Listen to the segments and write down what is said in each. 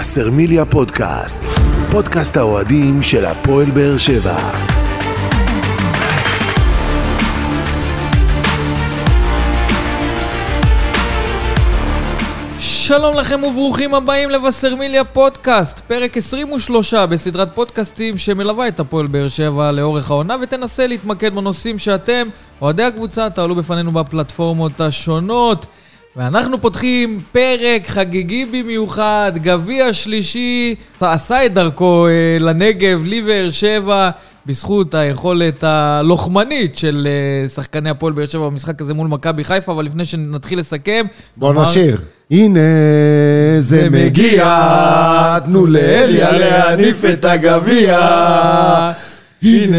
וסרמיליה פודקאסט, פודקאסט האוהדים של הפועל באר שבע. שלום לכם וברוכים הבאים לבשרמיליה פודקאסט, פרק 23 בסדרת פודקאסטים שמלווה את הפועל באר שבע לאורך העונה ותנסה להתמקד בנושאים שאתם, אוהדי הקבוצה, תעלו בפנינו בפלטפורמות השונות. ואנחנו פותחים פרק חגיגי במיוחד, גביע שלישי, עשה את דרכו אה, לנגב, לי באר שבע, בזכות היכולת הלוחמנית של אה, שחקני הפועל באר שבע במשחק הזה מול מכבי חיפה, אבל לפני שנתחיל לסכם... בוא אמר- נשיר. הנה זה מגיע, תנו לאליה להניף את הגביע. הנה,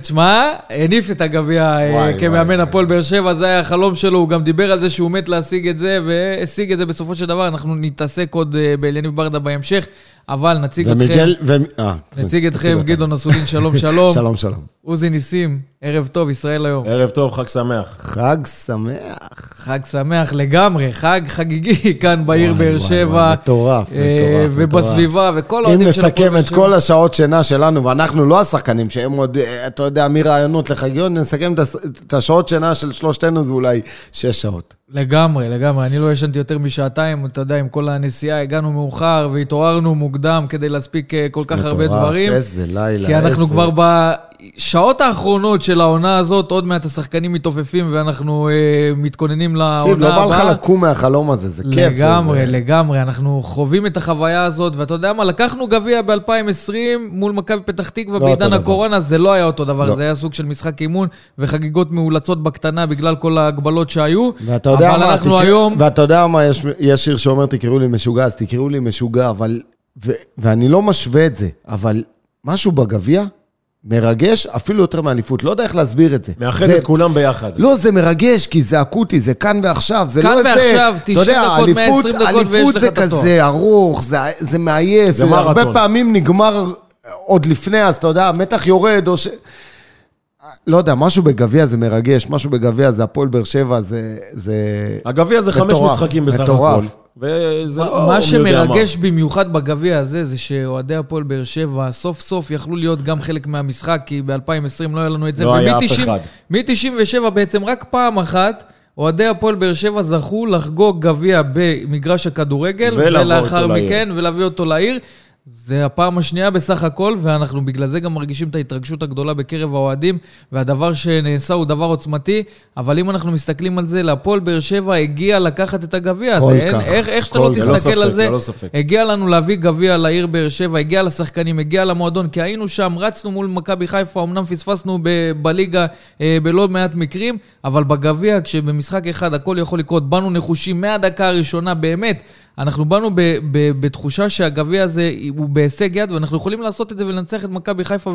תשמע, הניף את הגביע אה, כמאמן הפועל באר שבע, זה היה החלום שלו, הוא גם דיבר על זה שהוא מת להשיג את זה, והשיג את זה בסופו של דבר, אנחנו נתעסק עוד אה, באליניב ברדה בהמשך, אבל נציג אתכם, ומיגל, ו... אה, נציג כן, אתכם, אותנו. גדעון אסולין, שלום שלום. שלום, שלום. עוזי ניסים, ערב טוב, ישראל היום. ערב טוב, חג שמח. חג שמח. חג שמח לגמרי, חג חגיגי כאן בעיר באר שבע. מטורף, אה, מטורף, ובסביבה, וכל אם האוהדים של הפועל נסכם את. כל השעות שינה שלנו, ואנחנו לא השחקנים, שהם עוד, אה, אתה יודע, מרעיונות לחגיון, נסכם את השעות שינה של שלושתנו, זה אולי שש שעות. לגמרי, לגמרי. אני לא ישנתי יותר משעתיים, אתה יודע, עם כל הנסיעה, הגענו מאוחר והתעוררנו מוקדם כדי להספיק אה, כל כך הרבה מטורף, דברים. איזה לילה, כי אנחנו איזה- כבר בשעות האחרונות של העונה הזאת, עוד מעט השחקנים מתעופפים ואנחנו אה, מתכוננים לעונה תקשיב, הבאה. לא בא לך לקום מהחלום הזה, זה כיף. לגמרי, זה- לגמרי. אנחנו חווים את החוויה הזאת, ואתה יודע מה, לקחנו גביע ב-2020 מול מכבי פתח תקווה לא בעידן אותו דבר. הקורונה, זה לא היה אותו דבר, לא. זה היה סוג של משחק אימון וחגיגות מאולצות בקטנה בגלל כל ההגבלות שהיו. ואתה יודע אבל מה, אנחנו תקרא- היום... ואתה יודע מה, יש, יש שיר שאומר תקראו לי משוגע, אז תקראו לי משוגע, אבל... ו, ואני לא משווה את זה, אבל משהו בגביע מרגש אפילו יותר מאליפות, לא יודע איך להסביר את זה. מאחד זה, את כולם ביחד. לא, זה מרגש, כי זה אקוטי, זה כאן ועכשיו, זה כאן לא איזה... ועכשיו, 90 אתה יודע, דקות, אליפות- 120 דקות, ויש אליפות לך זה את התואר. כזה ארוך, זה, זה מעייף, זה זה. הרבה פעמים נגמר עוד לפני, אז אתה יודע, המתח יורד, או ש... לא יודע, משהו בגביע זה מרגש, משהו בגביע זה הפועל באר שבע, זה... זה... הגביע זה חמש מטורף, משחקים בסך מטורף. הכל. וזה לא... מה שמרגש במיוחד בגביע הזה, זה שאוהדי הפועל באר שבע סוף סוף יכלו להיות גם חלק מהמשחק, כי ב-2020 לא היה לנו את זה. לא היה אף ומ-90 אחד. מ-97 בעצם רק פעם אחת, אוהדי הפועל באר שבע זכו לחגוג גביע במגרש הכדורגל, ולאחר אותו לעיר. מכן, ולהביא אותו לעיר. זה הפעם השנייה בסך הכל, ואנחנו בגלל זה גם מרגישים את ההתרגשות הגדולה בקרב האוהדים, והדבר שנעשה הוא דבר עוצמתי, אבל אם אנחנו מסתכלים על זה, להפועל באר שבע הגיע לקחת את הגביע הזה. כל אין- כך. איך, איך שאתה לא. תסתכל על ספק, זה, ללא ספק. הגיע לנו להביא גביע לעיר באר שבע, הגיע לשחקנים, הגיע למועדון, כי היינו שם, רצנו מול מכבי חיפה, אמנם פספסנו ב- בליגה אה, בלא מעט מקרים, אבל בגביע, כשבמשחק אחד הכל יכול לקרות, באנו נחושים מהדקה הראשונה, באמת. אנחנו באנו ב- ב- בתחושה שהגביע הזה הוא בהישג יד, ואנחנו יכולים לעשות את זה ולנצח את מכבי חיפה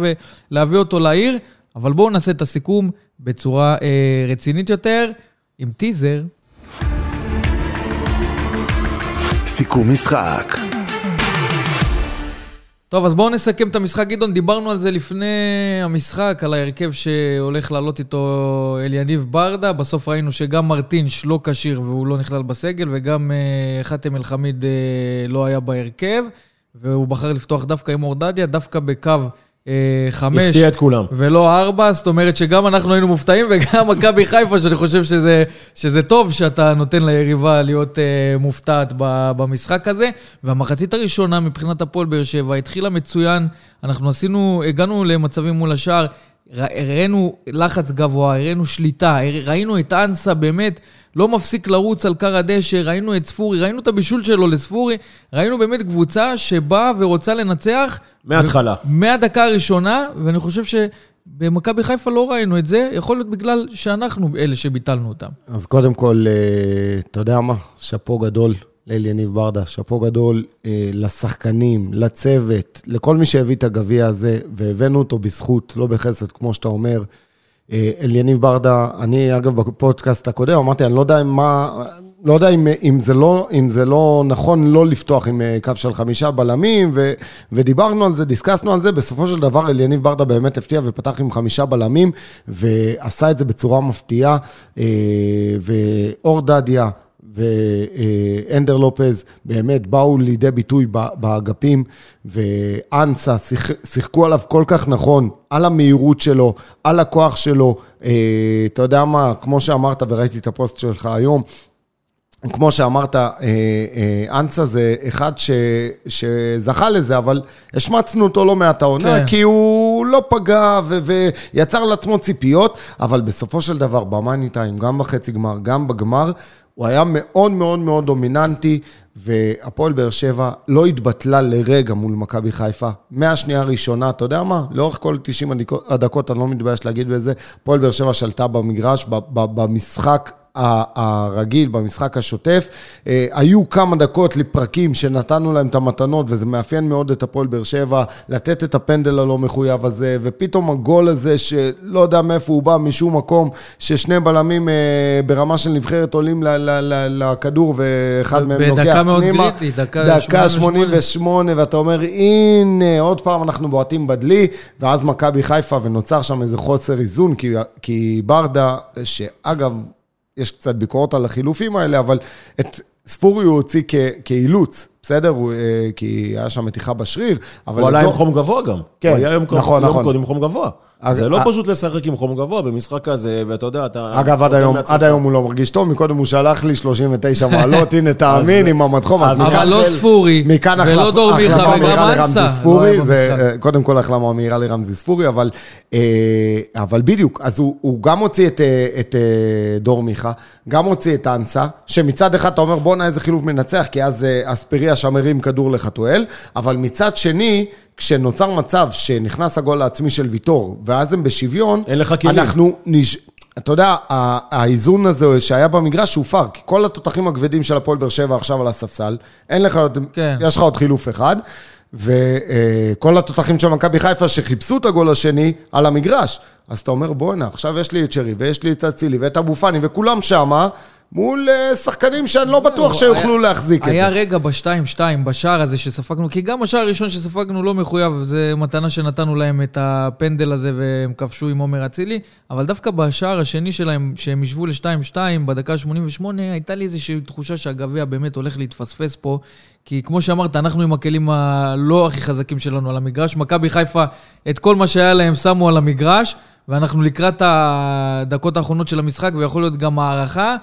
ולהביא אותו לעיר, אבל בואו נעשה את הסיכום בצורה אה, רצינית יותר, עם טיזר. סיכום משחק. טוב, אז בואו נסכם את המשחק. גדעון, דיברנו על זה לפני המשחק, על ההרכב שהולך לעלות איתו אליניב ברדה. בסוף ראינו שגם מרטינש לא כשיר והוא לא נכלל בסגל, וגם אה, חאתם אל-חמיד אה, לא היה בהרכב, והוא בחר לפתוח דווקא עם אורדדיה, דווקא בקו חמש. הפתיע את כולם. ולא ארבע, זאת אומרת שגם אנחנו היינו מופתעים, וגם מכבי חיפה, שאני חושב שזה, שזה טוב שאתה נותן ליריבה להיות uh, מופתעת במשחק הזה. והמחצית הראשונה מבחינת הפועל באר שבע התחילה מצוין, אנחנו עשינו, הגענו למצבים מול השער, הראינו לחץ גבוה, הראינו שליטה, ראינו את אנסה באמת לא מפסיק לרוץ על כר הדשא, ראינו את ספורי, ראינו את הבישול שלו לספורי, ראינו באמת קבוצה שבאה ורוצה לנצח. מההתחלה. מהדקה הראשונה, ואני חושב שבמכבי חיפה לא ראינו את זה, יכול להיות בגלל שאנחנו אלה שביטלנו אותם. אז קודם כל, אה, אתה יודע מה? שאפו גדול לאליניב ברדה, שאפו גדול אה, לשחקנים, לצוות, לכל מי שהביא את הגביע הזה, והבאנו אותו בזכות, לא בחסד, כמו שאתה אומר. אה, אליניב ברדה, אני אגב בפודקאסט הקודם אמרתי, אני לא יודע מה, לא יודע אם, אם, זה לא, אם זה לא נכון לא לפתוח עם אה, קו של חמישה בלמים, ו, ודיברנו על זה, דיסקסנו על זה, בסופו של דבר אליניב ברדה באמת הפתיע ופתח עם חמישה בלמים, ועשה את זה בצורה מפתיעה, אה, ואור דדיה ואנדר לופז באמת באו לידי ביטוי באגפים, ואנסה שיח, שיחקו עליו כל כך נכון, על המהירות שלו, על הכוח שלו. אה, אתה יודע מה, כמו שאמרת, וראיתי את הפוסט שלך היום, כמו שאמרת, אה, אה, אנסה זה אחד ש, שזכה לזה, אבל השמצנו אותו לא מעט העונה, כן. כי הוא לא פגע ו, ויצר לעצמו ציפיות, אבל בסופו של דבר, במאני טיים, גם בחצי גמר, גם בגמר, הוא היה מאוד מאוד מאוד דומיננטי, והפועל באר שבע לא התבטלה לרגע מול מכבי חיפה. מהשנייה הראשונה, אתה יודע מה? לאורך כל 90 הדקות, אני לא מתבייש להגיד בזה, הפועל באר שבע שלטה במגרש, במשחק הרגיל, במשחק השוטף. אה, היו כמה דקות לפרקים שנתנו להם את המתנות, וזה מאפיין מאוד את הפועל באר שבע, לתת את הפנדל הלא מחויב הזה, ופתאום הגול הזה, שלא יודע מאיפה הוא בא, משום מקום, ששני בלמים אה, ברמה של נבחרת עולים לכדור, ואחד מהם בדקה לוקח מאוד פנימה. קריטית, דקה דקה 88. 88, ואתה אומר, הנה, עוד פעם אנחנו בועטים בדלי, ואז מכבי חיפה, ונוצר שם איזה חוסר איזון, כי, כי ברדה, שאגב, יש קצת ביקורת על החילופים האלה, אבל את ספורי הוא הוציא כ- כאילוץ, בסדר? הוא, אה, כי היה שם מתיחה בשריר, אבל... הוא עלה עם חום גבוה גם. כן, הוא היה יום קודם- נכון, יום נכון. קודם חום גבוה. אז- זה לא פשוט לשחק עם חום גבוה במשחק כזה, ואתה יודע, אתה... אגב, עד היום. עד היום הוא לא מרגיש טוב, מקודם הוא שלח לי 39 מעלות, הנה תאמין עם המדחום, אז. אבל לא ספורי, ולא דור מיכה וגם אנסה. ספורי, לא זה. אה, קודם כל החלמה מהירה לרמזי ספורי, אבל, אה, אבל בדיוק, אז הוא, הוא גם הוציא את, אה, את דור מיכה, גם הוציא את אנסה, שמצד אחד אתה אומר בואנה איזה חילוף מנצח, כי אז אספריה שם הרים כדור לחתואל, אבל מצד שני, כשנוצר מצב שנכנס הגול העצמי של ויטור, ואז הם בשוויון, אין לך כלים. אנחנו נש... אתה יודע, האיזון הזה שהיה במגרש הופר, כי כל התותחים הכבדים של הפועל באר שבע עכשיו על הספסל, אין לך עוד, כן. יש לך עוד חילוף אחד, וכל התותחים של מכבי חיפה שחיפשו את הגול השני על המגרש. אז אתה אומר, בואנה, עכשיו יש לי את שרי, ויש לי את אצילי, ואת אבו פאני, וכולם שמה, מול אה, שחקנים שאני לא בטוח שיוכלו היה- להחזיק את היה זה. רגע ב-2-2, בשער הזה שספגנו, כי גם השער הראשון שספגנו לא מחויב, זה מתנה שנתנו להם את הפנדל הזה והם כבשו עם עומר אצילי, אבל דווקא בשער השני שלהם, שהם ישבו ל-2-2 בדקה 88, הייתה לי איזושהי תחושה שהגביע באמת הולך להתפספס פה, כי כמו שאמרת, אנחנו עם הכלים הלא הכי חזקים שלנו על המגרש. מכבי חיפה, את כל מה שהיה להם שמו על המגרש, ואנחנו לקראת הדקות האחרונות של המשחק, ויכול להיות גם הערכה.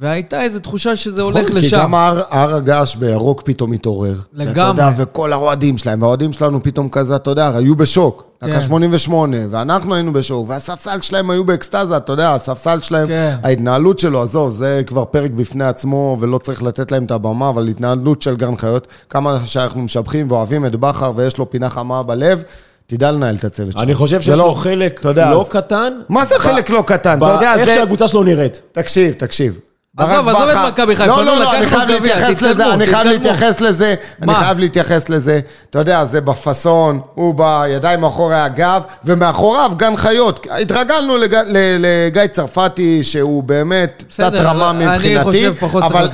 והייתה איזו תחושה שזה הולך נכון, כי לשם. גם הר, הר הגעש בירוק פתאום התעורר. לגמרי. אתה יודע, וכל האוהדים שלהם, והאוהדים שלנו פתאום כזה, אתה יודע, היו בשוק. דקה כן. 88, ואנחנו היינו בשוק, והספסל שלהם היו באקסטזה, אתה יודע, הספסל שלהם, כן. ההתנהלות שלו, עזוב, זה כבר פרק בפני עצמו, ולא צריך לתת להם את הבמה, אבל התנהלות של גן חיות, כמה שאנחנו משבחים ואוהבים את בכר, ויש לו פינה חמה בלב, תדע לנהל את הצוות שלו. אני חושב שיש לא- לו חלק אתה יודע, לא אז- קטן. מה זה ב- חלק לא קטן? אתה יודע, זה... שהקבוצה שלו נראית. תקשיב, תקשיב. עזוב, עזוב את מכבי חיפה, לא, נו, לא, לא, אני חייב להתייחס לזה, אני חייב. להתייחס לזה, אני? חייב להתייחס לזה. אתה יודע, זה בפאסון, הוא בידיים מאחורי הגב, ומאחוריו גן חיות. התרגלנו לגיא צרפתי, שהוא באמת בסדר, תת רמה אני מבחינתי,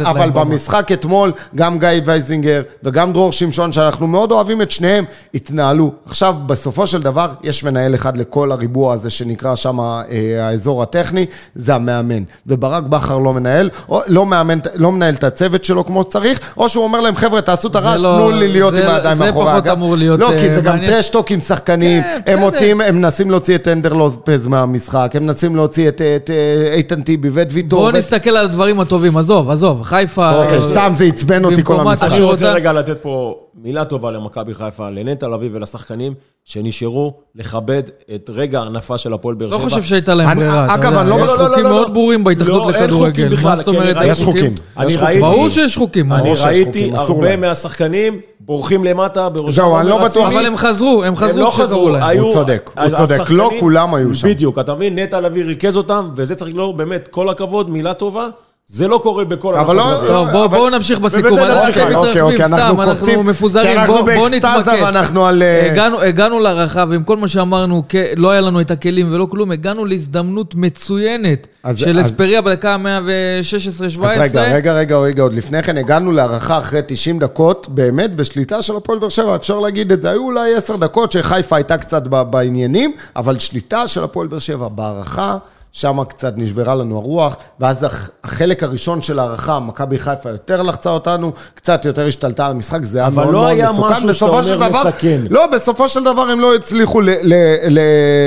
אבל-. במשחק אתמול, גם גיא וייזינגר וגם דרור שמשון, שאנחנו מאוד אוהבים את שניהם, התנהלו. עכשיו, בסופו של דבר, יש מנהל אחד לכל הריבוע הזה שנקרא שם אה, האזור הטכני, זה המאמן. וברק בכר לא מנהל, לא, מאמן, לא מנהל את הצוות שלו כמו שצריך, או שהוא אומר להם, חבר'ה, תעשו את הרעש, לא- תנו לי להיות זה- עם הידיים זה מאחורי פחות הגב. אמור להיות, לא, כי אה, זה גם. טרשטוק עם שחקנים, כן, הם. מוציאים, הם מנסים להוציא את אנדר לופז מהמשחק, הם מנסים להוציא את, את, אה, איתן טיבי ואת ויטור. בואו נסתכל על הדברים הטובים, עזוב, עזוב, חיפה... אוקיי, אה, סתם זה עצבן אותי כל המשחק. אני רוצה. רגע לתת פה מילה טובה למכבי חיפה, לנטע לביא ולשחקנים שנשארו לכבד את רגע ההנפה של הפועל באר לא שבע. חושב שהייתה להם ברירה, אגב, אני לא- יש לא, לא, לא, חוקים לא, מאוד לא. ברורים בהתאחדות לא, חוקים לכדורגל, מה זאת אומרת? יש חוקים. אני יש ראיתי... ברור שיש חוקים, אני ראיתי חוקים, הרבה. מהשחקנים בורחים למטה בראשם. זהו, אני לא בטוח. אבל הם חזרו, הם הם חזרו לא כשקראו להם. הוא צודק, הוא צודק, לא כולם היו שם. בדיוק, אתה מבין? נטע לביא ריכז אותם, וזה צריך לא, באמת, כל הכבוד, מילה טובה. זה לא קורה בכל אבל לא-. טוב, בואו אבל- בואו נמשיך בסיכום, אנחנו אוקיי, מתרחבים אוקיי, אנחנו סתם, אנחנו קופצים, כי מפוזרים, אנחנו בואו נתמקד. ואנחנו על, אה, הגענו- הגענו להערכה, ועם כל מה שאמרנו, כ- לא היה לנו את הכלים ולא כלום, הגענו להזדמנות מצוינת אז- של אז- אספריה בדקה ה-116-17. אז רגע, רגע, רגע, רגע, עוד לפני כן הגענו להערכה אחרי 90 דקות, באמת בשליטה של הפועל באר שבע, אפשר להגיד את זה. היו אולי 10 דקות שחיפה הייתה קצת בעניינים, אבל שליטה של הפועל באר שבע בהערכה שם קצת נשברה לנו הרוח, ואז הח- החלק הראשון של ההערכה, מכבי חיפה יותר לחצה אותנו, קצת יותר השתלטה על המשחק, זה היה אבל מאוד לא מאוד היה מסוכן. משהו שאתה בסופו של אומר דבר- מסכן. לא, בסופו של דבר הם לא הצליחו ל- ל- ל-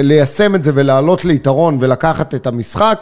ליישם את זה ולעלות ליתרון ולקחת את המשחק.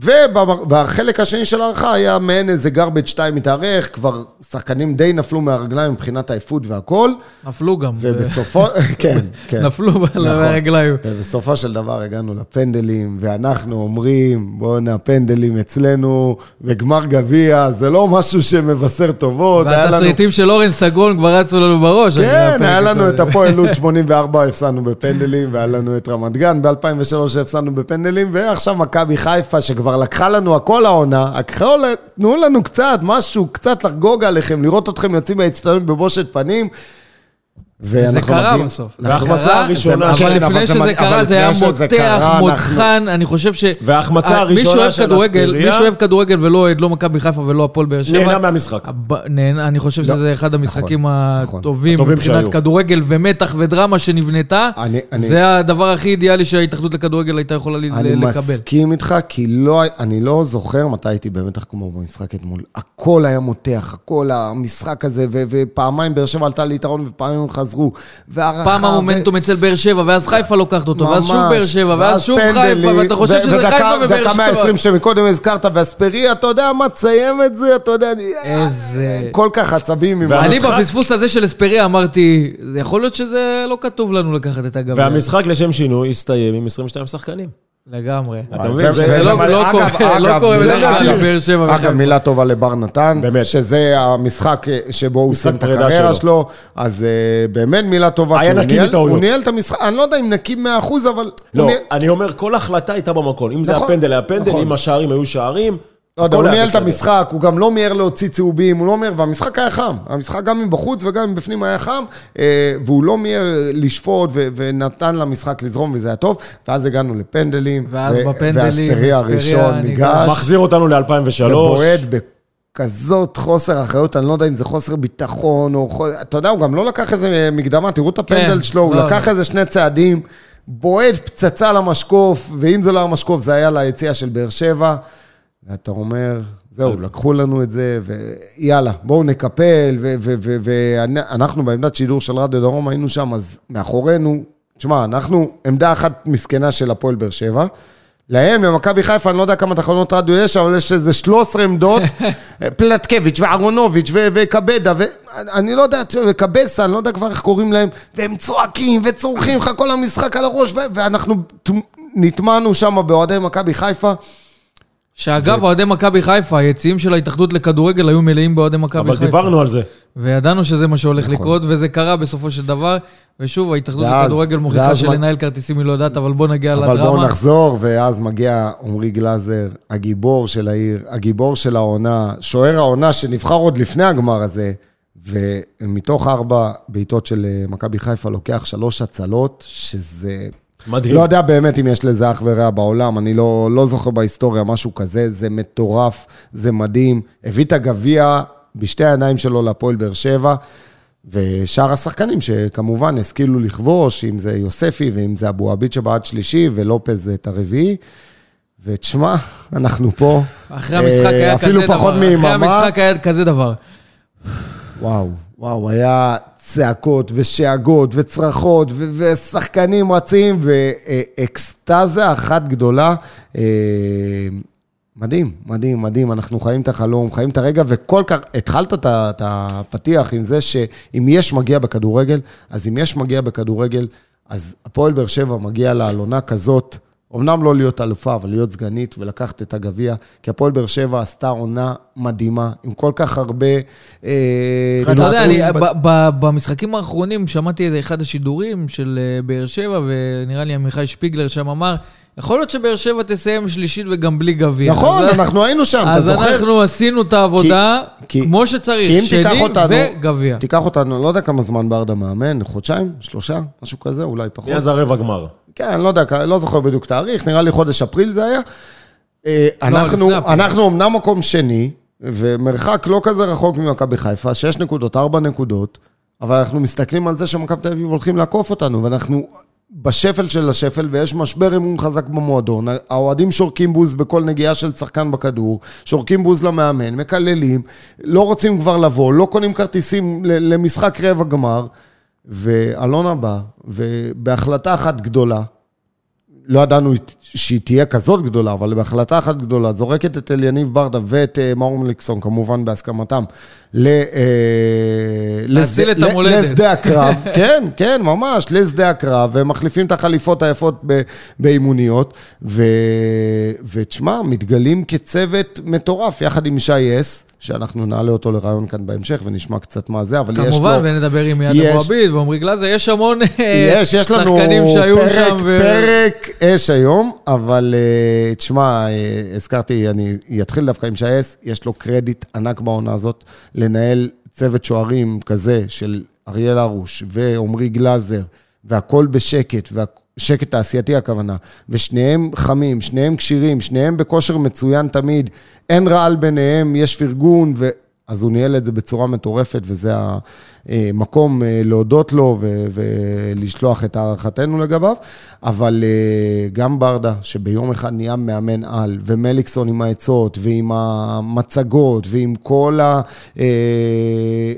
והחלק השני של ההערכה היה מעין איזה garbage 2 מתארך, כבר שחקנים די נפלו מהרגליים מבחינת העייפות והכל, נפלו גם. ובסופו, כן, כן. נפלו נכון. הרגליים. ובסופו של דבר הגענו לפנדלים, ואנחנו אומרים, בואנה, פנדלים אצלנו, וגמר גביע, זה לא משהו שמבשר טובות. והתסריטים של אורן סגרון כבר רצו לנו בראש. כן, היה לנו. את הפועל לוד 84, הפסדנו בפנדלים, והיה לנו את רמת גן ב-2003 הפסדנו בפנדלים, ועכשיו מכבי חיפה, שכבר לקחה לנו הכל העונה, הכל, תנו לנו קצת, משהו, קצת לחגוג עליכם, לראות אתכם יוצאים מהאצטדיון בבושת פנים. וזה ואנחנו קרה בסוף. וההחמצה זה הראשונה אבל כן, אבל לפני זה שזה קרה, זה היה מותח, מותחן, אני חושב ש... וההחמצה אה, מי הראשונה של כדורגל- אספריה- מי שאוהב כדורגל ולא אוהד, לא מכבי חיפה ולא הפועל באר שבע. נהנה מהמשחק. נהנה, אני חושב לא. שזה אחד המשחקים נכון. הטובים הטובים מבחינת שהיו. כדורגל ומתח ודרמה שנבנתה. אני- אני- זה הדבר הכי אידיאלי שההתאחדות לכדורגל הייתה יכולה ל- אני לקבל. מסכים איתך, כי לא, אני לא זוכר מתי הייתי במתח כמו במשחק אתמול. הכל היה מותח, הכל המשחק הזה, ופעמיים באר שבע עלתה ליתרון ופעמיים הם חזרו. והערכה... פעם ו- המומנטום אצל באר שבע, ואז חיפה לוקחת אותו, ואז שוב. באר שבע, ואז שוב חיפה, ואתה חושב ו- שזה ודקה- חיפה ובאר שבע. 120 שמקודם הזכרת, ואספריה, אתה יודע מה, תסיים את זה, אתה יודע, אני... איזה- כל כך עצבים עם... והמשחק- אני בפספוס הזה של אספריה אמרתי, זה יכול להיות שזה לא כתוב לנו לקחת את הגביע. והמשחק לשם שינוי הסתיים עם 22 שחקנים. לגמרי. אתה מבין? זה לא- לא קורה- לא בדרך כלל אגב, בבאר שבע אגב. מילה טובה לבר נתן. שזה המשחק אה, שבו הוא סיים את הקריירה שלו. אז אה, באמת מילה טובה. היה נקי מטעויות. הוא ניהל את המשחק, אני לא יודע אם נקי 100%, אבל... לא, אני אומר, כל החלטה הייתה במקום. אם זה נכון, הפנדל, היה פנדל, נכון. אם השערים היו שערים, לא יודע, הוא ניהל את. המשחק, הוא גם לא מיהר להוציא צהובים, הוא לא מיהר, והמשחק היה חם. המשחק גם מבחוץ וגם מבפנים היה חם, אה, והוא לא מיהר לשפוט ו- ונתן למשחק לזרום, וזה היה טוב. ואז הגענו לפנדלים. ואז ו- בפנדלים, והאספריה אספריה הראשון ניגש. מחזיר אותנו ל-2003. ובועט בכזאת חוסר אחריות, אני לא יודע אם זה חוסר ביטחון או... חו- אתה יודע, הוא גם לא לקח איזה מקדמה, תראו את הפנדל כן, שלו, הוא לא, לקח לא. איזה שני צעדים, בועט פצצה למשקוף, ואם זה לא היה משקוף, זה היה ליציאה של באר שבע, ואתה אומר, זהו, לקחו לנו את זה, ויאללה, בואו נקפל, ואנחנו בעמדת שידור של רדיו דרום היינו שם, אז מאחורינו, תשמע, אנחנו עמדה אחת מסכנה של הפועל באר שבע. להם, למכבי חיפה, אני לא יודע כמה תחנות רדיו יש, אבל יש איזה 13 עמדות, פלטקביץ' ואהרונוביץ' וקבדה, ואני לא יודע, וקבסה, אני לא יודע כבר איך קוראים להם, והם צועקים וצורכים לך כל המשחק על הראש, ואנחנו נטמענו שם באוהדי מכבי חיפה. שאגב, אוהדי מכבי חיפה, היציעים של ההתאחדות לכדורגל היו מלאים באוהדי מכבי אבל חיפה. דיברנו על זה. וידענו שזה מה שהולך נכון. לקרות, וזה קרה בסופו של דבר. ושוב, ההתאחדות ואז- לכדורגל מוכיחה שלנהל כרטיסים היא לא יודעת, אבל בוא נגיע אבל לדרמה. בואו נחזור, ואז מגיע עמרי גלאזר, הגיבור של העיר, הגיבור של העונה, שוער העונה שנבחר עוד לפני הגמר הזה, ומתוך ארבע בעיטות של אה, מכבי חיפה לוקח שלוש הצלות, שזה... מדהים. לא יודע באמת אם יש לזה אח ורע בעולם, אני לא, לא זוכר בהיסטוריה משהו כזה, זה מטורף, זה מדהים. הביא את הגביע בשתי העיניים שלו להפועל באר שבע, ושאר השחקנים שכמובן השכילו לכבוש, אם זה יוספי ואם זה אבו עביד שבעט שלישי, ולופז את הרביעי. ותשמע, אנחנו פה. אחרי המשחק אה, היה כזה דבר. אפילו פחות אחרי מיממה. המשחק היה כזה דבר. וואו, וואו, היה צעקות ושאגות וצרחות ו- ושחקנים רצים ואקסטזה אחת גדולה. אה, מדהים, מדהים, מדהים, אנחנו חיים את החלום, חיים את הרגע, וכל כך, התחלת את הפתיח עם זה שאם יש מגיע בכדורגל, אז אם יש מגיע בכדורגל, אז הפועל באר שבע מגיע לעלונה כזאת, אמנם לא להיות אלופה, אבל להיות סגנית ולקחת את הגביע, כי הפועל באר שבע עשתה עונה מדהימה, עם כל כך הרבה... אה, אתה יודע, אני, ב- ב- ב- במשחקים האחרונים שמעתי איזה אחד השידורים של אה, באר שבע, ונראה לי עמיחי שפיגלר שם אמר, יכול להיות שבאר שבע תסיים שלישית וגם בלי גביע. נכון, אז- אנחנו היינו שם, אתה אז זוכר? אנחנו עשינו את העבודה כי- כמו שצריך, כי אם תיקח שני אותנו, וגביע. תיקח אותנו, לא יודע כמה זמן ברדה מאמן, חודשיים, שלושה, משהו כזה, אולי פחות. מאז הרבע גמר. כן, לא יודע, לא זוכר בדיוק תאריך, נראה לי חודש אפריל זה היה. אה, אנחנו, לפני אפריל. אנחנו אמנם מקום שני, ומרחק לא כזה רחוק ממכבי חיפה, שש נקודות, ארבע נקודות, אבל אנחנו מסתכלים על זה שמכבי תל אביב הולכים לעקוף אותנו, ואנחנו בשפל של השפל, ויש משבר אמון חזק במועדון. האוהדים שורקים בוז בכל נגיעה של שחקן בכדור, שורקים בוז למאמן, מקללים, לא רוצים כבר לבוא, לא קונים כרטיסים למשחק רבע גמר, ואלונה בא, ובהחלטה אחת גדולה, לא ידענו שהיא תהיה כזאת גדולה, אבל בהחלטה אחת גדולה, זורקת את אליניב ברדה ואת אה, מאור מליקסון, כמובן בהסכמתם, ל, אה, להציל לשדה- את המולדת. לשדה הקרב, כן, כן, ממש, לשדה הקרב, ומחליפים את החליפות היפות באימוניות, ו... ותשמע, מתגלים כצוות מטורף, יחד עם שי אס, שאנחנו נעלה אותו לרעיון כאן בהמשך, ונשמע קצת מה זה, אבל יש לו... כמובן, ונדבר עם יד יש- אבו עביד ועמרי גלאזר, יש המון אה, יש, יש לנו שחקנים שהיו פרק, שם. ו- פרק אש היום, אבל אה, תשמע, אה, הזכרתי, אני אתחיל דווקא עם שי אס, יש לו קרדיט ענק בעונה הזאת לנהל צוות שוערים כזה של אריאל הרוש ועמרי גלאזר, והכל בשקט, שקט תעשייתי הכוונה, ושניהם חמים, שניהם כשירים, שניהם בכושר מצוין תמיד, אין רעל ביניהם, יש פרגון, ו... אז הוא ניהל את זה בצורה מטורפת, וזה המקום אה, להודות לו ו- ולשלוח את הערכתנו לגביו. אבל אה, גם ברדה, שביום אחד נהיה מאמן על, ומליקסון עם העצות, ועם המצגות, ועם כל ה... אה,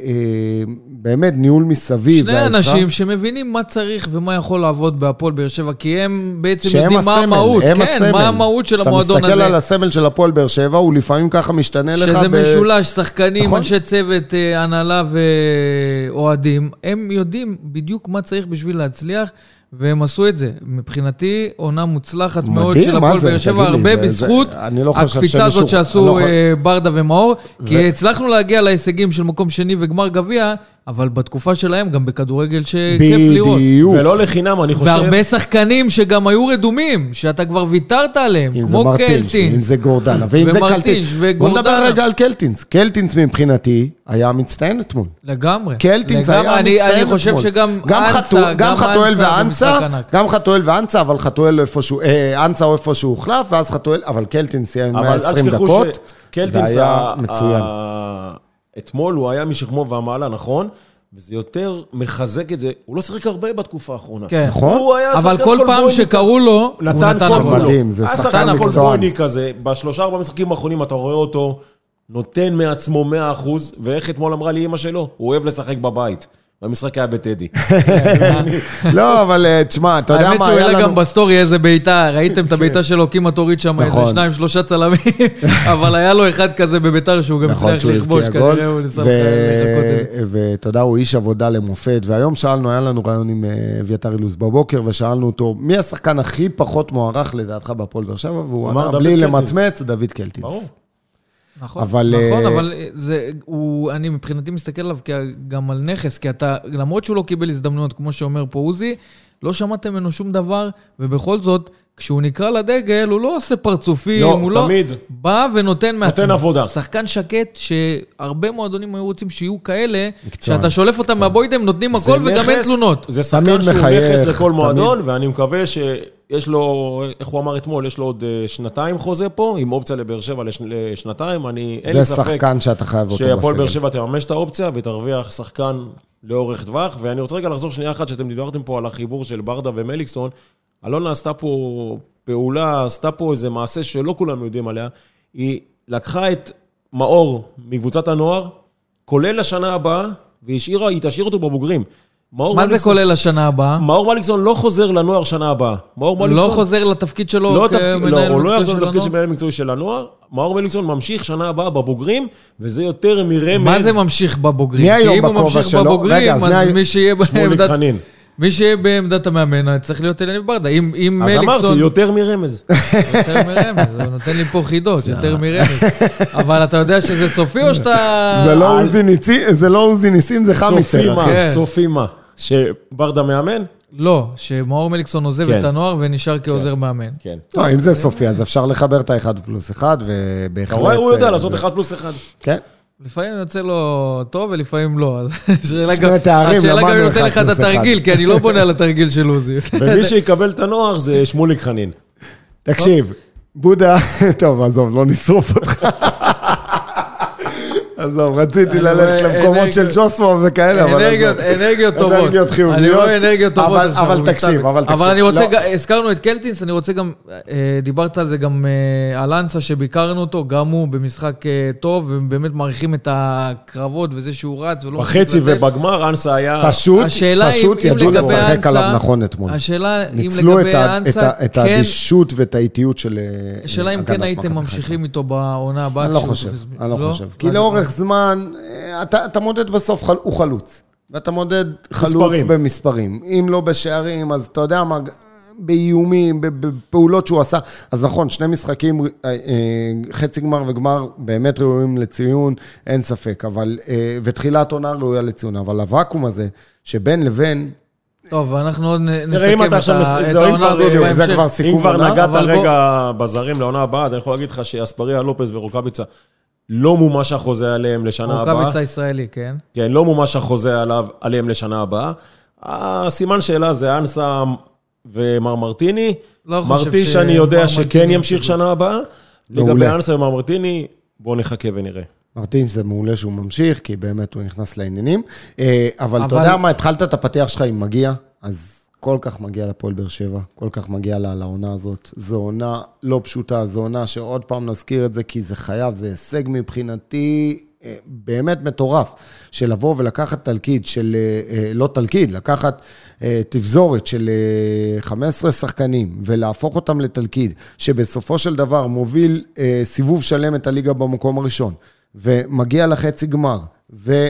אה, באמת, ניהול מסביב. שני והעזרה. אנשים שמבינים מה צריך ומה יכול לעבוד בהפועל באר שבע, כי הם בעצם יודעים מה הסמל, המהות. הם כן, הסמל. מה המהות של המועדון כשאתה מסתכל על הזה. הסמל של הפועל באר שבע, הוא לפעמים ככה משתנה לך. שזה ב- משולש, שחקנים, נכון. אנשי צוות, אה, הנהלה ואוהדים, הם יודעים בדיוק מה צריך בשביל להצליח, והם עשו את זה. מבחינתי, עונה מוצלחת מאוד מדהים, של מה הפועל זה? באר שבע, הרבה זה- זה- בזכות אני לא הקפיצה הזאת שעשו לא אה, ברדה ומאור, כי הצלחנו להגיע להישגים של מקום שני וגמר גביע, אבל בתקופה שלהם גם בכדורגל שכיף לראות. בדיוק. ולא לחינם, אני חושב... והרבה שחקנים שגם היו רדומים, שאתה כבר ויתרת עליהם, אם זה כמו מרטינש, קלטינס. זה גורדנה, ואם זה קלטינס. בוא. נדבר רגע על קלטינס. קלטינס מבחינתי היה מצטיין אתמול. לגמרי. קלטינס לגמרי. היה אני- מצטיין אתמול. אני חושב שגם גם אנסה, גם גם חתואל אנסה ואנסה. גם חתואל ואנסה, אבל חתואל איפשהו, אה, אנסה הוא איפה שהוא הוחלף, ואז חתואל, אבל קלטינס סיים עם אבל אל 120 תשכחו דקות, שקלטינס, והיה מצוין. אתמול הוא היה משכמו ומעלה, נכון? וזה יותר מחזק את זה. הוא לא שיחק הרבה בתקופה האחרונה. כן. נכון. הוא היה אבל שחקן כל פעם שקראו לו, הוא נתן. כולו. מדהים, זה היה שחקן כל מקצוען. בויני כזה, בשלושה ארבעה משחקים האחרונים אתה רואה אותו נותן מעצמו 100%, ואיך אתמול אמרה לי אמא שלו, הוא אוהב לשחק בבית. והמשחק היה בטדי. לא, אבל אה, תשמע, אתה יודע האמת מה שהוא היה העלה לנו... גם בסטורי איזה בעיטה, ראיתם את הבעיטה שלו, כמעט הוריד שם איזה נכון. שניים, שלושה צלמים, אבל היה לו אחד כזה בביתר שהוא גם נכון הצליח שהוא לכבוש, כנראה הוא ניסה לחכות את זה. ואתה יודע, הוא איש עבודה למופת, והיום שאלנו, היה לנו רעיון עם אה, אביתר אילוז בבוקר, ושאלנו אותו, מי השחקן הכי פחות מוערך לדעתך בהפועל באר שבע? והוא ענה, בלי. למצמץ, דוד קלטינס. ברור. נכון, אבל, נכון, אה, אבל זה, הוא, אני מבחינתי מסתכל עליו גם על נכס, כי אתה, למרות שהוא לא קיבל הזדמנויות, כמו שאומר פה עוזי, לא שמעתם ממנו שום דבר, ובכל זאת, כשהוא נקרא לדגל, הוא לא עושה פרצופים, לא, הוא לא... תמיד. בא ונותן מעצמו. עבודה. שחקן שקט, שהרבה מועדונים היו רוצים שיהיו כאלה, מקצוען, שאתה שולף אותם מהבוידם, נותנים זה הכל וגם אין תלונות. זה שחקן תמיד שהוא מחייך, נכס לכל תמיד. מועדון, ואני מקווה שיש לו, איך הוא אמר אתמול, יש לו עוד אה, שנתיים חוזה פה, עם אופציה לבאר שבע לש- לשנתיים. אני, אין לי זה ספק שחקן שאתה חייב אותו שהפועל באר בסגל. שבע תממש את האופציה ותרוויח שחקן לאורך טווח. ואני רוצה רגע לחזור שנייה אחת, שאתם דיברתם פה על החיבור של ברדה ומליקסון. אלונה עשתה פה פעולה, עשתה פה איזה מעשה שלא כולם יודעים עליה. היא לקחה את מאור מקבוצת הנוער, כולל לשנה הבאה, והשאירה, היא תשאיר אותו בבוגרים. מאור מה זה מליקסון- כולל לשנה הבאה? מאור מליקסון לא חוזר לנוער שנה הבאה. מאור לא מליקסון... חוזר לתפקיד שלו לא, תפקיד, לא, כמנהל הוא לא מקצועי יחזור של לתפקיד של הנוער? מנהל מקצועי של הנוער. מאור מליקסון ממשיך שנה הבאה בבוגרים, וזה יותר מרמז. מה זה ממשיך בבוגרים? מי היום כי אם הוא בכובע ממשיך שלו? בבוגרים, רגע, אז מי אז הי- מי שיהיה שמוליק בעמדת... חנין. מי שיהיה בעמדת המאמן צריך להיות אליניב ברדה. אם אם אז אמרתי, מליקסון... יותר מרמז. יותר מרמז, הוא נותן לי פה חידות, יותר מרמז. אבל אתה יודע שזה סופי או שאתה... זה לא עוזי ניצי- זה לא עוזי ניסים, זה סופי חמיצר, מה? כן. סופי מה? שברדה מאמן? לא, שמאור מליקסון עוזב כן. את הנוער ונשאר כעוזר מאמן. כן. לא, אם זה סופי, אז אפשר לחבר את האחד פלוס אחד, ובהחלט... אתה רואה, הוא יודע אה, לעשות זה- אחד פלוס אחד. כן. לפעמים יוצא לו טוב ולפעמים לא. אז השאלה שני גם- תארים, השאלה גם אם נותן לך את. התרגיל, כי אני לא בונה על התרגיל של עוזי. ומי שיקבל את הנוער זה שמוליק חנין. תקשיב, בודה, טוב, עזוב, לא נשרוף אותך. עזוב, רציתי ללכת למקומות של ג'וסמו וכאלה, אבל עזוב. אנרגיות טובות. אנרגיות חיוביות. אני רואה אנרגיות טובות. אבל- תקשיב. אבל תקשיב. אבל אני רוצה, לא. הזכרנו את קלטינס, אני רוצה גם, אה, דיברת על זה גם אה, על אנסה שביקרנו אותו, גם הוא במשחק אה, טוב, ובאמת מעריכים את הקרבות וזה שהוא רץ ולא... בחצי. ובגמר אנסה היה... פשוט, פשוט ידעו לשחק עליו נכון אתמול. השאלה אם ניצלו את לגבי אנסה, ה- את כן, האדישות ואת האיטיות של השאלה אם כן הייתם. ממשיכים איתו בעונה הבאה. אני לא חושב, אני לא חושב. כי לאורך זמן, אה, אתה אתה מודד בסוף, חל- הוא חלוץ. ואתה מודד חלוץ מספרים. במספרים. אם לא בשערים, אז אתה יודע מה, באיומים, ב- בפעולות שהוא עשה. אז נכון, שני משחקים, אה, אה, חצי גמר וגמר, באמת ראויים לציון, אין ספק. אבל, ותחילת עונה ראויה לציון. אבל הוואקום הזה, שבין לבין, טוב, אנחנו עוד אם נסכם את אם העונה כבר זה- בהמשך. זה כבר אם סיכום כבר עונה. נגעת אבל רגע בזרים לעונה הבאה, אז אני יכול להגיד לך שאספריה, לופס ורוקאביצה לא מומש החוזה עליהם לשנה הבאה. רוקאביצה ישראלי, כן. כן, לא מומש החוזה עליו, עליהם לשנה הבאה. הסימן שאלה זה אנסה ומר מרטיני. לא חושב מרטיש, ש- אני יודע מר שכן ימשיך. שנה הבאה. לגבי אנסה ומר מרטיני, בואו נחכה ונראה. מרטין, זה מעולה שהוא ממשיך, כי באמת הוא נכנס לעניינים. אה, אבל אתה אבל- יודע מה, התחלת את הפתיח שלך עם מגיע, אז כל כך מגיע לפועל באר שבע, כל כך מגיע לה לעונה הזאת. זו עונה לא פשוטה, זו עונה שעוד פעם נזכיר את זה, כי זה חייב, זה הישג מבחינתי אה, באמת מטורף, של לבוא ולקחת תלכיד של, אה, אה, לא תלכיד, לקחת תבזורת של אה, 15 שחקנים ולהפוך אותם לתלכיד, שבסופו של דבר מוביל סיבוב שלם את הליגה במקום הראשון, ומגיע לחצי גמר, ו... אה,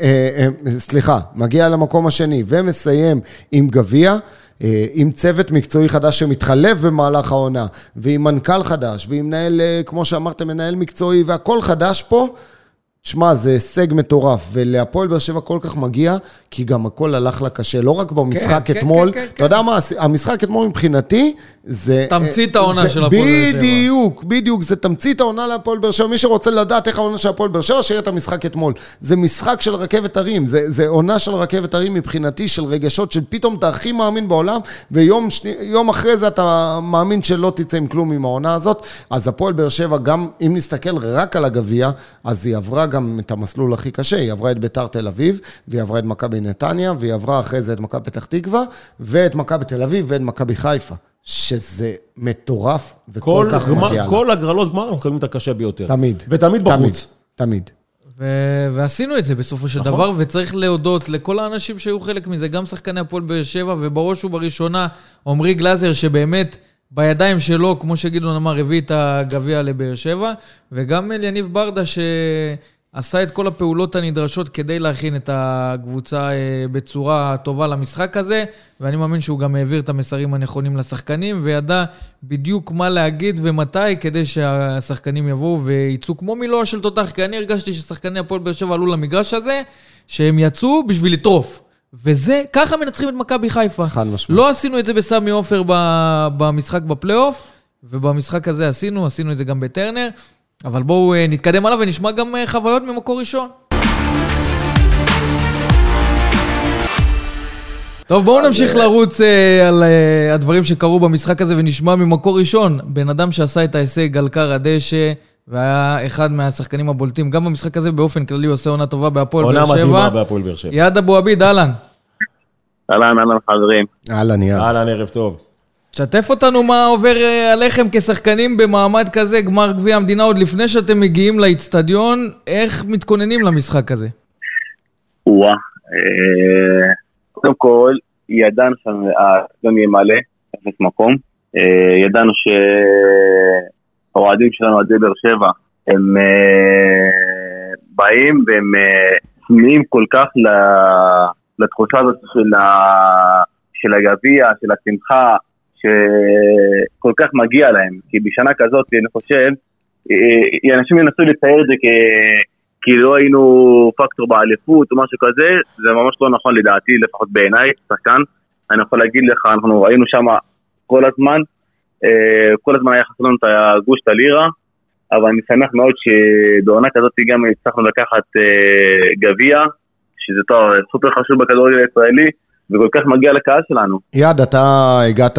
אה, סליחה, מגיע למקום השני ומסיים עם גביע. אה, עם צוות מקצועי חדש שמתחלף במהלך העונה, ועם מנכ"ל חדש, ועם מנהל, כמו שאמרתם, מנהל מקצועי, והכל חדש פה, שמע, זה הישג מטורף, ולהפועל באר שבע כל כך מגיע, כי גם הכל הלך לה קשה, לא רק במשחק כן, אתמול. כן, כן, אתה יודע מה, המשחק אתמול מבחינתי, זה... תמצית אה, העונה זה- של הפועל באר שבע. בדיוק, בדיוק, זה תמצית העונה להפועל באר שבע. מי שרוצה לדעת איך העונה של הפועל באר שבע, שיראה את המשחק אתמול. זה משחק של רכבת הרים, זה, זה עונה של רכבת הרים מבחינתי, של רגשות, של פתאום אתה הכי מאמין בעולם, ויום שני, יום אחרי זה אתה מאמין שלא תצא עם כלום עם העונה הזאת. אז הפועל באר שבע, גם אם נסתכל רק על הגביע, אז היא עברה גם את המסלול הכי קשה, היא עברה את ביתר תל אביב, והיא עברה את מכבי נתניה, והיא עברה אחרי זה את מכבי פתח תקווה, ואת מכבי תל אביב ואת מכבי חיפה. שזה מטורף וכל כל, כך גמר, מגיע לה. כל הגרלות גמר אנחנו מקבלים את הקשה ביותר. תמיד. ותמיד בחוץ. תמיד. ו- ועשינו את זה בסופו של נכון. דבר, וצריך להודות לכל האנשים שהיו חלק מזה, גם שחקני הפועל באר שבע, ובראש ובראשונה עמרי גלאזר, שבאמת בידיים שלו, כמו שגדעון אמר, הביא את הגביע לבאר שבע, וגם אליניב ברדה, שעשה את כל הפעולות הנדרשות כדי להכין את הקבוצה אה, בצורה טובה למשחק הזה, ואני מאמין שהוא גם העביר את המסרים הנכונים לשחקנים, וידע בדיוק מה להגיד ומתי, כדי שהשחקנים יבואו ויצאו כמו מילואה של תותח, כי אני הרגשתי ששחקני הפועל באר שבע עלו למגרש הזה, שהם יצאו בשביל לטרוף. וזה, ככה מנצחים את מכבי חיפה. חד משמעית. לא עשינו את זה בסמי עופר במשחק בפלייאוף, ובמשחק הזה עשינו, עשינו את זה גם בטרנר, אבל בואו אה, נתקדם הלאה ונשמע גם אה, חוויות ממקור ראשון. טוב, בואו נמשיך לרוץ אה, על אה, הדברים שקרו במשחק הזה ונשמע ממקור ראשון. בן אדם שעשה את ההישג על קר הדשא והיה אחד מהשחקנים הבולטים, גם במשחק הזה באופן כללי עושה עונה טובה בהפועל עונה באר מדהימה שבע. בהפועל באר שבע. יעד אבו עביד, אהלן. אהלן, אהלן חברים. אהלן, יד. אהלן, ערב טוב. שתף אותנו מה עובר אה, עליכם כשחקנים במעמד כזה, גמר גביע המדינה, עוד לפני שאתם מגיעים לאיצטדיון, איך מתכוננים למשחק הזה? וואה. אה, קודם כל, ידענו שהאצטדיון יהיה מלא, אפס מקום. אה, ידענו שהאוהדים שלנו, אוהדי באר שבע, הם אה, באים והם אה, צמאים כל כך לתחושה הזאת של הגביע, של השמחה, שכל כך מגיע להם. כי בשנה כזאת, אני חושב, אה, אנשים ינסו לצייר את זה כ... כי לא היינו פקטור באליפות או משהו כזה, זה ממש לא נכון לדעתי, לפחות בעיניי, שחקן. אני יכול להגיד לך, אנחנו היינו שם כל הזמן, אה, כל הזמן היה חסר לנו את הגוש, את הלירה, אבל אני שמח מאוד שבעונה כזאת גם הצלחנו לקחת אה, גביע, שזה תואר סופר חשוב בכדורגל הישראלי, וכל כך מגיע לקהל שלנו. יעד, אתה הגעת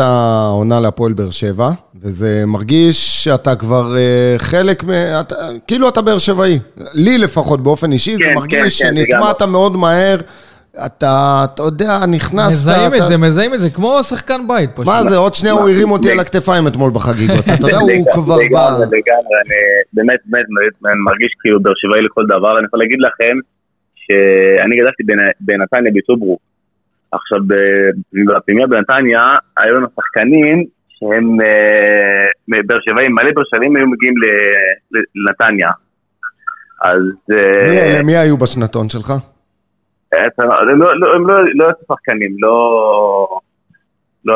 עונה להפועל באר שבע, וזה מרגיש שאתה כבר אה, חלק מ... אתה, כאילו אתה באר שבעי. לי לפחות, באופן אישי, זה כן, מרגיש כן, כן, שנטמעת מאוד מהר. אתה, אתה יודע, נכנסת... מזהים אתה... את זה, מזהים את זה, כמו שחקן בית פשוט. מה זה, עוד שנייה הוא הרים אותי על הכתפיים אתמול בחגיגות. אתה יודע, הוא לגמרי, כבר לגמרי, בא... לגמרי, אני באמת, באמת, אני מרגיש כאילו באר שבעי לכל דבר. אני יכול להגיד לכם שאני גדלתי בנ- בנתניה בטוברוק. עכשיו, בפנימיה בנתניה, היו לנו שחקנים שהם אה, באר שבעים, מלא באר שבעים היו מגיעים לנתניה. אז... אה, מי היו בשנתון שלך? הם לא- לא- הם לא לא היו שחקנים, לא... לא,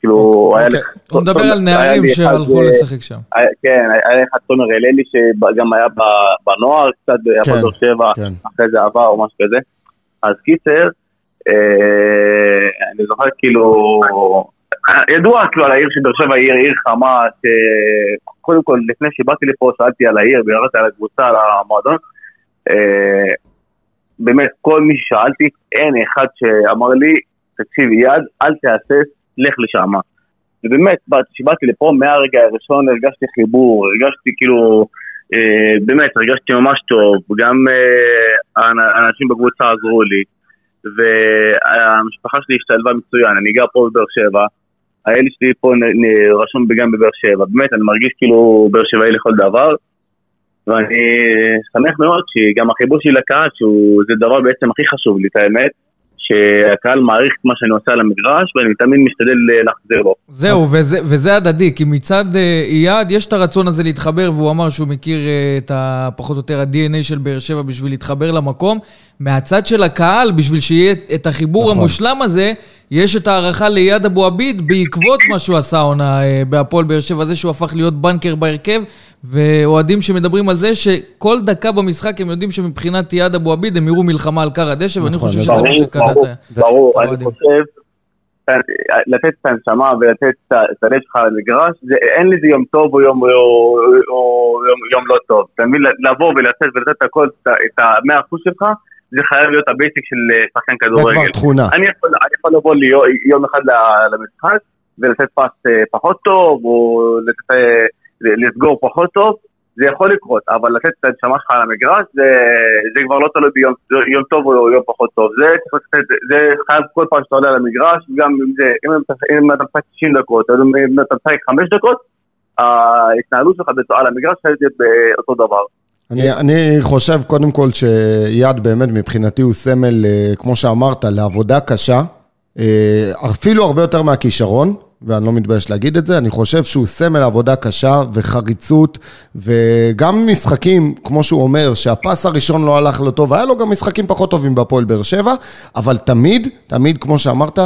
כאילו, היה אוקיי. לך... הוא מדבר על היה נערים שהלכו אה, לשחק שם. היה- כן, היה לך תומר הללי שגם היה בנוער קצת, כן, בהפועל באר שבע, כן. אחרי זה עבר או משהו כזה. אז קיצר, אני זוכר כאילו, ידוע כאילו על העיר של באר שבע עיר, עיר חמה, שקודם כל לפני שבאתי לפה שאלתי על העיר, וירדתי על הקבוצה, על המועדון. אה, באמת, כל מי ששאלתי, אין אחד שאמר לי, תקשיב יד, אל תהסס, לך לשם. ובאמת, כשבאתי לפה, מהרגע הראשון הרגשתי חיבור, הרגשתי כאילו, אה, באמת, הרגשתי ממש טוב, גם אה, האנ- האנשים בקבוצה עזרו לי, והמשפחה שלי השתלבה מצוין, אני גר פה בבאר שבע, הילד שלי פה רשום גם בבאר שבע, באמת, אני מרגיש כאילו באר שבעי לכל דבר, ואני שמח מאוד שגם החיבור שלי לקהל, שזה דבר בעצם הכי חשוב לי, את האמת, שהקהל מעריך את מה שאני עושה על המגרש, ואני תמיד משתדל אה, להחזיר לו. זהו, וזה, וזה הדדי, כי מצד אה, אייד יש את הרצון הזה להתחבר, והוא אמר שהוא מכיר אה, את ה... פחות או יותר ה-DNA של באר שבע בשביל להתחבר למקום. מהצד של הקהל, בשביל שיהיה את החיבור נכון. המושלם הזה, יש את ההערכה לאייד אבו עביד בעקבות מה שהוא עשה העונה אה, בהפועל באר שבע, זה שהוא הפך להיות בנקר בהרכב, ואוהדים שמדברים על זה שכל דקה במשחק הם יודעים שמבחינת אייד אבו עביד הם יראו מלחמה על קר הדשא, ואני נכון, חושב זה שזה מה את ברור, אני. חושב, לתת את הנשמה ולתת את הלב שלך למגרש, זה- אין לזה יום טוב או יום או- או יום- יום לא טוב. אתה מבין, לבוא ולתת ולתת את הכל, את המאה אחוז שלך, זה חייב להיות ה basic של אה, שחקן זה כבר כדורגל. תכונה. אני יכול, אני יכול לבוא לי יו- יום אחד ל- למשחק ולתת פס אה, פחות טוב, או לתת, אה, לסגור פחות טוב, זה יכול לקרות, אבל לתת את הנשמה שלך על המגרש, זה, זה כבר לא תלוי ביום יום טוב או יום פחות טוב. זה זה חייב כל פעם שאתה עולה על המגרש, גם אם זה, אם אתה, משחק 90 דקות, אם אתה משחק 5 דקות, ההתנהלות שלך על המגרש חייבת להיות באותו דבר. אני, אני חושב קודם כל שיד באמת מבחינתי הוא סמל, אה, כמו שאמרת, לעבודה קשה, אה, אפילו הרבה יותר מהכישרון, ואני לא מתבייש להגיד את זה, אני חושב שהוא סמל עבודה קשה וחריצות, וגם משחקים, כמו שהוא אומר, שהפס הראשון לא הלך לו טוב, היה לו גם משחקים פחות טובים בהפועל באר שבע, אבל תמיד, תמיד, כמו שאמרת,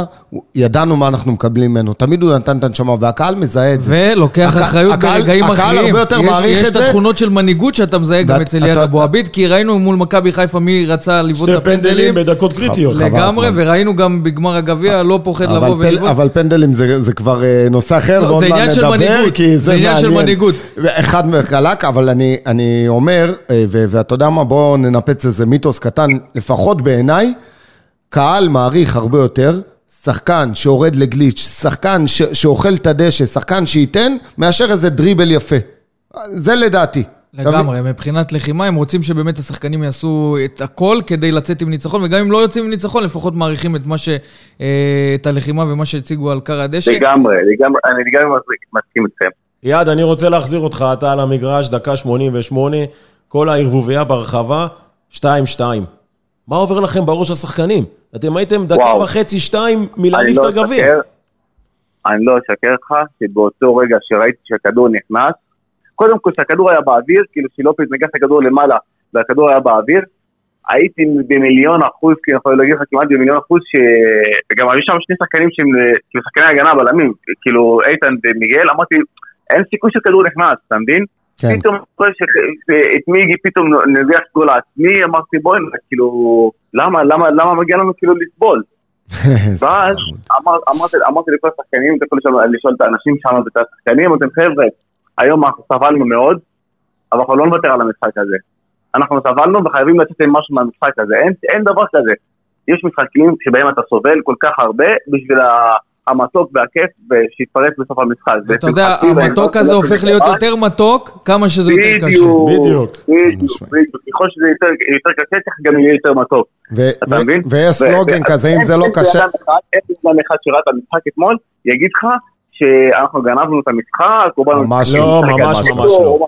ידענו מה אנחנו מקבלים ממנו, תמיד הוא נתן את הנשמה, והקהל מזהה את זה. ולוקח הקה- אחריות הקהל- ברגעים הקהל אחרים. הרבה יותר יש- מעריך יש את את זה. התכונות של מנהיגות שאתה מזהה גם ואת- אצל יד אבו עביד, כי ראינו מול מכבי חיפה מי רצה לבעוט את שתי פנדלים הפנדלים. בדקות קריטיות. לגמרי. וראינו גם בגמר הגביע, לא פוחד לבוא ולבעוט. אבל פנדלים זה, זה כבר אה, נושא אחר, לא, ועוד מעט עניין של נדבר, מנהיגות, כי זה, זה עניין של. מנהיגות. אחד וחלק, אבל אני, אני אומר, אה, ואתה יודע מה, בואו ננפץ איזה מיתוס קטן, לפחות בעיניי, קהל מעריך הרבה יותר, שחקן שיורד לגליץ', שחקן ש, שאוכל את הדשא, שחקן שייתן, מאשר איזה דריבל יפה. זה לדעתי. לגמרי, מבחינת לחימה, הם רוצים שבאמת השחקנים יעשו את הכל כדי לצאת עם ניצחון, וגם אם לא יוצאים עם ניצחון, לפחות מעריכים את מה ש... אה, את הלחימה ומה שהציגו על קר הדשא. לגמרי, לגמרי, אני לגמרי מסכים איתכם. יעד, אני רוצה להחזיר אותך, אתה על המגרש, דקה 88, כל הערבוביה ברחבה, 2-2. מה עובר לכם בראש השחקנים? אתם הייתם דקה וואו. וחצי, שתיים, אני מלהניף לא את הגביע. אשקר, אני לא אשקר לך, שבאותו רגע שראיתי שהכדור נכנס, קודם כל שהכדור היה באוויר, כאילו שלופס נגח את הכדור למעלה והכדור היה באוויר, הייתי במיליון אחוז, כי אני יכול להגיד לך כמעט במיליון אחוז, ש... וגם היו שם שני שחקנים שהם כאילו שחקני הגנה בלמים, כאילו איתן ומיגל, אמרתי, אין סיכוי שכדור נכנס, אתה מבין? כן. פתאום את מיגי פתאום נביח גול עצמי, אמרתי בואי, כאילו, למה, למה, למה מגיע לנו כאילו לסבול? ואז אמר, אמרתי, לכל השחקנים, אתה יכול לשאול, את האנשים שם ואת השחקנים, אמרתם חבר'ה, היום אנחנו סבלנו מאוד, אבל אנחנו לא נוותר על המשחק הזה. אנחנו סבלנו וחייבים לצאת עם משהו מהמשחק הזה, אין, אין דבר כזה. יש משחקים שבהם אתה סובל כל כך הרבה בשביל ה- המתוק והכיף שיתפרץ בסוף המשחק. אתה יודע, ואני המתוק לא הזה הופך להיות יותר מתוק, כמה שזה יותר קשה. בדיוק, בדיוק. ככל שזה יותר יותר קשה, צריך גם יהיה יותר מתוק. אתה מבין? ויש סלוגן כזה, אם זה לא קשה... אין בן אדם אחד שראה את המשחק אתמול, יגיד לך שאנחנו גנבנו את המשחק, או באנו... ממש לא, משחק ממש אחד. ממש לא.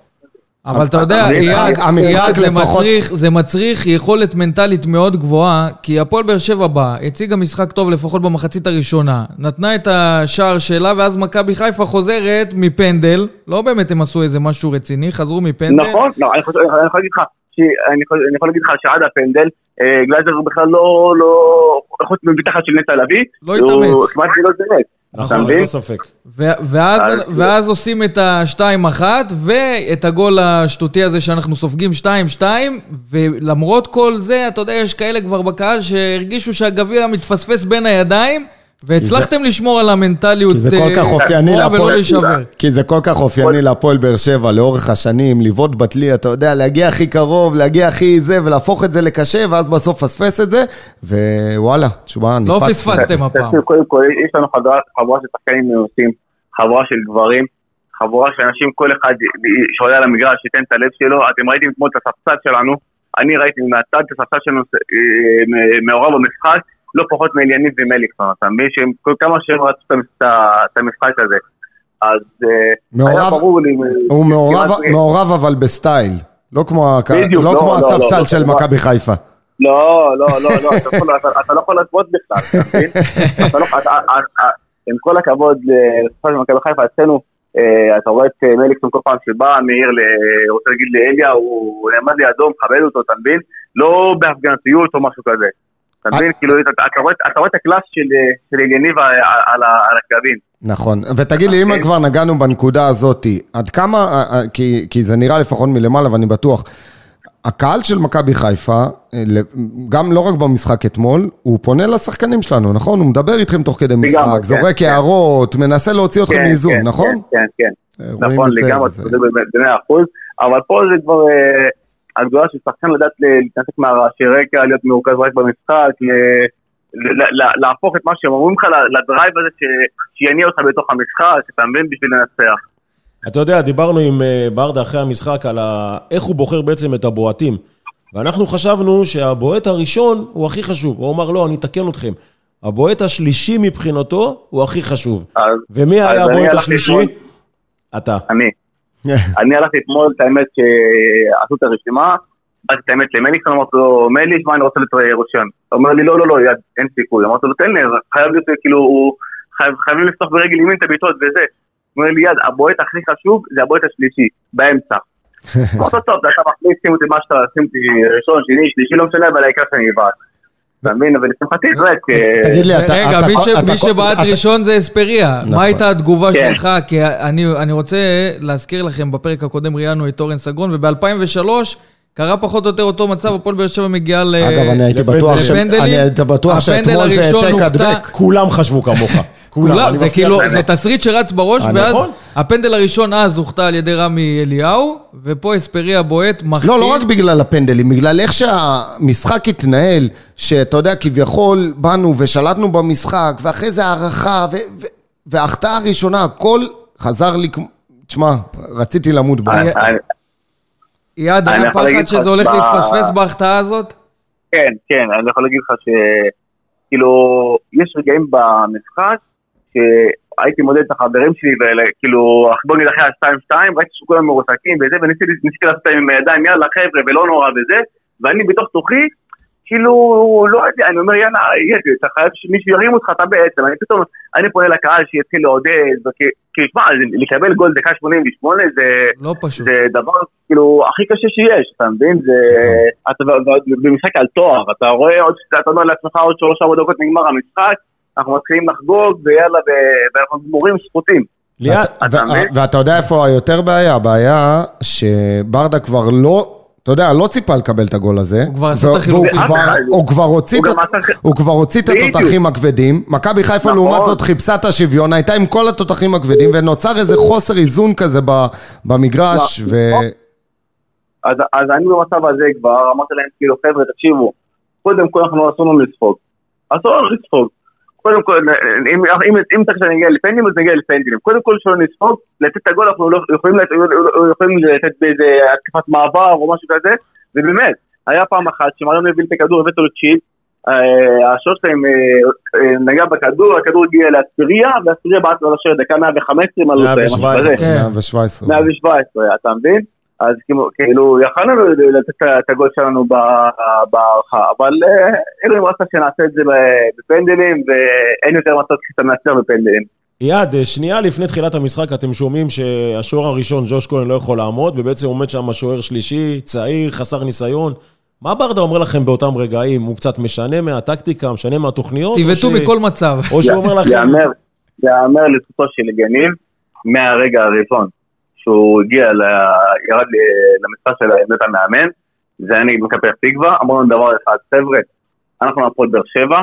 אבל אתה יודע, אייל, זה מצריך, יכולת מנטלית מאוד גבוהה, כי הפועל באר שבע באה, הציגה משחק טוב לפחות במחצית הראשונה, נתנה את השער שלה, ואז מכבי חיפה חוזרת מפנדל, לא באמת הם עשו איזה משהו רציני, חזרו מפנדל. נכון, לא, אני חושב- אני יכול להגיד לך, אני יכול להגיד לך שעד הפנדל, אה, גלייזר הוא בכלל לא, לא, חוץ מתחת של נטע לביא, לא הוא התאמץ. כמעט ולא זינק. נכון? ללא ספק. ו- ואז, אז- ואז עושים את ה-2-1, ואת הגול השטותי הזה שאנחנו סופגים 2-2, ולמרות כל זה, אתה יודע, יש כאלה כבר בקהל שהרגישו שהגביע מתפספס בין הידיים, והצלחתם לשמור על המנטליות כי זה כל אה, כך אופייני גבוהה ולא להפועל. להישבר. כי זה כל כך אופייני להפועל באר שבע לאורך השנים, לבעוט בדלי, אתה יודע, להגיע הכי קרוב, להגיע הכי זה, ולהפוך את זה לקשה, ואז בסוף פספס את זה, ווואלה, תשמע, לא ניפצתי. פספסתם הפעם. קודם כל, יש לנו חבורה, של שחקנים מנוסים, חבורה של גברים, חבורה של אנשים, כל אחד שעולה על המגרש ייתן את הלב שלו. אתם ראיתם אתמול את הספסל שלנו, אני ראיתי מהצד את הספסל שלנו אה, מעורב במשחק, לא פחות מבין? שהם כל כמה שהם רצו את המש- את המשחק הזה. אז אה, היה מעורב- ברור לי... הוא מעורב, מעורב אבל בסטייל. לא כמו, בדיוק, לא לא, כמו לא, הספסל לא, של לא. מכבי חיפה. לא, לא, לא, לא, אתה יכול- אתה- אתה לא יכול להשוות בכלל, אתה מבין? לא- עם כל הכבוד לספסל של מכבי חיפה, אצלנו, אה, אתה רואה את אה, מליקסון כל פעם שבא, מאיר, רוצה להגיד לאליה, הוא נעמד לידו, מכבד אותו, אתה מבין? לא בהפגנתיות או משהו כזה. אתה מבין? כאילו, אתה- אתה רואה- אתה רואה את הקלאס של אה, של אליניב על- הקווים. נכון. ותגיד לי, אם אוקיי. כבר נגענו בנקודה הזאת, עד כמה, אה, אה, כי, זה נראה לפחות מלמעלה ואני בטוח, הקהל של מכבי חיפה, אה, גם לא רק במשחק אתמול, הוא פונה לשחקנים שלנו, נכון? הוא מדבר איתכם תוך כדי משחק, כן, זורק כן. הערות, מנסה להוציא אתכם כן, מאיזון, נכון? כן, כן, כן. אה, נכון, זה, לגמרי, צודק במאה אחוז, אבל פה זה כבר אה, הגדולה של שחקן לדעת להתנתק מהרעשי רקע, להיות מרוכז רק במשחק, ל- ל- ל- להפוך את מה שהם אומרים לך לדרייב הזה ש- שיניע אותך בתוך המשחק, אתה מבין, בשביל לנצח. אתה יודע, דיברנו עם אה, ברדה אחרי המשחק על ה... איך הוא בוחר בעצם את הבועטים. ואנחנו חשבנו שהבועט הראשון הוא הכי חשוב. הוא אמר, לא, אני אתקן אתכם. הבועט השלישי מבחינתו הוא הכי חשוב. אז ומי אז היה הבועט השלישי? אתה. אני. אני הלכתי אתמול, את האמת, שעשו את הרשימה, באתי את האמת למליקסון, אמרתי לו, מלי, שמע, אני רוצה רושיון. הוא אומר לי, לא, לא, לא, יד, אין סיכוי. אמרתי לו, תן לי, חייב להיות, כאילו, חייב- חייבים לפתוח ברגל ימין את הבעיטות וזה. הוא אומר לי, יד, הבועט הכי חשוב זה הבועט השלישי, באמצע. אמרתי לו, טוב, אתה מחליט, שים אותי מה שאתה, שים אותי ראשון, שני, שלישי, לא משנה, אבל העיקר שאני אבעט. אתה מבין? אבל לשמחתי, זה רק... אה, תגיד לי, אתה... רגע, מי שבעט ראשון זה אספריה. נכון. מה הייתה התגובה כן. שלך? כי אני אני רוצה להזכיר לכם, בפרק הקודם ראיינו את אורן סגרון, וב-2003 קרה פחות או יותר אותו מצב, הפועל באר שבע מגיעה ל... אגב, אני הייתי לפנדלים. בטוח ש- לפנדלים. אני הייתי בטוח שאתמול זה הראשון העתק. הדבק. כולם חשבו כמוך. כולם, זה כאילו. זה תסריט שרץ בראש, אה, ואז נכון. הפנדל הראשון אז הוחטא על ידי רמי אליהו, ופה אספריה בועט, מחטיא. לא, לא רק בגלל הפנדלים, בגלל איך שהמשחק התנהל, שאתה יודע, כביכול באנו ושלטנו במשחק, ואחרי זה הערכה, וההחטאה הראשונה, הכל חזר לי. תשמע, רציתי למות בו. אני- אני- יד, אני היה יכול להגיד פחד שזה הולך ב- להתפספס בהחטאה הזאת? כן, כן, אני יכול להגיד לך שכאילו, יש רגעים במשחק שהייתי מודד את החברים שלי, וכאילו, בוא נגיד אחרי ה-2-2, ראיתי שכולם מרוסקים וזה, וניסיתי ניסיתי לעשות עם הידיים, יאללה חבר'ה, ולא נורא וזה, ואני בתוך תוכי, כאילו, לא יודע, אני אומר, יאללה, ידע, אתה חייב שמישהו ירים אותך, אתה בעצם, אני פתאום, אני פונה לקהל שיתחיל לעודד, כי שמע, לקבל גול דקה 88 זה... לא פשוט. זה דבר כאילו הכי קשה שיש, אתה מבין? זה... אתה ועוד במשחק על תואר, אתה רואה עוד, אתה אומר לעצמך עוד שלוש ארבע דקות נגמר המשחק, אנחנו מתחילים לחגוג ויאללה, ואנחנו גמורים אתה מבין? ואתה יודע איפה היותר בעיה? הבעיה שברדה כבר לא... אתה יודע, לא ציפה לקבל את הגול הזה. הוא כבר עשה את כבר- הוא כבר הוציא את. התותחים הכבדים. מכבי חיפה נכון. לעומת זאת חיפשה את השוויון, הייתה עם כל התותחים הכבדים, ונוצר איזה חוסר איזון כזה במגרש, לא, ו... אז, אז אני במצב הזה כבר, אמרתי להם כאילו חבר'ה תקשיבו, קודם כל אנחנו אסור לנו לספוג. אסור לנו לספוג. קודם כל, אם, אם, אם צריך שנגיע לפנדלים, אז נגיע לפנדלים. קודם כל שלא נספוג, לתת את הגול, אנחנו לא יכולים, לת- יכולים לתת באיזה התקפת מעבר או משהו כזה, ובאמת, היה פעם אחת שמריון הבין את הכדור, הבאת לו צ'יפ, אה, השעות שלהם אה, אה, נגע בכדור, הכדור הגיע לאספיריה, ואספיריה בעט לו לשער דקה 115, אם אני לא טועה, משהו 117. כזה. כן. 117. 117, אתה מבין? אז כאילו- כאילו, יכלנו לתת את הגול שלנו ב- בהערכה, אבל אלוהים רצה שנעשה את זה בפנדלים, ואין יותר מצב כשאתה מנצח בפנדלים. יעד, אה, שנייה לפני תחילת המשחק אתם שומעים שהשוער הראשון, ג'וש כהן, לא יכול לעמוד, ובעצם עומד שם שוער שלישי, צעיר, חסר ניסיון. מה ברדה אומר לכם באותם רגעים? הוא קצת משנה מהטקטיקה, משנה מהתוכניות? תבעטו ש- מכל מצב. או שהוא אומר לכם... יאמר, יאמר לזכותו של יניב, מהרגע הראשון שהוא הגיע, ל... ירד ל- למשחק של עמדת המאמן, זה היה נגד מכבי אמרנו לנו דבר אחד, חבר'ה, אנחנו הפועל באר שבע,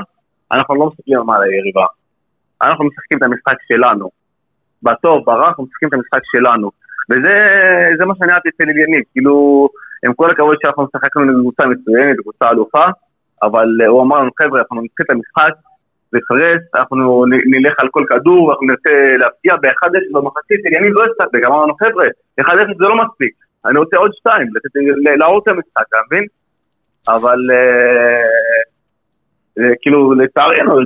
אנחנו לא מסתכלים על היריבה, אנחנו משחקים את המשחק שלנו. בטוב, ברע, אנחנו משחקים את המשחק שלנו. וזה זה מה שאני אהבתי אצל יניב, כאילו, עם כל הכבוד שאנחנו משחקנו קבוצה מצוינת, קבוצה אלופה, אבל הוא אמר לנו, חבר'ה, אנחנו נתחיל את המשחק, בפרס, אנחנו נלך על כל כדור, אנחנו נרצה להפגיע ב-1-0 במחצית, עניינים לא הסתפק, אמרנו חבר'ה, 1-0 זה לא מספיק, אני רוצה עוד שתיים, לתת- ל- להראות את המשחק, אתה מבין? אבל אה, כאילו לצערנו, אה,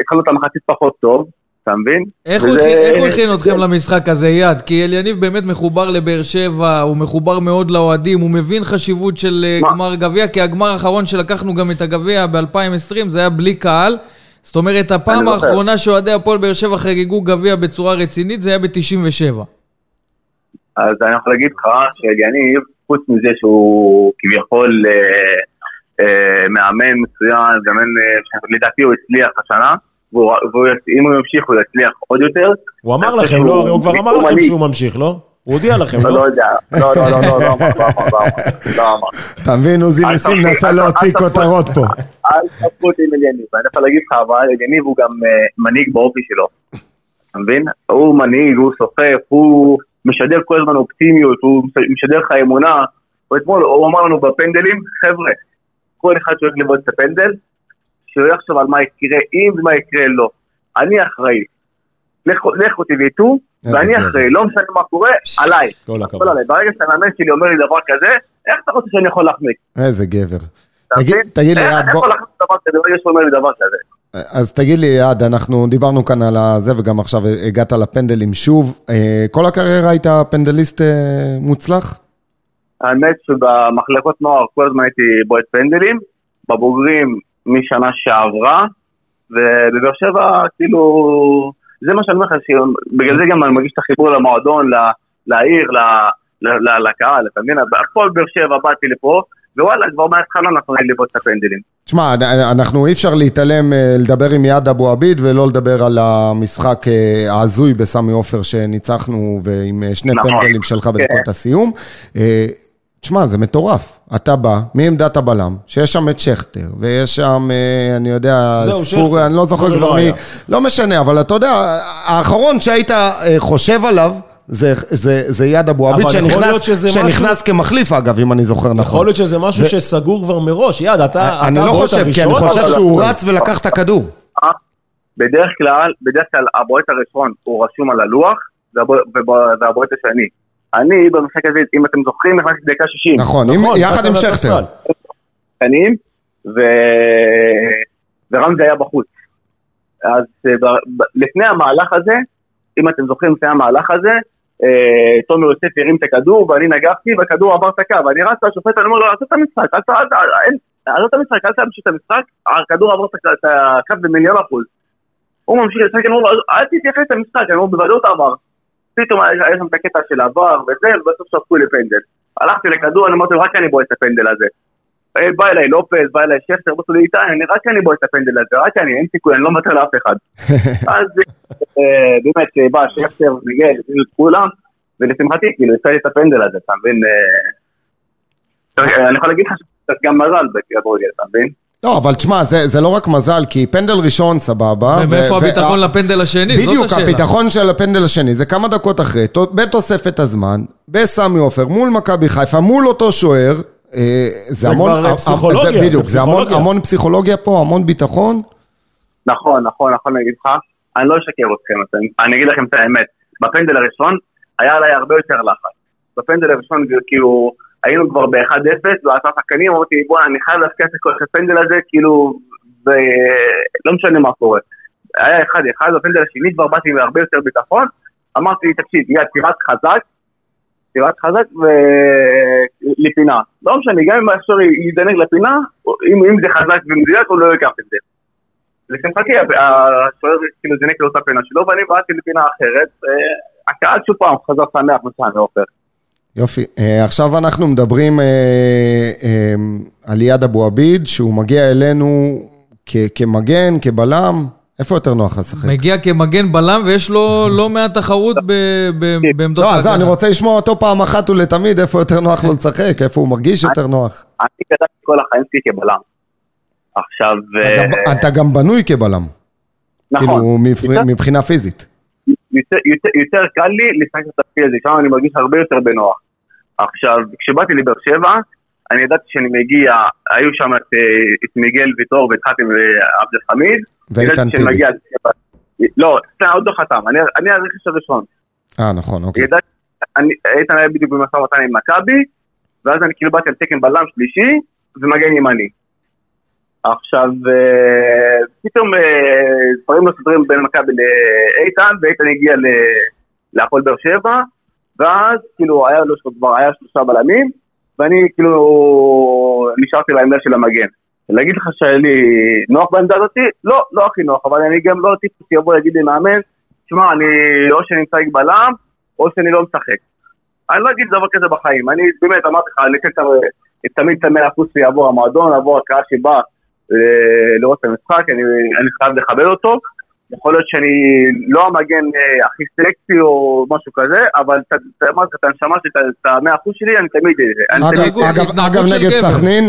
התחלנו את המחצית פחות טוב, אתה מבין? איך הוא הכין- אתכם למשחק הזה, יד? כי אליניב באמת מחובר לבאר שבע, הוא מחובר מאוד לאוהדים, הוא מבין חשיבות של אה? גמר גביע, כי הגמר האחרון שלקחנו גם את הגביע ב-2020, זה היה בלי קהל. זאת אומרת, הפעם. האחרונה שאוהדי הפועל באר שבע חגגו גביע בצורה רצינית, זה היה ב-97. אז אני יכול להגיד לך שאליניב, חוץ מזה שהוא כביכול אה, אה, מאמן מצוין, גם אין, אה, לדעתי הוא הצליח השנה, ואם הוא ימשיך הוא יצליח עוד יותר. הוא אמר לכם, לא? הוא כבר אמר לכם. שהוא ממשיך, לא? הוא הודיע לכם, לא, לא? לא יודע, לא, לא, לא, לא, לא אמר, לא אמר, לא לא. אתה מבין, עוזי ניסים אל- להוציא. כותרות פה. אל תפקו אותי עם אליניב, אני יכול להגיד לך, אבל אליניב הוא גם אה, מנהיג באופי שלו, אתה מבין? הוא מנהיג, הוא סוחף, הוא משדר כל הזמן אופטימיות, הוא משדר לך אמונה. הוא אתמול, הוא אמר לנו בפנדלים, חבר'ה, כל אחד שהולך לבעוט את הפנדל, שהוא יחשוב על מה יקרה אם ומה יקרה לו. אני אחראי. לכו איזה ואני. אחראי, לא משנה מה קורה, עליי. כל הכבוד. ברגע שהמאמן שלי אומר לי דבר כזה, איך אתה רוצה שאני יכול להחמיק? איזה גבר. תגיד לי, ברגע שהוא אומר לי דבר כזה? אז תגיד לי, יעד, אנחנו דיברנו כאן על הזה, וגם עכשיו הגעת לפנדלים שוב. אה, כל הקריירה היית פנדליסט אה, מוצלח? האמת שבמחלקות נוער כל הזמן הייתי בועט פנדלים, בבוגרים משנה שעברה, ובבאר שבע כאילו, זה מה שאני אומר לך, בגלל זה גם אני מרגיש את החיבור למועדון, לעיר, לקהל, אתה מבין? הכל באר שבע באתי לפה, ווואלה, כבר מההתחלה אנחנו נהיה לבעוט את הפנדלים. תשמע, אנחנו אי אפשר להתעלם, אה, לדבר עם יעד אבו עביד ולא לדבר על המשחק אה, ההזוי בסמי עופר שניצחנו ועם אה, שני נכון. פנדלים שלך בדקות הסיום. אה, תשמע, זה מטורף. אתה בא מעמדת הבלם, שיש שם את שכטר, ויש שם, אני יודע, זהו, ספור, שכטר. אני לא זוכר ספורי כבר לא מי, היה. לא משנה, אבל אתה יודע, האחרון שהיית חושב עליו, זה, זה, זה יד אבו עביד, שנכנס, שנכנס כמחליף, אגב, אם אני זוכר נכון. יכול להיות שזה משהו ו- שסגור כבר מראש. יד, אתה אני אתה לא הבועט חושב, כי אני הראשון, חושב אבל- שהוא רץ ולקח את הכדור. בדרך כלל, בדרך כלל הבועט הראשון הוא רשום על הלוח, והבועט השני. אני במשחק הזה, אם אתם זוכרים, נכנסתי דקה 60. נכון, עם- נכון, יחד עם. שכטר. שחקנים, ו... ורמזי היה בחוץ. אז אה, ב- ב- לפני המהלך הזה, אם אתם זוכרים לפני המהלך הזה, אה, תומר יוסף הרים את הכדור ואני נגחתי והכדור עבר את הקו, ואני רץ לשופט, אני אומר לו, עזוב את המשחק, עזוב את המשחק, אל תמשיך את המשחק, הכדור עבר את הקו במיליון אחוז. הוא ממשיך לשחק, אני אומר לו, אל תתייחס למשחק, אני אומר, בוודאות עבר. פתאום היה שם את הקטע של עבר וזה, ובסוף שפכו לי פנדל. הלכתי לכדור, אני אמרתי לו, רק אני בועט את הפנדל הזה. אה, בא אליי לופז, בא אליי שכטר, אמרתי לו, איתי, אני רק אני בועט את הפנדל הזה, רק אני, אין סיכוי, אני לא מוותר לאף אחד. אז אה, באמת, אה, בא שכטר, מיגל, הביאו את כולם, ולשמחתי, כאילו, יצא לי את הפנדל הזה, אתה מבין? אני יכול להגיד לך שקצת גם מזל בכדורגל, אתה מבין? לא, אבל תשמע, זה, זה לא רק מזל, כי פנדל ראשון סבבה. ומאיפה ו- הביטחון ו- לפנדל השני? בדיוק. הביטחון של הפנדל השני, זה כמה דקות אחרי, בתוספת הזמן, בסמי עופר, מול מכבי חיפה, מול אותו שוער, זה זה המון, כבר פסיכולוגיה, זה בדיוק, זה זה המון, פסיכולוגיה. המון פסיכולוגיה פה, המון ביטחון. נכון, נכון, נכון, אני אגיד לך, אני לא אשקר אתכם, אני אגיד לכם את האמת. בפנדל הראשון היה עליי הרבה יותר לחץ. בפנדל הראשון, כאילו, היינו כבר ב-1-0, ועשה שחקנים, אמרתי, בוא'נה, אני חייב להפקיע את הפנדל הזה, כאילו, ולא משנה מה קורה. היה 1-1, בפנדל השני כבר באתי עם הרבה יותר ביטחון, אמרתי, תקשיב, יהיה טירת חזק, טירת חזק ולפינה. לא משנה, גם אם עכשיו ידנק לפינה, אם, אם זה חזק ומדויק, הוא לא ייקח את זה. לשמחתי, השוער כאילו זינק לאותה פינה שלו, ואני באתי לפינה אחרת. אה, הקהל שוב פעם חזר שמח מסען ועופר. יופי. אה, עכשיו אנחנו מדברים אה, על ליעד אבו עביד, שהוא מגיע אלינו כמגן, כבלם. איפה יותר נוח לשחק? מגיע כמגן בלם, ויש לו לא מעט תחרות ב- ב- בעמדות לא, אז. אני רוצה לשמוע אותו פעם אחת ולתמיד, איפה יותר נוח לו לשחק, איפה הוא מרגיש יותר נוח. אני גדלתי כל החיים שלי כבלם. עכשיו, אתה אה, גם- גם בנוי כבלם. נכון, כאילו, מבחינה פיזית. יותר קל לי לשחק את התפקיד הזה, שם אני מרגיש הרבה יותר בנוח. עכשיו, כשבאתי לבאר שבע, אני ידעתי שאני מגיע, היו שם את, אה, את מיגל ויטור והתחלתי עם אה, עבד אל חמיד. ואיתן טיבי. מגיע- לא, סתם, עוד לא חתם, אני, אני הרכש הראשון. אה, נכון, אוקיי. ידעתי, אני, איתן היה בדיוק במשא ומתן עם מכבי, ואז אני כאילו באתי על תקן בלם שלישי, ומגן ימני. עכשיו, אה, פתאום אה, דברים לא סודרים בין מכבי לאיתן, ואיתן הגיע להפועל באר שבע, ואז כאילו היה לו כבר, היה שלושה בלמים, ואני כאילו נשארתי לעמדה של המגן. להגיד לך לי נוח בעמדה הזאתי? לא, לא הכי נוח, אבל אני גם לא טיפוס שיבוא להגיד לי מאמן, תשמע, אני או שאני משחק בלם, או שאני לא משחק. אני לא אגיד דבר כזה בחיים, אני באמת אמרתי לך, אני אתן את- תמיד את המאה אחוז שיעבור המועדון, עבור הקהל שבא אה, לראות את המשחק, אני חייב לכבד אותו. יכול להיות שאני לא המגן אה, הכי סקסי או משהו כזה, אבל את- את- אמרתי לך, את הנשמה שלי, את- המאה אחוז שלי, אני תמיד... אני אגב, נגד. סכנין,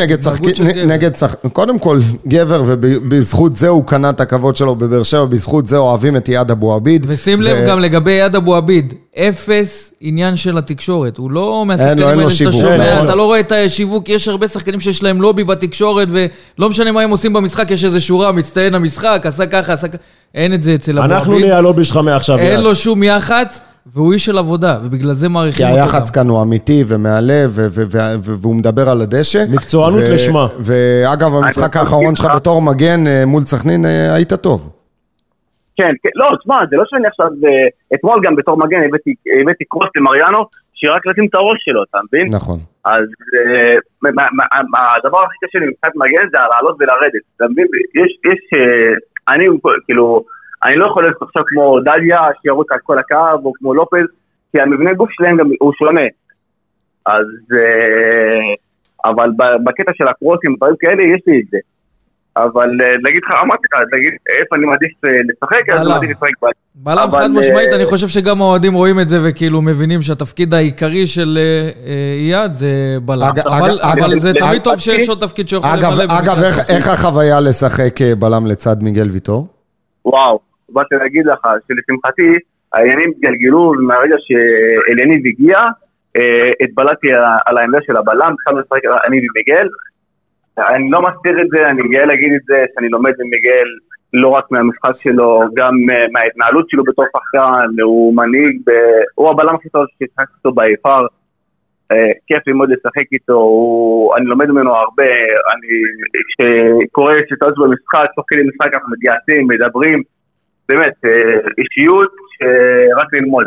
נגד סכנין, קודם כל גבר ובזכות זה הוא קנה את הכבוד שלו בבאר שבע, בזכות זה אוהבים את יעד אבו עביד. ושים לב גם לגבי יד אבו עביד, אפס עניין של התקשורת. הוא לא מהשחקנים האלה שאתה שומע, אין אתה. לא רואה את השיווק, יש הרבה שחקנים שיש להם לובי בתקשורת, ולא משנה מה הם עושים במשחק, יש איזה שורה, מצטיין המשחק, עשה ככה, עשה ככה, אין את זה אצל אבו אנחנו. נהיה הלובי שלך מעכשיו. אין. לו שום יח"צ, והוא איש של עבודה, ובגלל זה כי מעריכים אותו היח"צ גם. כאן הוא אמיתי ומהלב, והוא מדבר על הדשא. מקצוענות לשמה. ואגב, במשחק אני האחרון שלך בתור מגן אה, מול סכנין אה, היית טוב. כן, כן, לא, תשמע, זה לא שאני עכשיו, אה, אתמול גם בתור מגן הבאתי, קרוס למריאנו, שרק לשים את הראש שלו, אתה מבין? נכון. אז אה, הדבר הכי קשה למשחק מגן זה לעלות ולרדת, אתה מבין? יש, יש, אה, אני כאילו, אני לא יכול להיות עכשיו כמו דליה שירוץ על כל הקו, או כמו לופז, כי המבנה גוף שלהם גם הוא שונה. אז, אבל בקטע של הקרוסים, דברים כאלה, יש לי את זה. אבל אה, להגיד לך, אמרתי לך, להגיד איפה אני מעדיף אה, לשחק, אז אני. מעדיף לשחק בלם. בלם חד משמעית, אה, אני חושב שגם האוהדים רואים את זה וכאילו מבינים שהתפקיד העיקרי של אייד זה בלם. אבל זה תמיד טוב שיש עוד תפקיד שיכול אגב, למלא. אגב, איך- החוויה לשחק בלם לצד מיגל ויטור? וואו, באתי להגיד לך שלשמחתי העניינים התגלגלו מהרגע שאליניב הגיע, התבלעתי על העמדה של הבלם, התחלנו לשחק אני ומיגל. אני לא מסתיר את זה, אני גאה להגיד את זה, שאני לומד ממיגל לא רק מהמשחק שלו, גם אה, מההתנהלות שלו בתור שחקן, הוא מנהיג, ב- הוא הבלם הכי טוב שהשחקתי איתו ביפר. אה, כיף ללמוד לשחק איתו, הוא, אני לומד ממנו הרבה, אני, כשקורה סיטואציות במשחק, תוך כדי משחק אנחנו מתייעצים, מדברים, באמת, אה, אישיות שרק ללמוד.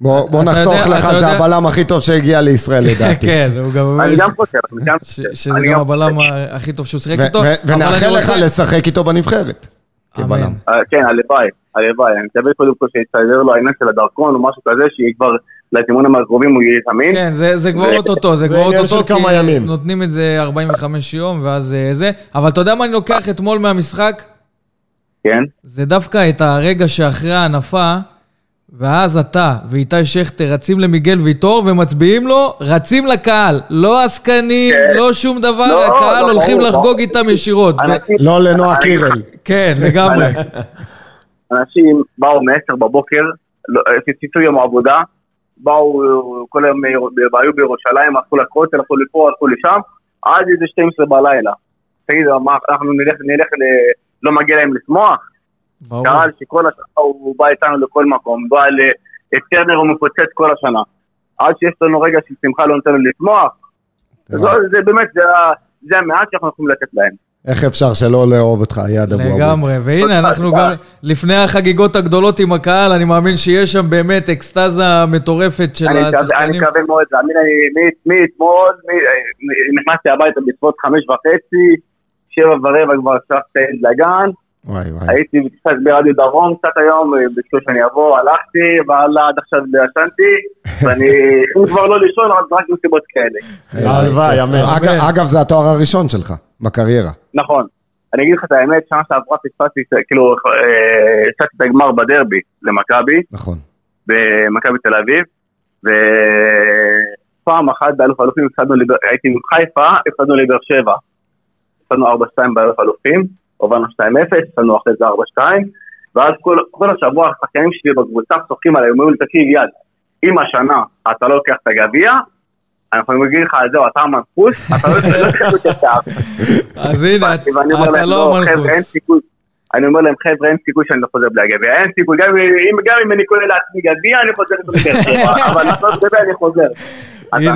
בוא בוא נחסוך יודע- לך, זה יודע- הבלם הכי טוב שהגיע לישראל לדעתי. כן, הוא גם אומר אני גם חושב, אני גם חושב. שזה גם. הבלם הכי טוב שהוא שיחק איתו. ונאחל לך לשחק איתו בנבחרת. כבלם. אה, כן, הלוואי, הלוואי. אני מקווה קודם כל שיסתדר לו העניין של הדרכון או משהו כזה, שיהיה כבר לאימונים הקרובים הוא יהיה זמין. כן, זה, זה כבר אוטוטו, זה זה כבר אוטוטו, ימים. נותנים את זה 45 יום, ואז אה, זה. אבל אתה יודע מה אני לוקח אתמול מהמשחק? כן. זה דווקא את הרגע שאחרי ההנפה, ואז אתה ואיתי שכטר רצים למיגל ויטור ומצביעים לו, רצים לקהל. לא עסקנים, כן. לא שום דבר, לא, הקהל לא, הולכים ברור, לחגוג ברור. איתם ישירות. ו- אנשים- לא לנועה קירל. כן, לגמרי. אנשים באו מ-10 בבוקר, לא, ציצו יום עבודה, באו כל היום, היו בירושלים, הלכו לכותל, הלכו לפה, הלכו לשם, עד איזה 12 בלילה. תגידו, מה, אנחנו נלך, נלך ל... לא מגיע להם לשמוח? ברור. קהל שכל השנה הוא בא איתנו לכל מקום, בא ל... את טרנר הוא מפוצץ כל השנה. עד שיש לנו רגע של שמחה לא נותן לנו לשמוח. זו- זה באמת, זה זה המעט שאנחנו יכולים לתת להם. איך אפשר שלא לאהוב אותך, יד אבו אבו? לגמרי, והנה, אנחנו גם לפני החגיגות הגדולות עם הקהל, אני מאמין שיש שם באמת אקסטזה מטורפת של אני מקווה- אני השחקנים. מקווה מאוד, תאמין לי, מאתמול, נכנסתי הביתה בסביבות חמש וחצי, שבע ורבע כבר שלחתי הילד לגן, וואי וואי. הייתי קצת ברדיו דרום קצת היום, ביקשו שאני אבוא, הלכתי, וואלה, עד עכשיו לא ישנתי, ואני, אם כבר לא לישון, אז רק מסיבות כאלה. הלוואי, אמן. אגב- זה התואר הראשון שלך בקריירה. נכון. אני אגיד לך את האמת, שנה שעברה פספסתי, כאילו, אה, הפסדתי את הגמר בדרבי למכבי, נכון. במכבי תל אביב, ופעם אחת באלוף אלופים הפסדנו, הייתי מחיפה, הפסדנו לבאר שבע. הפסדנו 4-2 באלוף אלופים, הובלנו 2-0, הפסדנו אחרי זה 4-2, ואז כל, כל השבוע השחקנים שלי בקבוצה צוחקים עליי, אומרים לי, תקשיב יד, אם השנה אתה לא לוקח את הגביע, אנחנו יכולים להגיד לך, זהו, אתה המנחוס, אתה לא לא תקבל את השער. אז הנה, אתה לא המנחוס. סיכוי. אני אומר להם, חבר'ה, אין סיכוי שאני לא חוזר בלי הגביע, אין סיכוי, גם אם, אני קורא לעצמי גביע, אני חוזר בבאר שבע, אבל לעשות גביע אני חוזר. הנה,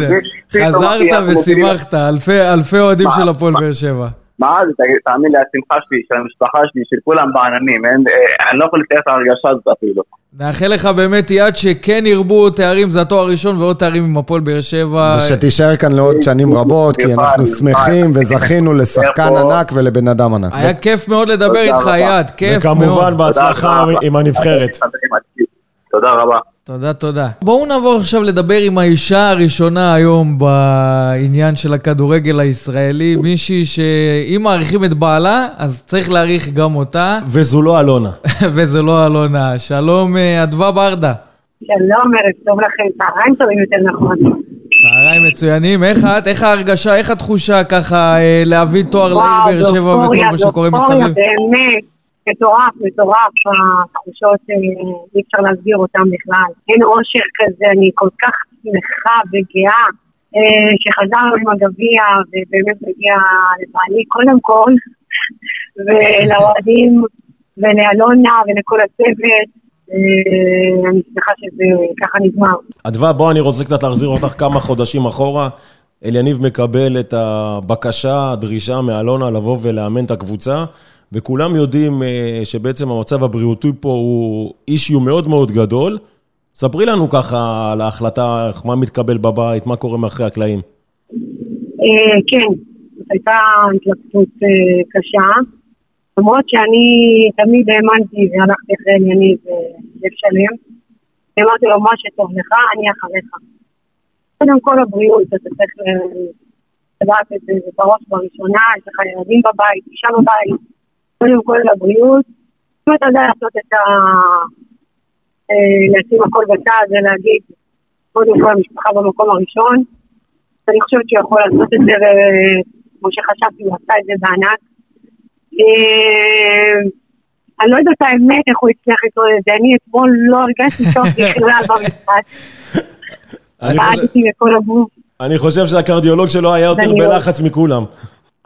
חזרת ושימחת, אלפי- אוהדים של הפועל? באר שבע. מה זה, תאמין לי, השמחה שלי, של המשפחה שלי, של כולם בעננים, אין- אה, אני לא יכול לתאר את ההרגשה הזאת אפילו. נאחל לך באמת, יד, שכן ירבו תארים, זה התואר הראשון ועוד תארים עם הפועל באר שבע. ושתישאר כאן לעוד שנים רבות, כי יפה, אנחנו. שמחים וזכינו לשחקן. ענק ולבן אדם ענק. היה כיף מאוד לדבר איתך. יד, כיף מאוד. וכמובן, בהצלחה. עם הנבחרת. תודה רבה. תודה, תודה. בואו נעבור עכשיו לדבר עם האישה הראשונה היום בעניין של הכדורגל הישראלי. מישהי שאם מעריכים את בעלה, אז צריך להעריך גם אותה, וזו לא אלונה. וזה לא אלונה. שלום, אה, אדווה ברדה. שלום, ערב טוב לכם, צהריים טובים יותר נכון. צהריים מצוינים, איך את? איך ההרגשה, איך התחושה ככה אה, להביא תואר לעיר באר שבע וכל מה שקורה אופוריה, מסביב? באמת, מטורף, מטורף, התחושות, אה, אי אפשר להסביר אותן בכלל. אין אושר כזה, אני כל כך שמחה וגאה אה, שחזרנו עם הגביע, ובאמת מגיע לבעלי קודם כל, ולאוהדים, ולאלונה, ולכל הצוות. אה, אני שמחה שזה ככה נגמר. אדווה, בוא, אני רוצה קצת להחזיר אותך כמה חודשים אחורה. אליניב מקבל את הבקשה, הדרישה מאלונה לבוא ולאמן את הקבוצה, וכולם יודעים אה, שבעצם המצב הבריאותי פה הוא אישיו מאוד מאוד גדול. ספרי לנו ככה על ההחלטה, מה מתקבל בבית, מה קורה מאחורי הקלעים. אה, כן, זאת הייתה התלבטות אה, קשה, למרות שאני תמיד האמנתי והלכתי אחרי ענייני בלב שלם. אמרתי לו, מה שטוב לך, אני אחריך. קודם כל הבריאות, אתה צריך לדעת את זה בראש בראשונה, יש לך ילדים בבית, אישה בבית, קודם כל הבריאות. אם אתה יודע לעשות את ה... אה, לשים הכל בצד ולהגיד, קודם כל המשפחה במקום הראשון, אני חושבת שהוא יכול לעשות את זה, וכמו שחשבתי, הוא עשה את זה בענק. אה, אני לא יודעת האמת איך הוא הצליח לקרוא לזה, אני אתמול לא הרגשתי טוב בכלל במשחק. אני חושב- רעדתי בכל הגוף. אני חושב שהקרדיולוג שלו היה יותר לא- בלחץ מכולם.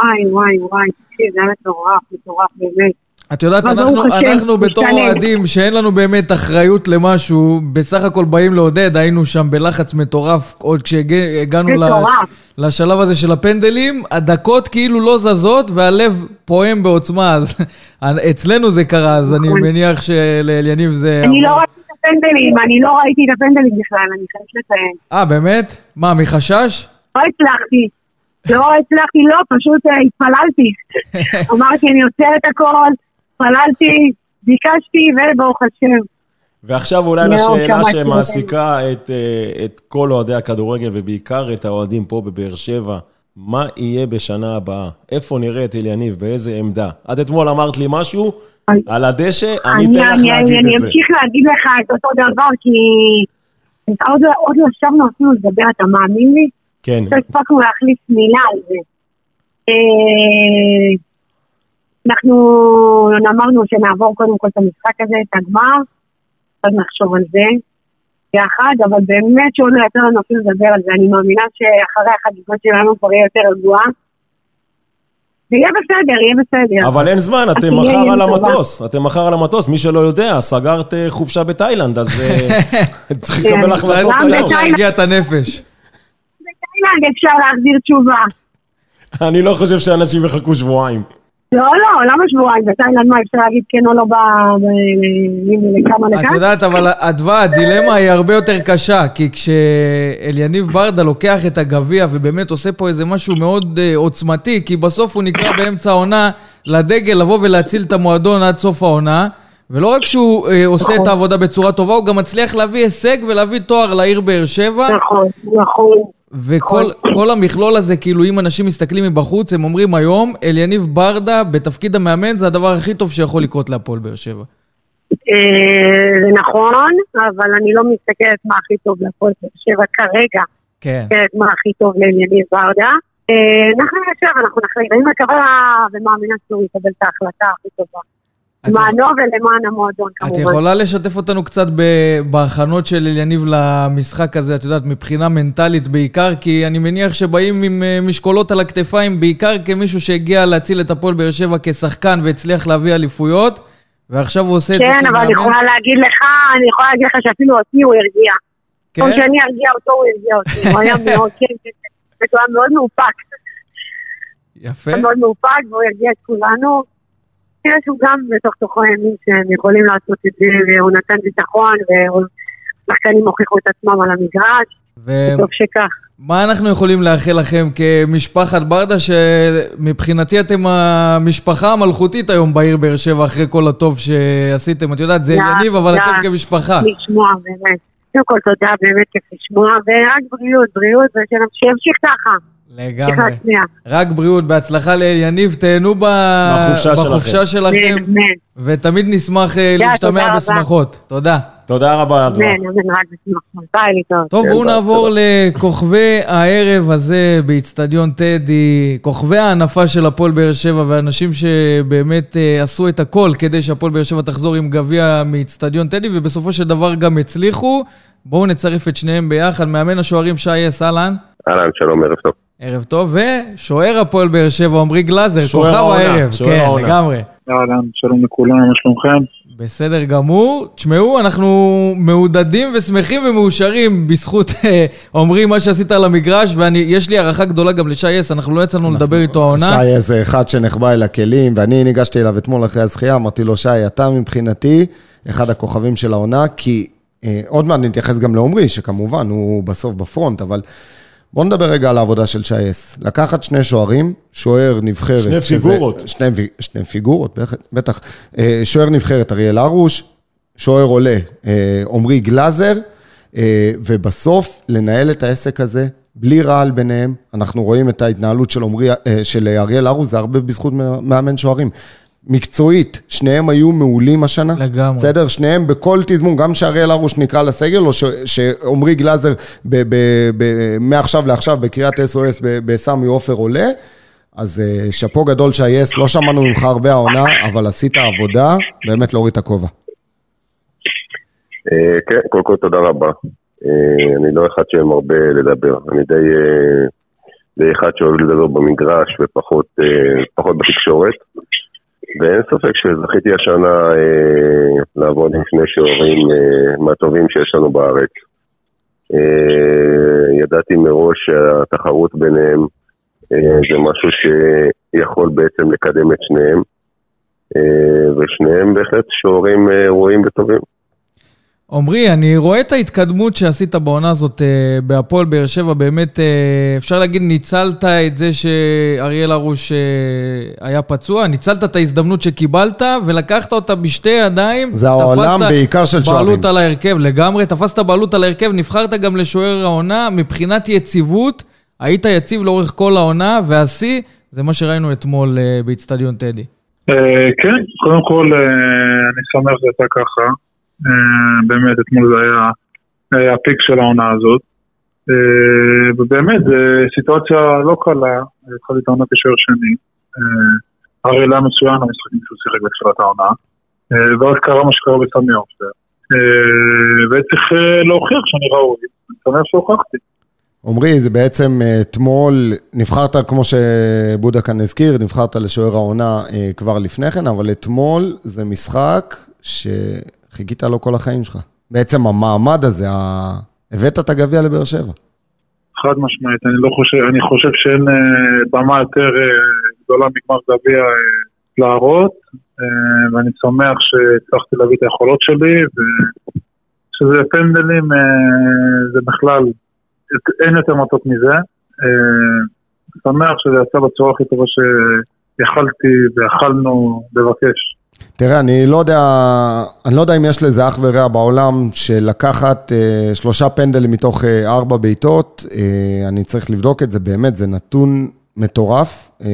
וואי וואי וואי, תקשיב, זה היה מטורף, מטורף באמת. את יודעת, אנחנו, אנחנו בתור. אוהדים שאין לנו באמת אחריות למשהו, בסך הכל באים לעודד, היינו שם בלחץ מטורף עוד כשהגענו מטורף. לשלב הזה של הפנדלים, הדקות כאילו לא זזות והלב פועם בעוצמה, אז אצלנו זה קרה, אז אני נכון. מניח שלאליניב זה... אני לא. ראיתי את הפנדלים, אני לא ראיתי את הפנדלים בכלל, אני חייבת לציין. אה, באמת? מה, מחשש? לא הצלחתי. לא הצלחתי, לא, פשוט אה, התפללתי. אמרתי, אני עוצרת הכל, התפללתי, ביקשתי, וברוך השם. ועכשיו אולי לשאלה שמעסיקה את, אה, את כל אוהדי הכדורגל, ובעיקר את האוהדים פה בבאר שבע, מה יהיה בשנה הבאה? איפה נראה את אליניב? באיזה עמדה? עד אתמול אמרת לי משהו אני- על הדשא, אני אני, אתן לך אני, להגיד אני את זה. אמשיך להגיד לך את אותו דבר, כי עוד, לא- עוד לא ישבנו אפילו לדבר, אתה מאמין לי? כן, לא הספקנו להחליף מילה על זה. אה, אנחנו אמרנו שנעבור קודם כל את המשחק הזה, את הגמר, אז נחשוב על זה יחד, אבל באמת שעוד לא יצא לנו אפילו לדבר על זה. אני מאמינה שאחרי החגיגות שלנו כבר יהיה יותר רגועה, יהיה בסדר, יהיה בסדר. אבל אין זמן, אתם מחר על. המטוס. אתם מחר על המטוס, מי שלא יודע, סגרת אה, חופשה בתאילנד, אז אה, צריך כן, לקבל החלטות גם היום. להרגיע את הנפש. בתאילנד אפשר להחזיר תשובה. אני לא חושב שאנשים יחכו שבועיים. לא, לא, למה שבועיים? בתאילנד מה, אפשר להגיד כן או לא ב... ב- לכמה את לכאן? יודעת, אבל אדווה, הדילמה היא הרבה יותר קשה, כי כשאליניב ברדה לוקח את הגביע ובאמת עושה פה איזה משהו מאוד אה, עוצמתי, כי בסוף הוא נקרא באמצע העונה לדגל לבוא ולהציל את המועדון עד סוף העונה, ולא רק שהוא אה, עושה את העבודה בצורה טובה, הוא גם מצליח להביא הישג ולהביא תואר לעיר באר שבע, נכון, נכון. וכל כל המכלול הזה, כאילו אם אנשים מסתכלים מבחוץ, הם אומרים היום, אליניב ברדה בתפקיד המאמן זה הדבר הכי טוב שיכול לקרות להפועל באר שבע. אה, זה נכון, אבל אני לא מסתכלת מה הכי טוב להפועל באר שבע כרגע. כן. מסתכלת מה הכי טוב לעניינים ברדה. אה, אנחנו נשב, אנחנו נחליט. אני מקווה ומאמינה שהוא יקבל את ההחלטה הכי טובה. את- למענו ולמען המועדון את כמובן. יכולה לשתף אותנו קצת בהכנות של אליניב למשחק הזה, את יודעת, מבחינה מנטלית בעיקר, כי אני מניח שבאים עם אה, משקולות על הכתפיים, בעיקר כמישהו שהגיע להציל את הפועל באר שבע כשחקן והצליח להביא אליפויות, ועכשיו הוא עושה את זה כן, אבל אני יכולה להגיד לך, אני יכולה להגיד לך שאפילו אותי הוא הרגיע. כן? שאני ארגיע אותו, הוא הרגיע אותי. הוא היה מאוד, כן, כן, כן. הוא היה מאוד מאופק. יפה. היה מאוד מאופק, והוא הרגיע את כולנו. נראה שהוא גם בתוך תוכו האמין שהם יכולים לעשות את זה, והוא נתן ביטחון, והשחקנים הוכיחו את עצמם על המגרש, וטוב שכך. ומה אנחנו יכולים לאחל לכם כמשפחת ברדה, שמבחינתי אתם המשפחה המלכותית היום בעיר באר שבע, אחרי כל הטוב שעשיתם. את יודעת, זה יא, אליניב, אבל. אתם כמשפחה. לשמוע, באמת. קודם כל תודה, באמת כיף לשמוע, ורק בריאות, בריאות, ושימשיך ככה. לגמרי. רק בריאות, בהצלחה ליניב, תהנו ב... בחופשה בחופשה שלכם, אמן, ותמיד נשמח אה, תודה, להשתמע תודה רבה. בשמחות. תודה. תודה רבה. ביי, להתראות. טוב, כן, בואו ביי, נעבור לכוכבי הערב הזה באיצטדיון טדי, כוכבי ההנפה של הפועל באר שבע, ואנשים שבאמת אה, עשו את הכל כדי שהפועל באר שבע תחזור עם גביע מאיצטדיון טדי, ובסופו של דבר גם הצליחו. בואו נצרף את שניהם ביחד. מאמן השוערים שי אס אהלן, אהלן, שלום, ערב טוב. ערב טוב, ושוער הפועל באר שבע עמרי גלאזר, כוכב הערב. שוער כן, העונה. לגמרי. אהלן, שלום לכולם, מה שלומכם? בסדר גמור. תשמעו, אנחנו מעודדים ושמחים ומאושרים בזכות אה, עמרי, מה שעשית על המגרש, ויש לי הערכה גדולה גם לשי אס, אנחנו לא יצאנו לדבר איתו העונה. שי איזה אחד שנחבא אל הכלים, ואני ניגשתי אליו אתמול אחרי הזכייה, אמרתי לו, שי, אתה מבחינתי אחד הכוכבים של העונה, כי אה, עוד מעט נתייחס גם לעומרי, שכמובן הוא בסוף בפרונט, אבל בואו נדבר רגע על העבודה של שי אס. לקחת שני שוערים, שוער נבחרת. שני שזה- פיגורות. שני, שני פיגורות, בטח-. אה, שוער נבחרת אריאל הרוש, שוער עולה אה, עמרי גלאזר, אה, ובסוף לנהל את העסק הזה בלי רעל ביניהם. אנחנו רואים את ההתנהלות של, עומרי, אה, של אריאל הרוש, זה הרבה בזכות מאמן שוערים. מקצועית, שניהם היו מעולים השנה. לגמרי. בסדר? שניהם בכל תזמון, גם שאריאל הרוש נקרא לסגל, או ש- שעמרי גלאזר ב- ב- ב- מעכשיו לעכשיו בקריאת SOS ב- בסמי עופר עולה. אז אה, שאפו גדול שהיס, לא שמענו ממך הרבה העונה, אבל עשית עבודה, באמת להוריד את הכובע. אה, כן, קודם כל תודה רבה. אה, אני לא אחד שמרבה לדבר, אני די, די אחד שאוהב לדבר במגרש ופחות פחות בתקשורת. ואין ספק שזכיתי השנה אה, לעבוד עם שני שוערים אה, מהטובים שיש לנו בארץ. אה, ידעתי מראש שהתחרות ביניהם אה, זה משהו שיכול בעצם לקדם את שניהם. אה, ושניהם בהחלט שוערים אה, ראויים וטובים. עמרי, אני רואה את ההתקדמות שעשית בעונה הזאת אה, בהפועל באר שבע, באמת, אה, אפשר להגיד, ניצלת את זה שאריאל הרוש אה, היה פצוע, ניצלת את ההזדמנות שקיבלת ולקחת אותה בשתי ידיים. זה העולם תפסת בעיקר של שוערים. בעלות על ההרכב, לגמרי, תפסת בעלות על ההרכב, נבחרת גם לשוער העונה, מבחינת יציבות, היית יציב לאורך כל העונה, והשיא, זה מה שראינו אתמול אה, באיצטדיון טדי. אה, כן, קודם כל אה, אני שמח שזה ככה. אה, באמת, אתמול זה היה אה, הפיק של העונה הזאת. אה, ובאמת, זו סיטואציה לא קלה, התחלתי את העונה כשוער שני. אה, אריאל היה מצוין במשחקים שהוא שיחק בתחילת העונה. ואז קרה מה שקרה בסמי. אה, וצריך להוכיח שאני ראוי. אני שמח שהוכחתי. עמרי, זה בעצם אתמול, נבחרת, כמו שבודה כאן הזכיר, נבחרת לשוער העונה כבר לפני כן, אבל אתמול זה משחק שחיכית לו כל החיים שלך. בעצם המעמד הזה, ה... הבאת את הגביע לבאר שבע. חד משמעית, אני לא חושב, אני חושב שאין אה, במה יותר אה, גדולה מגמר גביע אה, להראות, אה, ואני שמח שהצלחתי להביא את היכולות שלי, וכשזה פנדלים אה, זה בכלל, אין יותר מתוק מזה. אה, שמח שזה יצא בצורה הכי טובה שיכלתי ויכלנו לבקש. תראה, אני לא יודע, אני לא יודע אם יש לזה אח ורע בעולם של לקחת אה, שלושה פנדלים מתוך אה, ארבע בעיטות, אה, אני צריך לבדוק את זה, באמת, זה נתון מטורף. אה,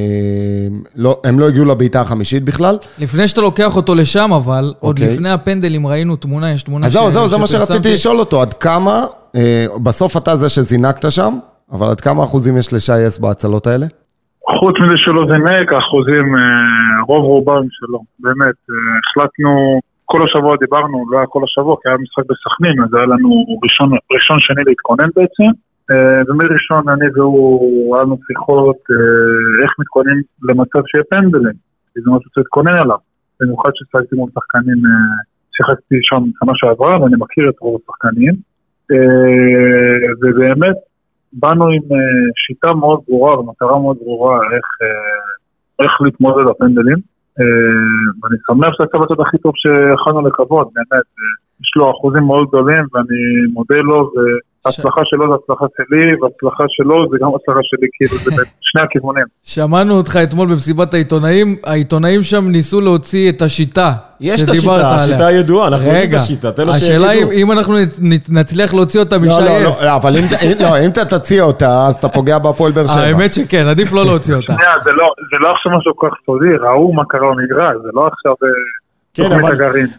לא, הם לא הגיעו לבעיטה החמישית בכלל. לפני שאתה לוקח אותו לשם, אבל, עוד אוקיי. לפני הפנדלים ראינו תמונה, יש תמונה אז זהו, זהו, זה מה. שרציתי לשאול אותו, עד כמה, אה, בסוף אתה זה שזינקת שם, אבל עד כמה אחוזים יש לשי אס בהצלות האלה? חוץ מזה שלא זינק, האחוזים, אה, רוב רובם שלא, באמת. אה, החלטנו, כל השבוע דיברנו, לא היה כל השבוע, כי היה משחק בסכנין, אז היה לנו ראשון, ראשון שני להתכונן בעצם. אה, ומראשון אני והוא, היה לנו שיחות איך מתכוננים למצב שיהיה פנדלים, כי זה משהו שצריך להתכונן עליו. במיוחד ששיחקתי מול שחקנים, שיחקתי שם שנה שעברה, ואני מכיר את רוב השחקנים. ובאמת, באנו עם אה, שיטה מאוד ברורה ומטרה מאוד ברורה איך, אה, איך להתמודד בפנדלים. אה, ואני שמח שזה בצד הכי טוב שיכולנו לקוות, באמת. יש לו אחוזים מאוד גדולים ואני מודה לו, והצלחה שלו זה הצלחה שלי, והצלחה שלו זה גם הצלחה שלי, כאילו זה בשני הכיוונים. שמענו אותך אתמול במסיבת העיתונאים, העיתונאים שם ניסו להוציא את השיטה יש את השיטה. השיטה הידועה, אנחנו יודעים את השיטה, תן לו השאלה אם, שיגידו. אם אנחנו נצ- נצ- נצליח להוציא אותה לא, משי לא, אס. לא, אבל אם, לא, אם אתה תציע אותה, אז אתה פוגע בהפועל באר שבע. האמת שכן, עדיף לא להוציא אותה. לא- זה לא עכשיו משהו כל כך סודי, ראו מה קרה במגרש, זה לא עכשיו אה, כן, אבל-.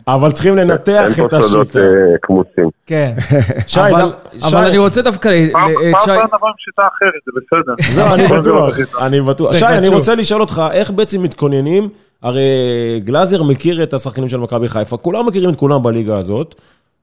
אבל צריכים לנתח אין את פה סודות השיטה. אה, כמוסים. כן. שי, אבל, גם- אבל שי- אני רוצה דווקא... פעם שי- נבוא עם שיטה אחרת, זה בסדר. זהו, אני לא בטוח. אני בטוח. זה שי, אני חשוב. רוצה לשאול אותך, איך בעצם מתכוננים? הרי גלאזר מכיר את השחקנים של מכבי חיפה, כולם מכירים את כולם בליגה הזאת,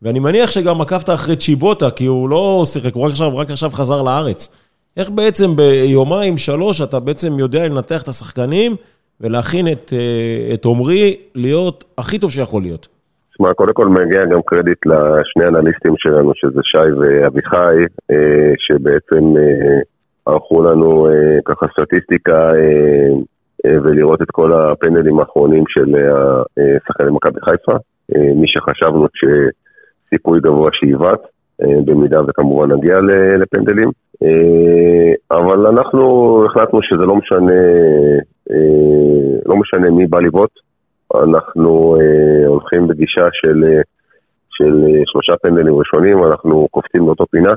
ואני מניח שגם עקבת אחרי צ'יבוטה, כי הוא לא שיחק, הוא רק עכשיו, רק עכשיו חזר לארץ. איך בעצם ביומיים, שלוש, אתה בעצם יודע לנתח את השחקנים ולהכין את, אה, את עומרי להיות הכי טוב שיכול להיות? תשמע, קודם כל מגיע גם קרדיט לשני אנליסטים שלנו, שזה שי ואביחי, אה, שבעצם אה, ערכו לנו ככה סטטיסטיקה ולראות את כל הפנדלים האחרונים של שחקני מכבי חיפה. מי שחשבנו שסיכוי גבוה אה, במידה וכמובן נגיע לפנדלים. אבל אנחנו החלטנו שזה לא משנה, לא משנה מי בא לבעוט. אנחנו אה, הולכים בגישה של, אה, של אה, שלושה פנדלים ראשונים, אנחנו קופצים לאותו פינה,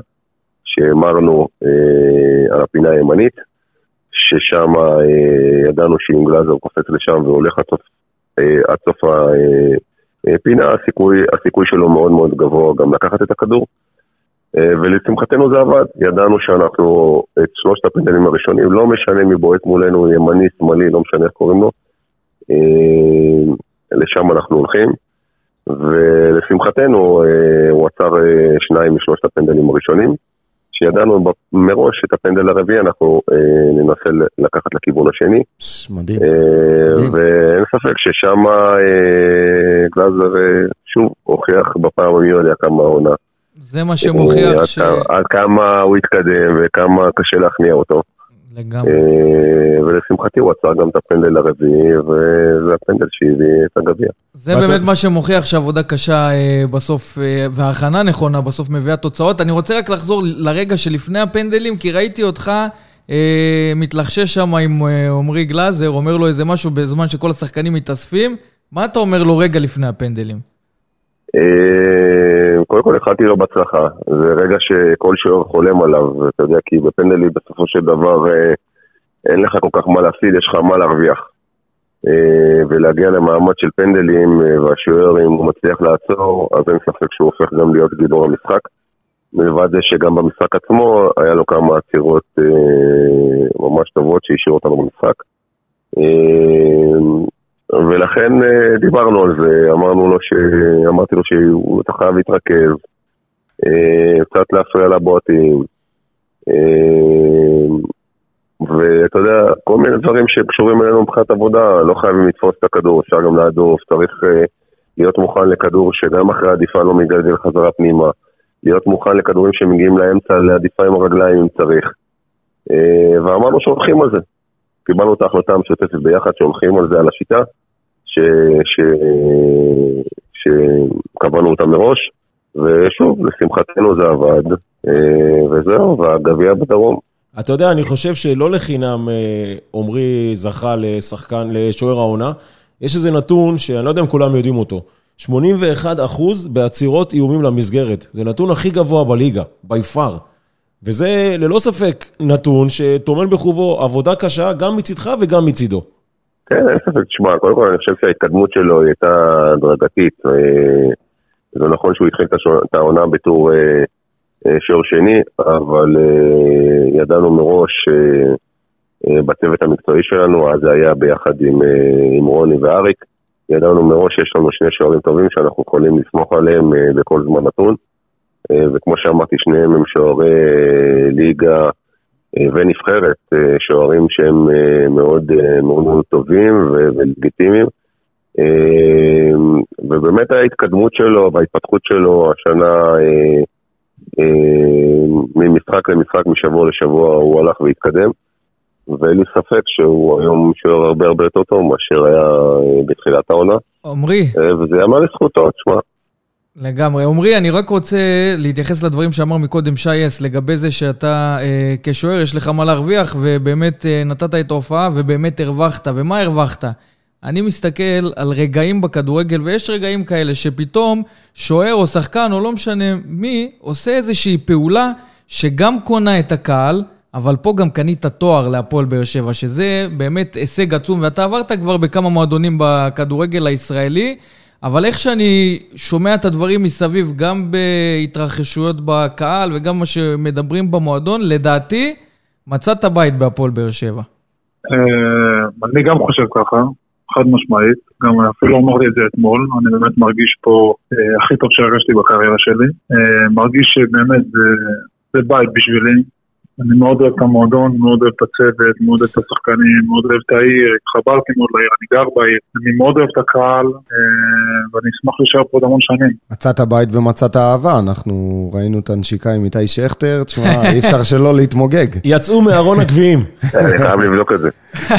שהמרנו אה, על הפינה הימנית, ששם אה, ידענו שאם גלאזר קופץ לשם והולך עד סוף, אה, עד סוף הפינה, הסיכוי, הסיכוי שלו מאוד מאוד גבוה גם לקחת את הכדור. אה, ולשמחתנו זה עבד, ידענו שאנחנו את שלושת הפנדלים הראשונים, לא משנה מי בועט מולנו, ימני, שמאלי, לא משנה איך קוראים לו, אה, לשם אנחנו הולכים, ולשמחתנו אה, הוא עצר שניים משלושת הפנדלים הראשונים, שידענו מראש את הפנדל הרביעי אנחנו ננסה לקחת לכיוון השני, מדהים. ואין ספק ששם גלאזר שוב הוכיח בפעם המי יודע כמה העונה. זה מה שמוכיח עד ש... כמה- עד כמה הוא התקדם וכמה קשה להכניע אותו. לגמרי. אה, ולשמחתי הוא עצר גם את הפנדל הרביעי, וזה הפנדל שהביא את הגביע. זה באמת מה שמוכיח שעבודה קשה אה, בסוף, אה, והכנה נכונה בסוף מביאה תוצאות. אני רוצה רק לחזור לרגע שלפני הפנדלים, כי ראיתי אותך אה, מתלחשש שם עם אה, עמרי גלאזר, אומר לו איזה משהו בזמן שכל השחקנים מתאספים. מה אתה אומר לו רגע לפני הפנדלים? קודם כל התחלתי לו בהצלחה, זה רגע שכל שוער חולם עליו, אתה יודע, כי בפנדלים בסופו של דבר אה, אין לך כל כך מה להפסיד, יש לך מה להרוויח. אה, ולהגיע למעמד של פנדלים, אה, והשוער אם הוא מצליח לעצור, אז אין ספק שהוא הופך גם להיות גיבור המשחק. מלבד זה שגם במשחק עצמו היה לו כמה עצירות ממש טובות שהשאירו אותנו במשחק. ולכן אה, דיברנו על זה, אמרנו לו ש... אמרתי לו שהוא אתה חייב להתרכז, אה, קצת להפריע לבועטים, אה, ואתה יודע, כל מיני דברים שקשורים אלינו מבחינת עבודה, לא חייבים לתפוס את הכדור, אפשר גם להדוף, צריך להיות מוכן לכדור שגם אחרי העדיפה לא מתגלגל חזרה פנימה, להיות מוכן לכדורים שמגיעים לאמצע, לעדיפה עם הרגליים אם צריך. ואמרנו שהולכים על זה. קיבלנו את ההחלטה המשותפת ביחד שהולכים על זה, על השיטה. שקבענו אותה מראש, ושוב, לשמחתנו זה עבד, אה, וזהו, והגביע בדרום. אתה יודע, אני חושב שלא לחינם אה, עמרי זכה לשחקן, לשוער העונה. יש איזה נתון שאני לא יודע אם כולם יודעים אותו. 81 אחוז בעצירות איומים למסגרת. זה נתון הכי גבוה בליגה, by far. וזה ללא ספק נתון שטומן בחובו עבודה קשה גם מצידך וגם מצידו. כן, אין ספק, תשמע, קודם כל אני חושב שההתקדמות שלו היא הייתה הדרגתית. אה, זה נכון שהוא התחיל את העונה בתור אה, אה, שוער שני, אבל ידענו מראש בצוות המקצועי שלנו, אז זה היה ביחד עם, עם רוני ואריק, ידענו מראש שיש לנו שני שוערים טובים שאנחנו יכולים לסמוך עליהם בכל זמן נתון. אה, וכמו שאמרתי, שניהם הם שוערי אה, ליגה אה, ונבחרת, שוערים שהם מאוד מאוד מאוד טובים ולגיטימיים. ובאמת ההתקדמות שלו וההתפתחות שלו השנה, ממשחק למשחק, משבוע לשבוע, הוא הלך והתקדם. ואין לי ספק שהוא היום שוער הרבה הרבה יותר טוב מאשר היה בתחילת העונה, עמרי, וזה יאמר לזכותו, תשמע. לגמרי. עמרי, אני רק רוצה להתייחס לדברים שאמר מקודם שי אס, לגבי זה שאתה אה, כשוער, יש לך מה להרוויח, ובאמת אה, נתת את ההופעה, ובאמת הרווחת. ומה הרווחת? אני מסתכל על רגעים בכדורגל, ויש רגעים כאלה שפתאום שוער או שחקן, או לא משנה מי, עושה איזושהי פעולה שגם קונה את הקהל, אבל פה גם קנית תואר להפועל באר שבע, שזה באמת הישג עצום, ואתה עברת כבר בכמה מועדונים בכדורגל הישראלי, אבל איך שאני שומע את הדברים מסביב, גם בהתרחשויות בקהל וגם מה שמדברים במועדון, לדעתי, מצאת בית בהפועל באר שבע. אה, אני גם חושב ככה, חד משמעית, גם אפילו אמרתי את זה אתמול, אני באמת מרגיש פה אה, הכי טוב שהרגשתי בקריירה שלי. אה, מרגיש שבאמת זה, בית בשבילי. אני מאוד אוהב את המועדון, מאוד אוהב את הצוות, מאוד אוהב את השחקנים, מאוד אוהב את העיר, התחברתי מאוד לעיר, אני גר בעיר, אני מאוד אוהב את הקהל, אה, ואני אשמח להישאר פה עוד המון שנים. מצאת בית ומצאת אהבה, אנחנו ראינו את הנשיקה עם איתי שכטר, תשמע, אי אפשר שלא להתמוגג. יצאו מארון הגביעים. אני חייב לבדוק את זה.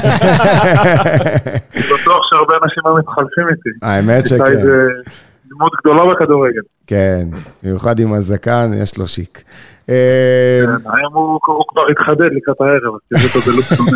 אני בטוח שהרבה אנשים היו מתחלפים איתי. האמת שכן. דמות גדולה בכדורגל. כן, במיוחד עם הזקן, יש לו שיק. אה, כן, היום הוא כבר התחדד לקראת הערב, אז תראו אותו בלוקסון.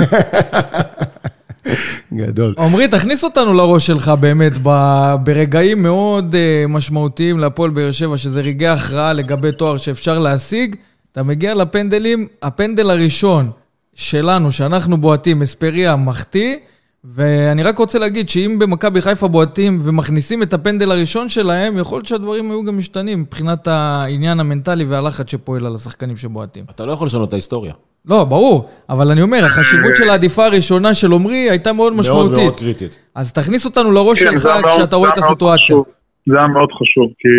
גדול. עמרי, תכניס אותנו לראש שלך באמת ב- ברגעים מאוד uh, משמעותיים להפועל באר שבע, שזה רגעי הכרעה לגבי תואר שאפשר להשיג. אתה מגיע לפנדלים, הפנדל הראשון שלנו, שאנחנו בועטים, אספריה מחטיא, ואני רק רוצה להגיד שאם במכבי חיפה בועטים ומכניסים את הפנדל הראשון שלהם, יכול להיות שהדברים היו גם משתנים מבחינת העניין המנטלי והלחץ שפועל על השחקנים שבועטים. אתה לא יכול לשנות את ההיסטוריה. לא, ברור, אבל אני אומר, החשיבות של העדיפה הראשונה של עמרי הייתה מאוד מאוד משמעותית. מאוד קריטית. אז תכניס אותנו לראש כן, שלך מאוד- כשאתה רואה את מאוד הסיטואציה. חשוב. זה היה מאוד חשוב, כי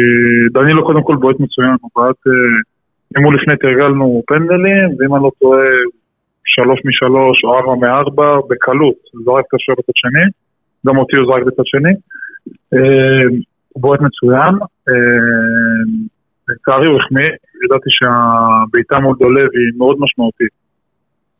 דנילו קודם כל בועט מצוין, הוא בעט, אה, אם הוא לפני תרגלנו פנדלים, ואם אני לא טועה, שלוש משלוש או ארבע מארבע, בקלות, זרק את השוער בצד שני, גם אותי הוא זרק בצד שני. אה, הוא בועט מצוין, אה, לצערי הוא החמיא, ידעתי שהבעיטה מול דולב היא מאוד משמעותית.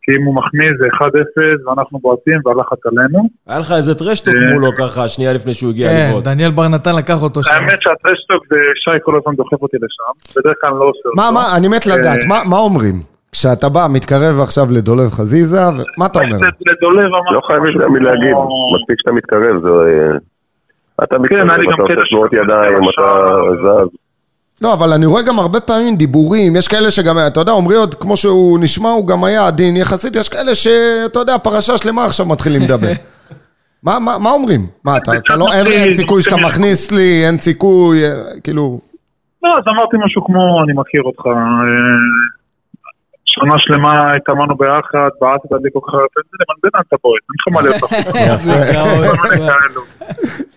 כי אם הוא מחמיא זה 1-0 ואנחנו בועטים והלחץ עלינו. היה לך איזה טרשטוק אה. מולו ככה, שנייה לפני שהוא הגיע כן, לבעוט. דניאל בר נתן לקח אותו שם. האמת שהטרשטוק זה שי כל הזמן דוחף אותי לשם, בדרך כלל לא עושה אותו. מה, מה, אני מת לדעת, מה- מה אומרים? כשאתה בא, מתקרב עכשיו לדולב חזיזה, מה אתה אומר? לא חייבים משהו גם להגיד, כמו- מספיק שאתה מתקרב, זה... אה, אתה מתקרב, לי גם אתה עושה תנועות ידיים, אתה. זז. לא, אבל אני רואה גם הרבה פעמים דיבורים, יש כאלה שגם, אתה יודע, עמרי עוד, כמו שהוא נשמע, הוא גם היה עדין יחסית, יש כאלה שאתה יודע, פרשה שלמה עכשיו מתחילים לדבר. מה, מה, מה אומרים? מה, אתה, אתה לא, אין, אין סיכוי שאתה מכניס לי, אין סיכוי, אה, כאילו... לא, אז אמרתי משהו כמו, אני מכיר אותך. שנה שלמה התאמנו ביחד, לי כל כך הרבה, זה למנדן את הבועט, אין לך מה להיות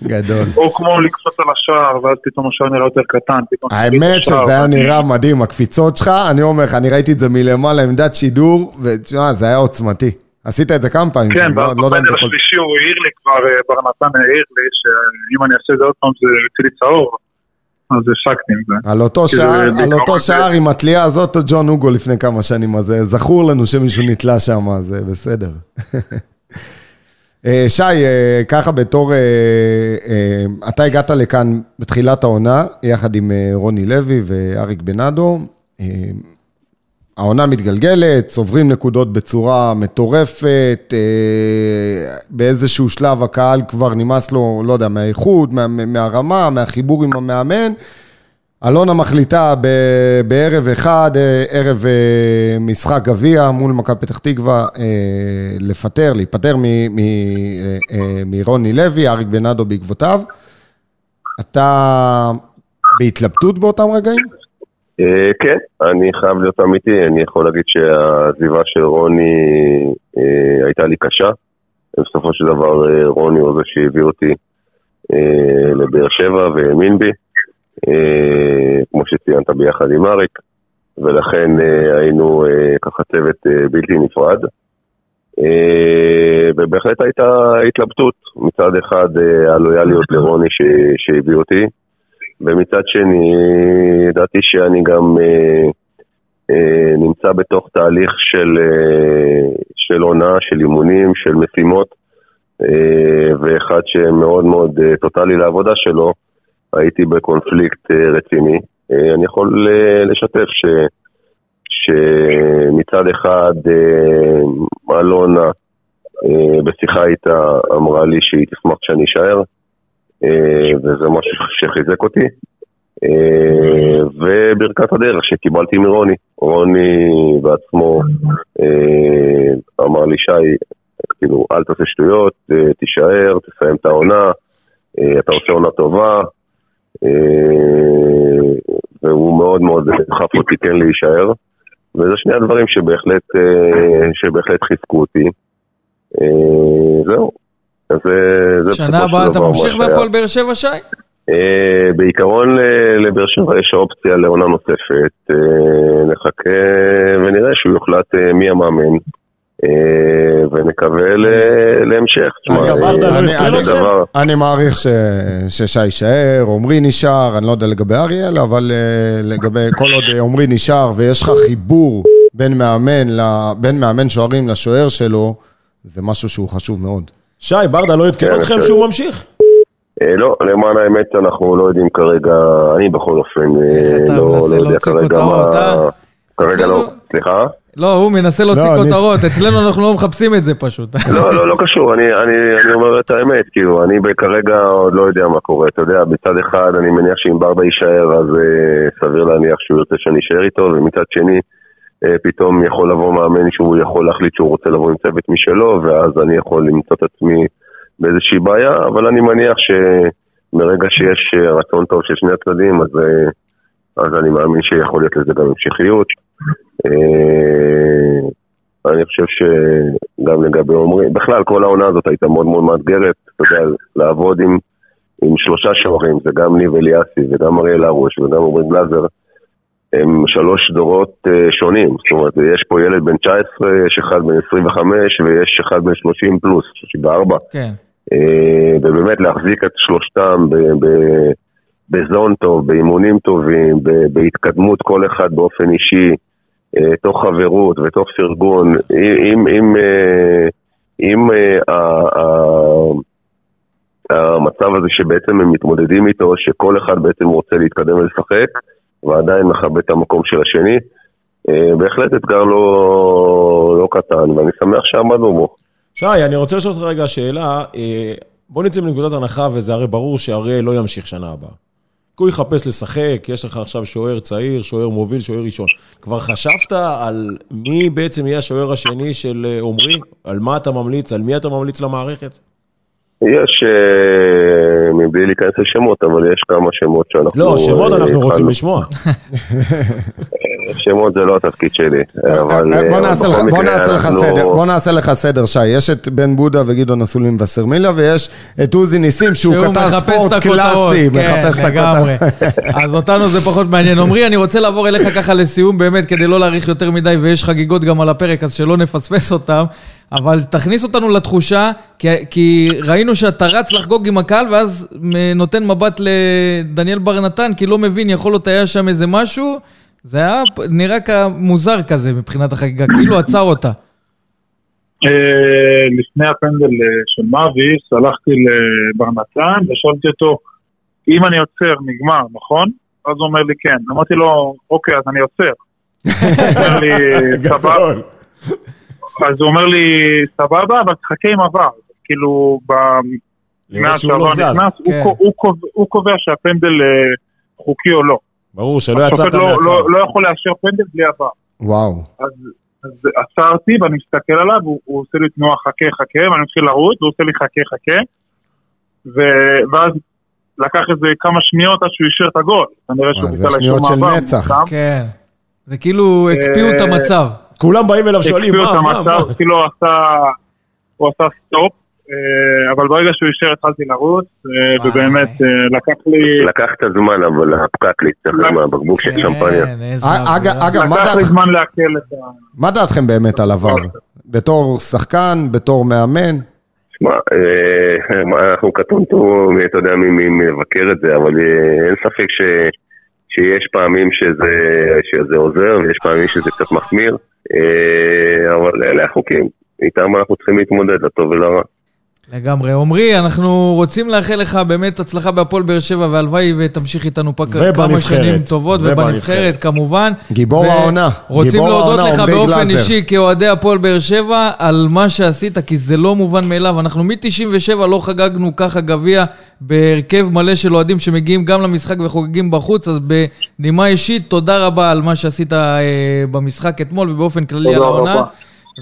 גדול. או כמו לקפוץ על השער, ואז פתאום השער נראה יותר קטן. האמת שזה היה נראה מדהים, הקפיצות שלך, אני אומר לך, אני ראיתי את זה מלמעלה, עמדת שידור, ותשמע, זה היה עוצמתי. עשית את זה כמה פעמים, כן, לא- לא בפנדל יכול... השלישי הוא העיר לי כבר, אה, בר נתן העיר לי, שאם אני אעשה את זה עוד פעם זה יוצא לי צהוב, אז השקתי עם זה. על אותו שער, על אותו שער עם התלייה הזאת, ג'ון הוגו לפני כמה שנים, אז אה, זכור לנו שמישהו נתלה שם, זה בסדר. אה, שי, אה, ככה בתור, אה, אה, אתה הגעת לכאן בתחילת העונה, יחד עם אה, רוני לוי ואריק בנאדו. העונה מתגלגלת, צוברים נקודות בצורה מטורפת, אה, באיזשהו שלב הקהל כבר נמאס לו, לא יודע, מהאיכות, מה, מהרמה, מהחיבור עם המאמן. אלונה מחליטה ב- בערב אחד, אה, ערב אה, משחק גביע מול מכבי פתח תקווה, אה, לפטר, להיפטר אה, אה, מרוני לוי, אריק בנאדו בעקבותיו. אתה בהתלבטות באותם רגעים? אה, כן, אני חייב להיות אמיתי, אני יכול להגיד שהעזיבה של רוני אה, הייתה לי קשה. בסופו של דבר אה, רוני הוא זה שהביא אותי לבאר שבע והאמין בי, כמו שציינת ביחד עם אריק, ולכן היינו ככה צוות בלתי נפרד. ובהחלט הייתה התלבטות, מצד אחד הלויאליות לרוני שהביא אותי, ומצד שני, ידעתי שאני גם אה, אה, נמצא בתוך תהליך של, אה, של עונה, של אימונים, של משימות, אה, ואחד שמאוד מאוד אה, טוטאלי לעבודה שלו, הייתי בקונפליקט אה, רציני. אה, אני יכול אה, לשתף ש, שמצד אחד אה, אלונה אה, בשיחה איתה אמרה לי שהיא תשמח שאני אשאר, וזה משהו שחיזק אותי. אה, וברכת הדרך שקיבלתי מרוני. רוני בעצמו אה, אמר לי, שי, כאילו, אל תעשה שטויות, אה, תישאר, תסיים את העונה, אה, אתה עושה עונה טובה. אה, והוא מאוד מאוד דחף אותי כן להישאר. וזה שני הדברים שבהחלט, אה, שבהחלט חיזקו אותי. אה, זהו. אז זה- זה שנה הבאה אתה ממשיך. בהפועל באר שבע, שי? אה, בעיקרון ל- לבאר שבע יש אופציה לעונה נוספת, אה, נחכה ונראה שהוא יוחלט אה, מי המאמן, אה, ונקווה להמשך. אני- עדכן אני- אתכם? דבר- אני מעריך ש... ששי יישאר, עמרי נשאר, אני לא יודע לגבי אריאל, אבל אה, לגבי כל עוד אה, עמרי נשאר ויש לך חיבור בין מאמן, ל... בין מאמן שוערים לשוער שלו, זה משהו שהוא חשוב מאוד. שי, ברדה לא עדכן כן, אתכם כן. שהוא ממשיך? אה, לא, למען האמת אנחנו לא יודעים כרגע, אני בכל אופן אה, לא לא יודע כרגע כותרות, אה? מה... כרגע לא, סליחה? לא, הוא מנסה להוציא לא, כותרות, אצלנו אנחנו לא מחפשים את זה פשוט. לא, לא, לא קשור, אני, אני, אני אומר את האמת, כאילו, אני כרגע עוד לא יודע מה קורה, אתה יודע, מצד אחד אני מניח שאם ברדה יישאר, אז סביר להניח שהוא ירצה שאני אשאר איתו, ומצד שני, פתאום יכול לבוא מאמן שהוא יכול להחליט שהוא רוצה לבוא עם צוות משלו, ואז אני יכול למצוא את עצמי באיזושהי בעיה, אבל אני מניח שמרגע שיש אה, רצון טוב של שני הצדדים, אז, אה, אז אני מאמין שיכול להיות לזה גם המשכיות. אה, אני חושב שגם לגבי עומרי, בכלל כל העונה הזאת הייתה מאוד מאוד מאתגרת, אתה יודע, לעבוד עם, עם שלושה שוערים, זה גם ניב אליאסי וגם אריאל הרוש וגם עומרי גלאזר, הם שלוש דורות uh, שונים, זאת אומרת, יש פה ילד בן 19, יש אחד בן 25 ויש אחד בן 30 פלוס, 34. כן. אה, ובאמת להחזיק את שלושתם ב- ב- בזון טוב, באימונים טובים, ב- בהתקדמות כל אחד באופן אישי, אה, תוך חברות ותוך פרגון, אם, אם, אה, אם אה, ה- ה- המצב הזה שבעצם הם מתמודדים איתו, שכל אחד בעצם רוצה להתקדם ולשחק, ועדיין מכבד את המקום של השני, אה, בהחלט אתגר לא, לא קטן, ואני שמח שעמדנו בו. שי, אני רוצה לשאול אותך רגע שאלה. אה, בוא נצא מנקודת הנחה, וזה הרי ברור שאריאל לא ימשיך שנה הבאה. הוא יחפש לשחק, יש לך עכשיו שוער צעיר, שוער מוביל, שוער ראשון. כבר חשבת על מי בעצם יהיה השוער השני של אה, עומרי? על מה אתה ממליץ? על מי אתה ממליץ למערכת? יש, אה, מבלי להיכנס לשמות, אבל יש כמה שמות שאנחנו... לא, שמות אה, אנחנו רוצים. לשמוע. שמות זה לא התפקיד שלי, אבל... בוא אה, נעשה לך- סדר, בוא נעשה לך סדר, שי. יש את בן בודה וגדעון אסולין וסרמיליה, ויש את עוזי ניסים, שהוא כתב ספורט. קלאסי, כן, מחפש את. הכותרות. אז אותנו זה פחות מעניין. עמרי, אני רוצה לעבור אליך ככה לסיום, באמת, כדי לא להאריך יותר מדי, ויש חגיגות גם על הפרק, אז שלא נפספס אותם. אבל תכניס אותנו לתחושה, כי, כי ראינו שאתה רץ לחגוג עם הקהל, ואז נותן מבט לדניאל בר נתן, כי לא מבין, יכול להיות היה שם איזה משהו. זה היה נראה כמוזר כזה מבחינת החגיגה, כאילו עצר אותה. אה, לפני הפנדל אה, של מאביס, הלכתי לבר נתן ושאלתי אותו, אם אני עוצר, נגמר, נכון? אז הוא אומר לי כן. אמרתי לו, אוקיי, אז אני עוצר. הוא אומר לי, סבבה. אז הוא אומר לי, סבבה, אבל תחכה עם עבר. כאילו, מאז שהוא לא. נכנס, הוא כן. הוא קובע- שהפנדל אה, חוקי או לא. ברור שלא יצאת השופט לא- מהקו. לא- לא יכול לאשר פנדל בלי עבר. וואו. אז, אז עצרתי ואני מסתכל עליו, הוא, הוא עושה לי תנועה חכה חכה, ואני מתחיל לרוץ, והוא עושה לי חכה חכה, ו, ואז לקח איזה כמה שניות עד שהוא אישר את הגול. כנראה שהוא וואי, זה חיכה שניות לאישור של מעבר, נצח. כן. זה כאילו הקפיאו את אה, המצב. כולם באים אליו שואלים, מה, מה, מה? כאילו הוא עשה, הוא עשה סטופ, אה, אבל ברגע שהוא אישר התחלתי לרוץ, אה. ובאמת אה, לקח לי... לקח את הזמן, אבל הפקק להצטרף מהבקבוק של שמפניה. כן, אווירה. אגב, מה לקח לי דעתכם- זמן לעכל את ה... מה דעתכם באמת על עבר? בתור שחקן, בתור מאמן? שמע, אנחנו קטונטו, אתה יודע מי מבקר את זה, אבל אין ספק ש, שיש פעמים שזה, שזה עוזר ויש פעמים שזה קצת מחמיר, אבל אלה החוקים, איתם אנחנו צריכים להתמודד, לטוב ולרע. לגמרי. עמרי, אנחנו רוצים לאחל לך באמת הצלחה בהפועל באר שבע, והלוואי ותמשיך איתנו פה כמה. שנים טובות, ובנבחרת. כמובן. גיבור ו- העונה. רוצים גיבור להודות העונה, לך באופן גלאזר. אישי כאוהדי הפועל באר שבע על מה שעשית, כי זה לא מובן מאליו. אנחנו מ-97 לא חגגנו ככה גביע בהרכב מלא של אוהדים שמגיעים גם למשחק וחוגגים בחוץ, אז בנימה אישית, תודה רבה על מה שעשית אה, במשחק אתמול ובאופן כללי על תודה העונה. רבה.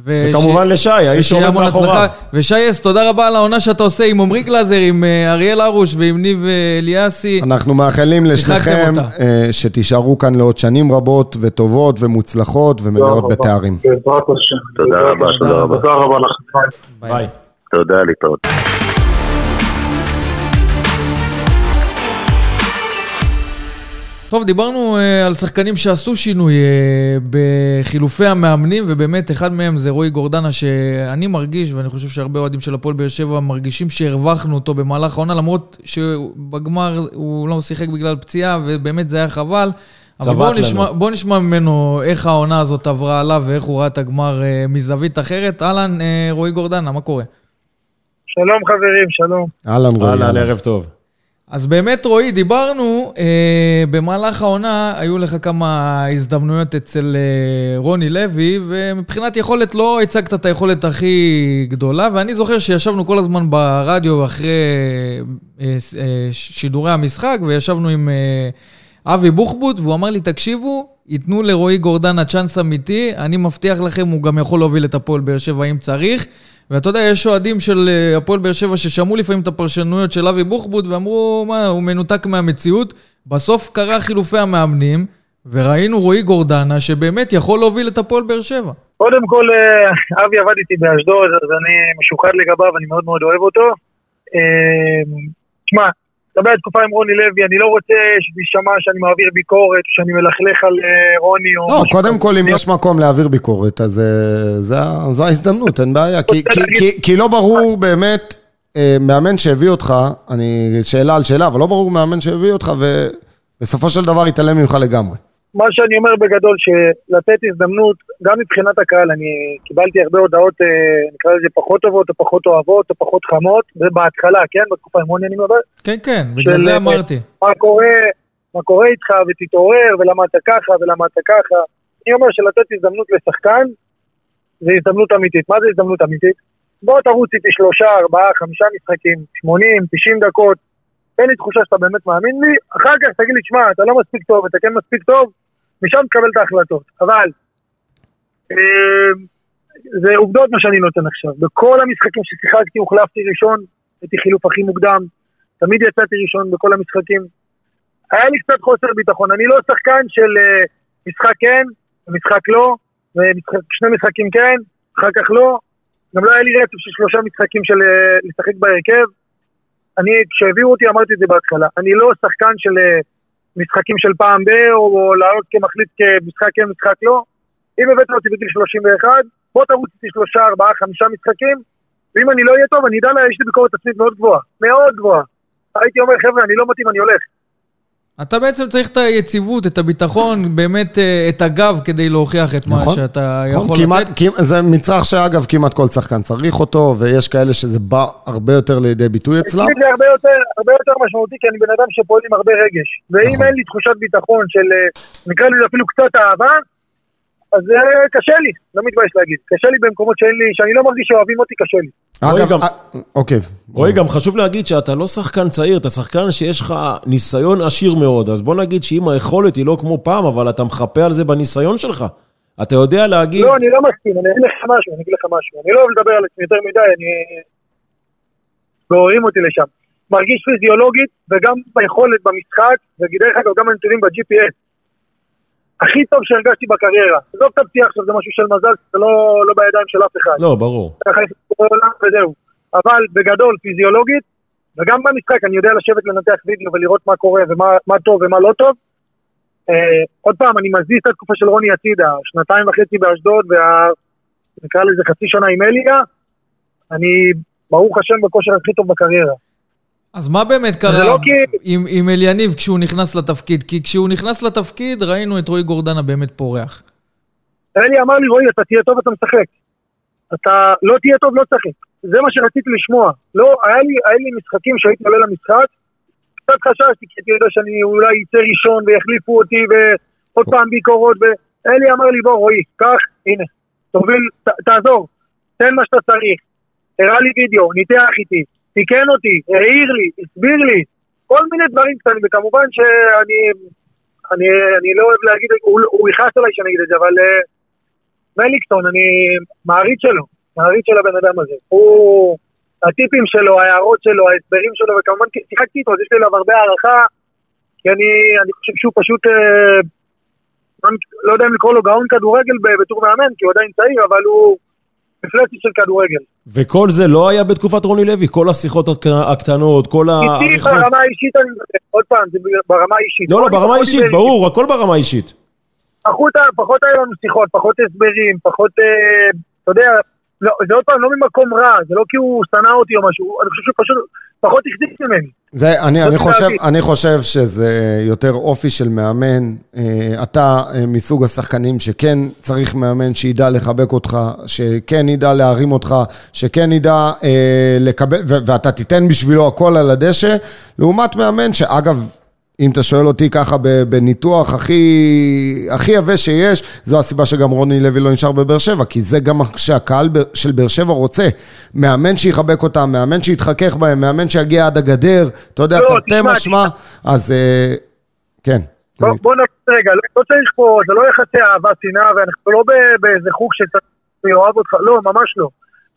וש- וכמובן לשי, האיש שעומד המון מאחוריו. ושייס, תודה רבה על העונה שאתה עושה עם עמרי גלאזר, עם אה, אריאל הרוש ועם ניב אה, אליאסי. אנחנו מאחלים לשניכם. אה, שתישארו כאן לעוד שנים רבות וטובות ומוצלחות ומלאות תודה רבה. בתארים. תודה רבה. תודה רבה. תודה רבה לכם. ביי. ביי. תודה, להתראות. טוב, דיברנו uh, על שחקנים שעשו שינוי uh, בחילופי המאמנים, ובאמת אחד מהם זה רועי גורדנה, שאני מרגיש, ואני חושב שהרבה אוהדים של הפועל באר שבע מרגישים שהרווחנו אותו במהלך העונה, למרות שבגמר הוא לא שיחק בגלל פציעה, ובאמת זה היה חבל. אבל בואו. נשמע, בוא נשמע ממנו איך העונה הזאת עברה עליו ואיך הוא ראה את הגמר uh, מזווית אחרת. אהלן, uh, רועי גורדנה, מה קורה? שלום חברים, שלום. אהלן רועי. אהלן. ערב טוב. אז באמת, רועי, דיברנו, אה, במהלך העונה היו לך כמה הזדמנויות אצל אה, רוני לוי, ומבחינת יכולת לא הצגת את היכולת הכי גדולה, ואני זוכר שישבנו כל הזמן ברדיו אחרי אה, ס- אה, שידורי המשחק, וישבנו עם אה, אבי בוחבוט, והוא אמר לי, תקשיבו, ייתנו לרועי גורדנה צ'אנס אמיתי, אני מבטיח לכם, הוא גם יכול להוביל את הפועל באר שבע אם צריך. ואתה יודע, יש אוהדים של אה, הפועל באר שבע ששמעו לפעמים את הפרשנויות של אבי בוחבוט ואמרו, מה, הוא מנותק מהמציאות. בסוף קרה חילופי המאמנים, וראינו רועי גורדנה שבאמת יכול להוביל את הפועל באר שבע. קודם כל, אה, אבי עבד איתי באשדוד, אז אני משוחד לגביו, אני מאוד מאוד אוהב אותו. אה, תשמע, לגבי התקופה עם רוני לוי, אני לא רוצה שתשמע שאני מעביר ביקורת, שאני מלכלך על אה, רוני או... לא, קודם. כל, אם יש מקום להעביר ביקורת, אז אה, זו ההזדמנות, אין בעיה. כי- לא ברור באמת, אה, מאמן שהביא אותך, אני, שאלה על שאלה, אבל לא ברור מאמן שהביא אותך, ובסופו של דבר יתעלם ממך לגמרי. מה שאני אומר בגדול, שלתת הזדמנות, גם מבחינת הקהל, אני קיבלתי הרבה הודעות, אה, נקרא לזה פחות טובות, או פחות אוהבות, או פחות חמות, זה בהתחלה, כן? בתקופה עם רוני אני מדבר. כן, כן, בגלל של, זה אה, אמרתי. מה קורה, מה קורה איתך, ותתעורר, ולמה אתה ככה, ולמה אתה ככה. אני אומר שלתת הזדמנות לשחקן, זה הזדמנות אמיתית. מה זה הזדמנות אמיתית? בוא תרוץ איתי שלושה, ארבעה, חמישה משחקים, 80, 90 דקות, תן לי תחושה שאתה באמת מאמין לי, אחר כך תגיד לי, שמע, אתה לא מספיק טוב, אתה כן מספיק טוב, משם תקבל את ההחלטות. אבל, אה, זה עובדות מה שאני נותן עכשיו. בכל המשחקים ששיחקתי הוחלפתי ראשון, הייתי חילוף הכי מוקדם, תמיד יצאתי ראשון בכל המשחקים. היה לי קצת חוסר ביטחון, אני לא שחקן של אה, משחק כן, משחק לא, ושני משחקים כן, אחר כך לא. גם לא היה לי רצף של שלושה משחקים של אה, לשחק בהרכב. אני, כשהביאו אותי, אמרתי את זה בהתחלה, אני לא שחקן של אה, משחקים של פעם ב, או, או לעלות כמחליט כמשחק כן, משחק לא. אם הבאת אותי בגיל 31, בוא תרוץ איתי שלושה, ארבעה, חמישה משחקים, ואם אני לא אהיה טוב, אני אדע לה, יש לי ביקורת עצמית מאוד גבוהה. מאוד גבוהה. הייתי אומר, חבר'ה, אני לא מתאים, אני הולך. אתה בעצם צריך את היציבות, את הביטחון, באמת אה, את הגב כדי להוכיח את מה נכון. שאתה נכון, יכול כמעט, לתת. כמעט, זה מצרך שאגב כמעט כל שחקן צריך אותו, ויש כאלה שזה בא הרבה יותר לידי ביטוי אצלם. אצלי זה הרבה יותר, הרבה יותר משמעותי, כי אני בן אדם שפועל עם הרבה רגש. ואם נכון. אין לי תחושת ביטחון של, אה, נקרא לזה אפילו קצת אהבה, אז אה, קשה לי, לא מתבייש להגיד. קשה לי במקומות שאין לי, שאני לא מרגיש שאוהבים אותי, קשה לי. אגב, גם- אה, אוקיי. רועי, גם חשוב להגיד שאתה לא שחקן צעיר, אתה שחקן שיש לך ניסיון עשיר מאוד. אז בוא נגיד שאם היכולת היא לא כמו פעם, אבל אתה מחפה על זה בניסיון שלך. אתה יודע להגיד... לא, אני לא מסכים, אני אגיד לך משהו, אני אגיד לך משהו. אני לא אוהב לדבר על עצמי יותר מדי, אני... גוררים אותי לשם. מרגיש פיזיולוגית, וגם ביכולת במשחק, ודרך אגב, גם הנתונים ב-GPS. הכי טוב שהרגשתי בקריירה. עזוב את הפציעה עכשיו, זה משהו של מזל, זה לא, לא בידיים של אף אחד. לא, ברור. וזהו. אבל בגדול, פיזיולוגית, וגם במשחק, אני יודע לשבת לנתח וידאו ולראות מה קורה ומה מה טוב ומה לא טוב. אה, עוד פעם, אני מזיז את התקופה של רוני הצידה, שנתיים וחצי באשדוד, וה... נקרא לזה חצי שנה עם אליה, אני, ברוך השם, בכושר הכי טוב בקריירה. אז מה באמת קרה לא כי- עם, עם אליניב כשהוא נכנס לתפקיד? כי כשהוא נכנס לתפקיד ראינו את רועי גורדנה באמת פורח. אלי אמר לי, רועי, אתה תהיה טוב, אתה משחק. אתה לא תהיה טוב, לא תשחק. זה מה שרציתי לשמוע. לא, היה לי, היה לי משחקים שהייתי עולה למשחק, קצת חששתי, כי הייתי יודע שאני אולי אצא ראשון ויחליפו אותי ועוד פעם ביקורות. ו... אלי אמר לי, בוא רועי, קח, הנה, תוביל, ת, תעזור, תן מה שאתה צריך. הראה לי וידאו, ניתח איתי, תיקן אותי, העיר לי, הסביר לי, כל מיני דברים קטנים, וכמובן שאני אני, אני לא אוהב להגיד, הוא, הוא יכעס עליי שאני אגיד את זה, אבל uh, מליקסון, אני מעריץ שלו, מעריץ של הבן אדם הזה. הוא, הטיפים שלו, ההערות שלו, ההסברים שלו, וכמובן שיחקתי איתו, אז יש לי אליו הרבה הערכה, כי אני, אני חושב שהוא פשוט, uh, לא, יודע אם לקרוא לו גאון כדורגל ב- בתור מאמן, כי הוא עדיין צעיר, אבל הוא מפלצת של כדורגל. וכל זה לא היה בתקופת רוני לוי, כל השיחות הקט- הקטנות, כל איתי העריכות. ברמה האישית, אני עוד פעם, זה ברמה האישית. לא, לא, ברמה האישית, איתי. ברור, הכל ברמה האישית. פחות, פחות היה לנו שיחות, פחות הסברים, פחות, אה, אתה יודע, לא, זה עוד פעם לא ממקום רע, זה לא כי הוא שנא אותי או משהו, אני חושב שהוא פשוט פחות החזיק ממני. זה, אני, אני, חושב. אני חושב שזה יותר אופי של מאמן. אה, אתה אה, מסוג השחקנים שכן צריך מאמן שידע לחבק אותך, שכן ידע להרים אותך, שכן ידע אה, לקבל, ו- ואתה תיתן בשבילו הכל על הדשא, לעומת מאמן שאגב... אם אתה שואל אותי ככה בניתוח הכי, הכי יבש שיש, זו הסיבה שגם רוני לוי לא נשאר בבאר שבע, כי זה גם מה שהקהל של באר שבע רוצה. מאמן שיחבק אותם, מאמן שיתחכך בהם, מאמן שיגיע עד הגדר, אתה יודע, לא, תרתי משמע, אז אה, כן. בוא, בוא נעשה רגע, לא, לא צריך פה, זה לא יחסי אהבה, שנאה, ואנחנו לא באיזה חוג שצריך לאהוב אותך, לא, ממש לא.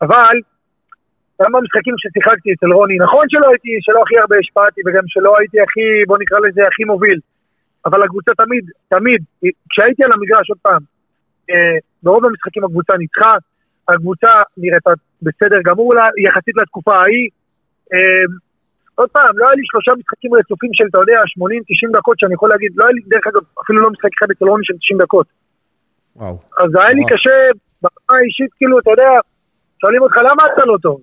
אבל, גם במשחקים ששיחקתי אצל רוני, נכון שלא הייתי, שלא הכי הרבה השפעתי, וגם שלא הייתי הכי, בוא נקרא לזה, הכי מוביל. אבל הקבוצה תמיד, תמיד, כשהייתי על המגרש, עוד פעם, אה, ברוב המשחקים הקבוצה ניצחה, הקבוצה נראית בסדר גמור לה, יחסית לתקופה ההיא. אה, עוד פעם, לא היה לי שלושה משחקים רצופים של, אתה יודע, 80-90 דקות, שאני יכול להגיד, לא היה לי, דרך אגב, אפילו לא משחק אחד אצל רוני של 90 דקות. וואו. אז היה לי. קשה, ברמה האישית, כאילו, אתה יודע, שואלים אותך, למה אתה לא טוב?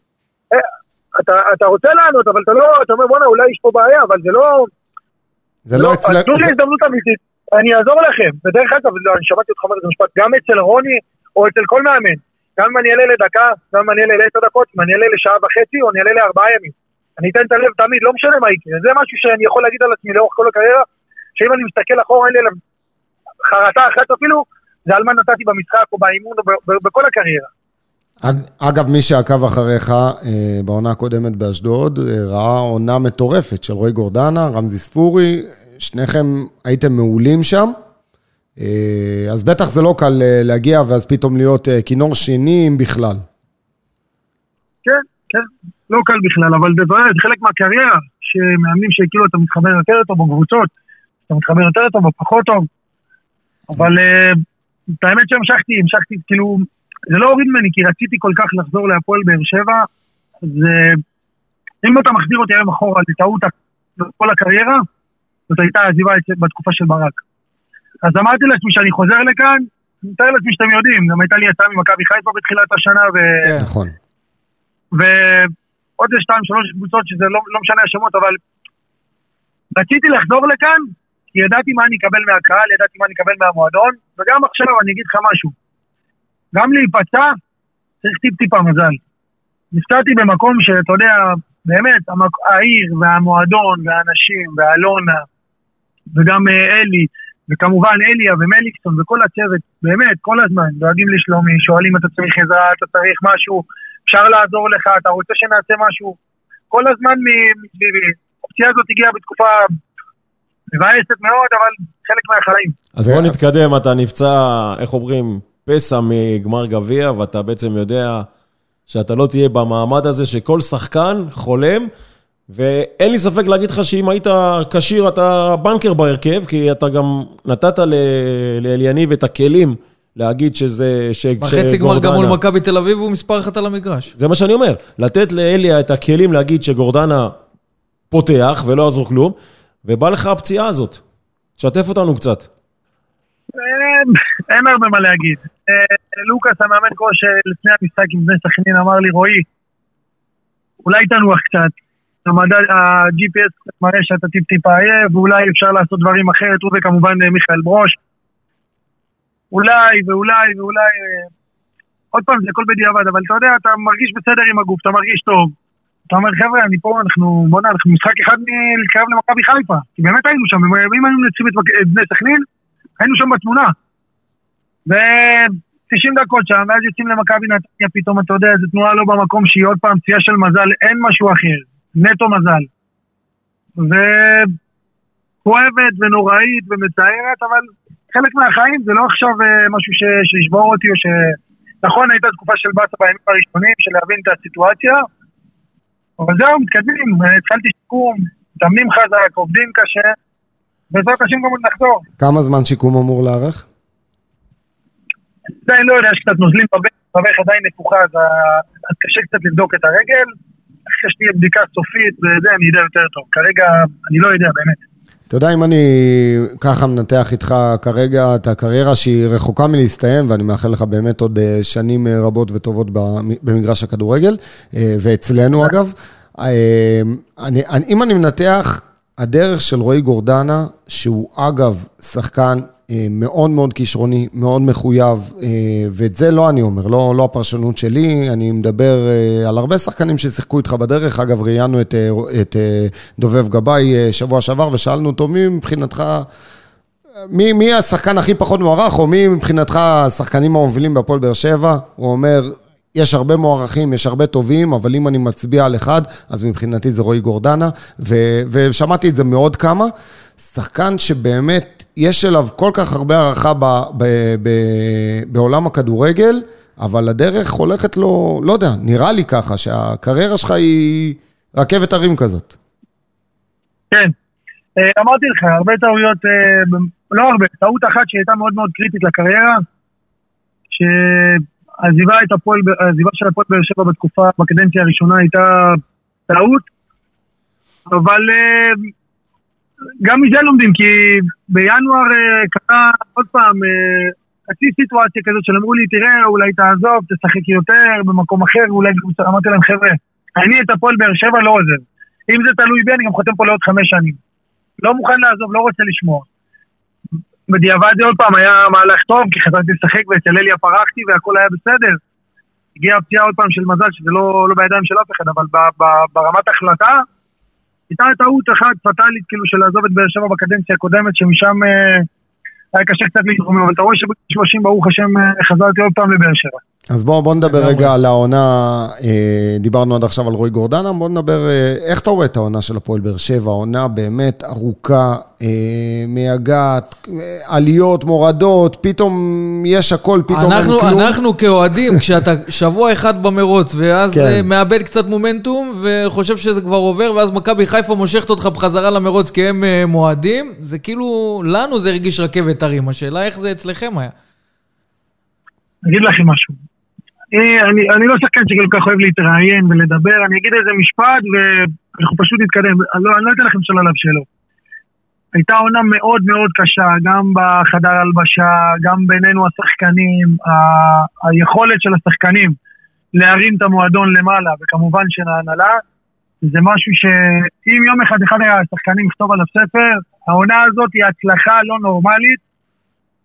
אתה, אתה רוצה לענות, אבל אתה לא, אתה אומר, בואנה, אולי יש פה בעיה, אבל זה לא... זה לא אצל... אז תנו לי הזדמנות אמיתית, אני אעזור לכם. ודרך אגב, לא, אני שמעתי אותך אומר את המשפט, גם אצל רוני או אצל כל מאמן. גם אם אני אעלה לדקה, גם אם אני אעלה לעשר דקות, אם אני אעלה לשעה וחצי או אני אעלה לארבעה ימים. אני אתן את הלב תמיד, לא משנה מה יקרה. זה משהו שאני יכול להגיד על עצמי לאורך כל הקריירה, שאם אני מסתכל אחורה, אין לי עליו חרטה אחת אפילו, זה על מה נתתי במשחק או באימון או בכל הקריירה. אג- אגב, מי שעקב אחריך אה, בעונה הקודמת באשדוד, אה, ראה עונה מטורפת של רועי גורדנה, רמזי ספורי, שניכם הייתם מעולים שם. אה, אז בטח זה לא קל להגיע ואז פתאום להיות כינור שני, אם בכלל. כן, כן, לא קל בכלל, אבל זה חלק מהקריירה, שמאמנים שכאילו אתה מתחבר יותר טוב בקבוצות, אתה מתחבר יותר טוב או פחות טוב, אבל את האמת שהמשכתי, המשכתי, כאילו, זה לא הוריד ממני, כי רציתי כל כך לחזור להפועל באר שבע, זה... אם אתה מחזיר אותי היום אחורה לטעות כל הקריירה, זאת הייתה עזיבה בתקופה של ברק. אז אמרתי לעצמי שאני חוזר לכאן, אני מתאר לעצמי שאתם יודעים, גם הייתה לי הצעה ממכבי חיפה בתחילת השנה, ו... כן. נכון. ועוד שתיים, שלוש קבוצות שזה לא, לא משנה השמות, אבל רציתי לחזור לכאן, כי ידעתי מה אני אקבל מהקהל, ידעתי מה אני אקבל מהמועדון, וגם עכשיו אני אגיד לך משהו. גם להיפצע, צריך טיפ-טיפה מזל. נפצעתי במקום שאתה יודע, באמת, המק... העיר והמועדון והאנשים ואלונה וגם אה, אלי, וכמובן אליה ומליקסון וכל הצוות, באמת, כל הזמן, דואגים לשלומי, שואלים אתה צריך עזרה, אתה צריך משהו, אפשר לעזור לך, אתה רוצה שנעשה משהו, כל הזמן מסביבי. הפציעה הזאת הגיעה בתקופה מבאסת מאוד, אבל חלק מהחיים. אז בוא נתקדם, אתה נפצע, איך אומרים, פסע מגמר גביע, ואתה בעצם יודע שאתה לא תהיה במעמד הזה שכל שחקן חולם, ואין לי ספק להגיד לך שאם היית כשיר, אתה בנקר בהרכב, כי אתה גם נתת לאליניב את הכלים להגיד שזה... ש- בחצי גמר גם מול מכבי תל אביב הוא מספר אחת על המגרש. זה מה שאני אומר, לתת לאליה את הכלים להגיד שגורדנה פותח ולא יעזור כלום, ובא לך הפציעה הזאת. תשתף אותנו קצת. אין, הרבה מה להגיד. אה, לוקאס, המאמן כושר, לפני המשחק עם בני סכנין, אמר לי, רועי, אולי תנוח קצת. ה-GPS מראה שאתה טיפ-טיפה עייף, ואולי אפשר לעשות דברים אחרת, הוא וכמובן אה, מיכאל ברוש. אולי ואולי ואולי... אה, עוד פעם, זה הכל בדיעבד, אבל אתה יודע, אתה מרגיש בסדר עם הגוף, אתה מרגיש טוב. אתה אומר, חבר'ה, אני פה, אנחנו, בוא'נה, אנחנו משחק אחד מלהתקרב למכבי חיפה. כי באמת היינו שם, אם היינו מנצחים את בני סכנין, היינו שם בתמונה. ו-90 דקות שם, ואז יוצאים למכבי נתניה, פתאום אתה יודע, זו תנועה לא במקום שהיא עוד פעם פציעה של מזל, אין משהו אחר, נטו מזל. וכואבת ונוראית ומצערת, אבל חלק מהחיים זה לא עכשיו אה, משהו ש... שישבור אותי או ש... נכון, הייתה תקופה של באסה בימים הראשונים, של להבין את הסיטואציה, אבל זהו, מתקדמים, התחלתי שיקום, מתאמנים חזק, עובדים קשה, בעזרת השם גם עוד נחזור. כמה זמן שיקום אמור לארך? עדיין לא יודע, יש קצת נוזלים בברך, בברך עדיין נפוחה, אז קשה קצת לבדוק את הרגל. אחרי שתהיה בדיקה סופית וזה, אני יודע יותר טוב. כרגע, אני לא יודע, באמת. אתה יודע, אם אני ככה מנתח איתך כרגע את הקריירה שהיא רחוקה מלהסתיים, ואני מאחל לך באמת עוד אה, שנים אה, רבות וטובות במ- במגרש הכדורגל, אה, ואצלנו אגב, אני, אני, אם אני מנתח, הדרך של רועי גורדנה, שהוא אגב שחקן מאוד מאוד כישרוני, מאוד מחויב, אה, ואת זה לא אני אומר, לא, לא הפרשנות שלי, אני מדבר אה, על הרבה שחקנים ששיחקו איתך בדרך. אגב, ראיינו את, אה, את אה, דובב גבאי אה, שבוע שעבר ושאלנו אותו, מי מבחינתך, מי, מי השחקן הכי פחות מוערך, או מי מבחינתך השחקנים המובילים בהפועל באר שבע? הוא אומר, יש הרבה מוערכים, יש הרבה טובים, אבל אם אני מצביע על אחד, אז מבחינתי זה רועי גורדנה, ו, ושמעתי את זה מעוד כמה. שחקן שבאמת יש אליו כל כך הרבה הערכה ב, ב, ב, בעולם הכדורגל, אבל הדרך הולכת לו, לא יודע, נראה לי ככה, שהקריירה שלך היא רכבת הרים כזאת. כן. אה, אמרתי לך, הרבה טעויות, אה, לא הרבה, טעות אחת שהייתה מאוד מאוד קריטית לקריירה, שעזיבה הפועל, של הפועל באר שבע בתקופה, בקדנציה הראשונה הייתה טעות, אבל אה, גם מזה לומדים, כי בינואר אה, קרה עוד פעם אה, חצי סיטואציה כזאת של אמרו לי, תראה, אולי תעזוב, תשחק יותר במקום אחר, אולי, אמרתי להם, חבר'ה, אני את הפועל באר שבע לא עוזב. אם זה תלוי בי, אני גם חותם פה לעוד חמש שנים. לא מוכן לעזוב, לא רוצה לשמוע. בדיעבד זה עוד פעם היה מהלך טוב, כי חזרתי לשחק ואצל אליה פרחתי והכל היה בסדר. הגיעה הפציעה עוד פעם של מזל, שזה לא, לא בידיים של אף אחד, אבל ברמת החלטה, הייתה טעות אחת פטאלית, כאילו, של לעזוב את באר שבע בקדנציה הקודמת, שמשם אה, היה קשה קצת להתרומם, אבל אתה רואה שבגיל 30, ברוך השם, אה, חזרתי עוד פעם לבאר שבע. אז בואו בוא נדבר. רגע על העונה, אה, דיברנו עד עכשיו על רועי גורדנה, בואו נדבר, אה, איך אתה רואה את העונה של הפועל באר שבע? עונה באמת ארוכה, אה, מייגעת, אה, עליות, מורדות, פתאום יש הכל, פתאום אין אנחנו, כלום. אנחנו כאוהדים, כשאתה שבוע אחד במרוץ, ואז כן. כן. מאבד קצת מומנטום, וחושב שזה כבר עובר, ואז מכבי חיפה מושכת אותך בחזרה למרוץ כי הם אה, מועדים, זה כאילו, לנו זה הרגיש רכבת הרים. השאלה איך זה אצלכם היה. אגיד לכם משהו. אני, אני לא שחקן שכל כך אוהב להתראיין ולדבר, אני אגיד איזה משפט ואנחנו פשוט נתקדם. לא, אני לא אתן לכם לשאול עליו שאלות. הייתה עונה מאוד מאוד קשה, גם בחדר הלבשה, גם בינינו השחקנים, ה- היכולת של השחקנים להרים את המועדון למעלה, וכמובן של ההנהלה, זה משהו שאם יום אחד אחד השחקנים יכתוב עליו ספר, העונה הזאת היא הצלחה לא נורמלית.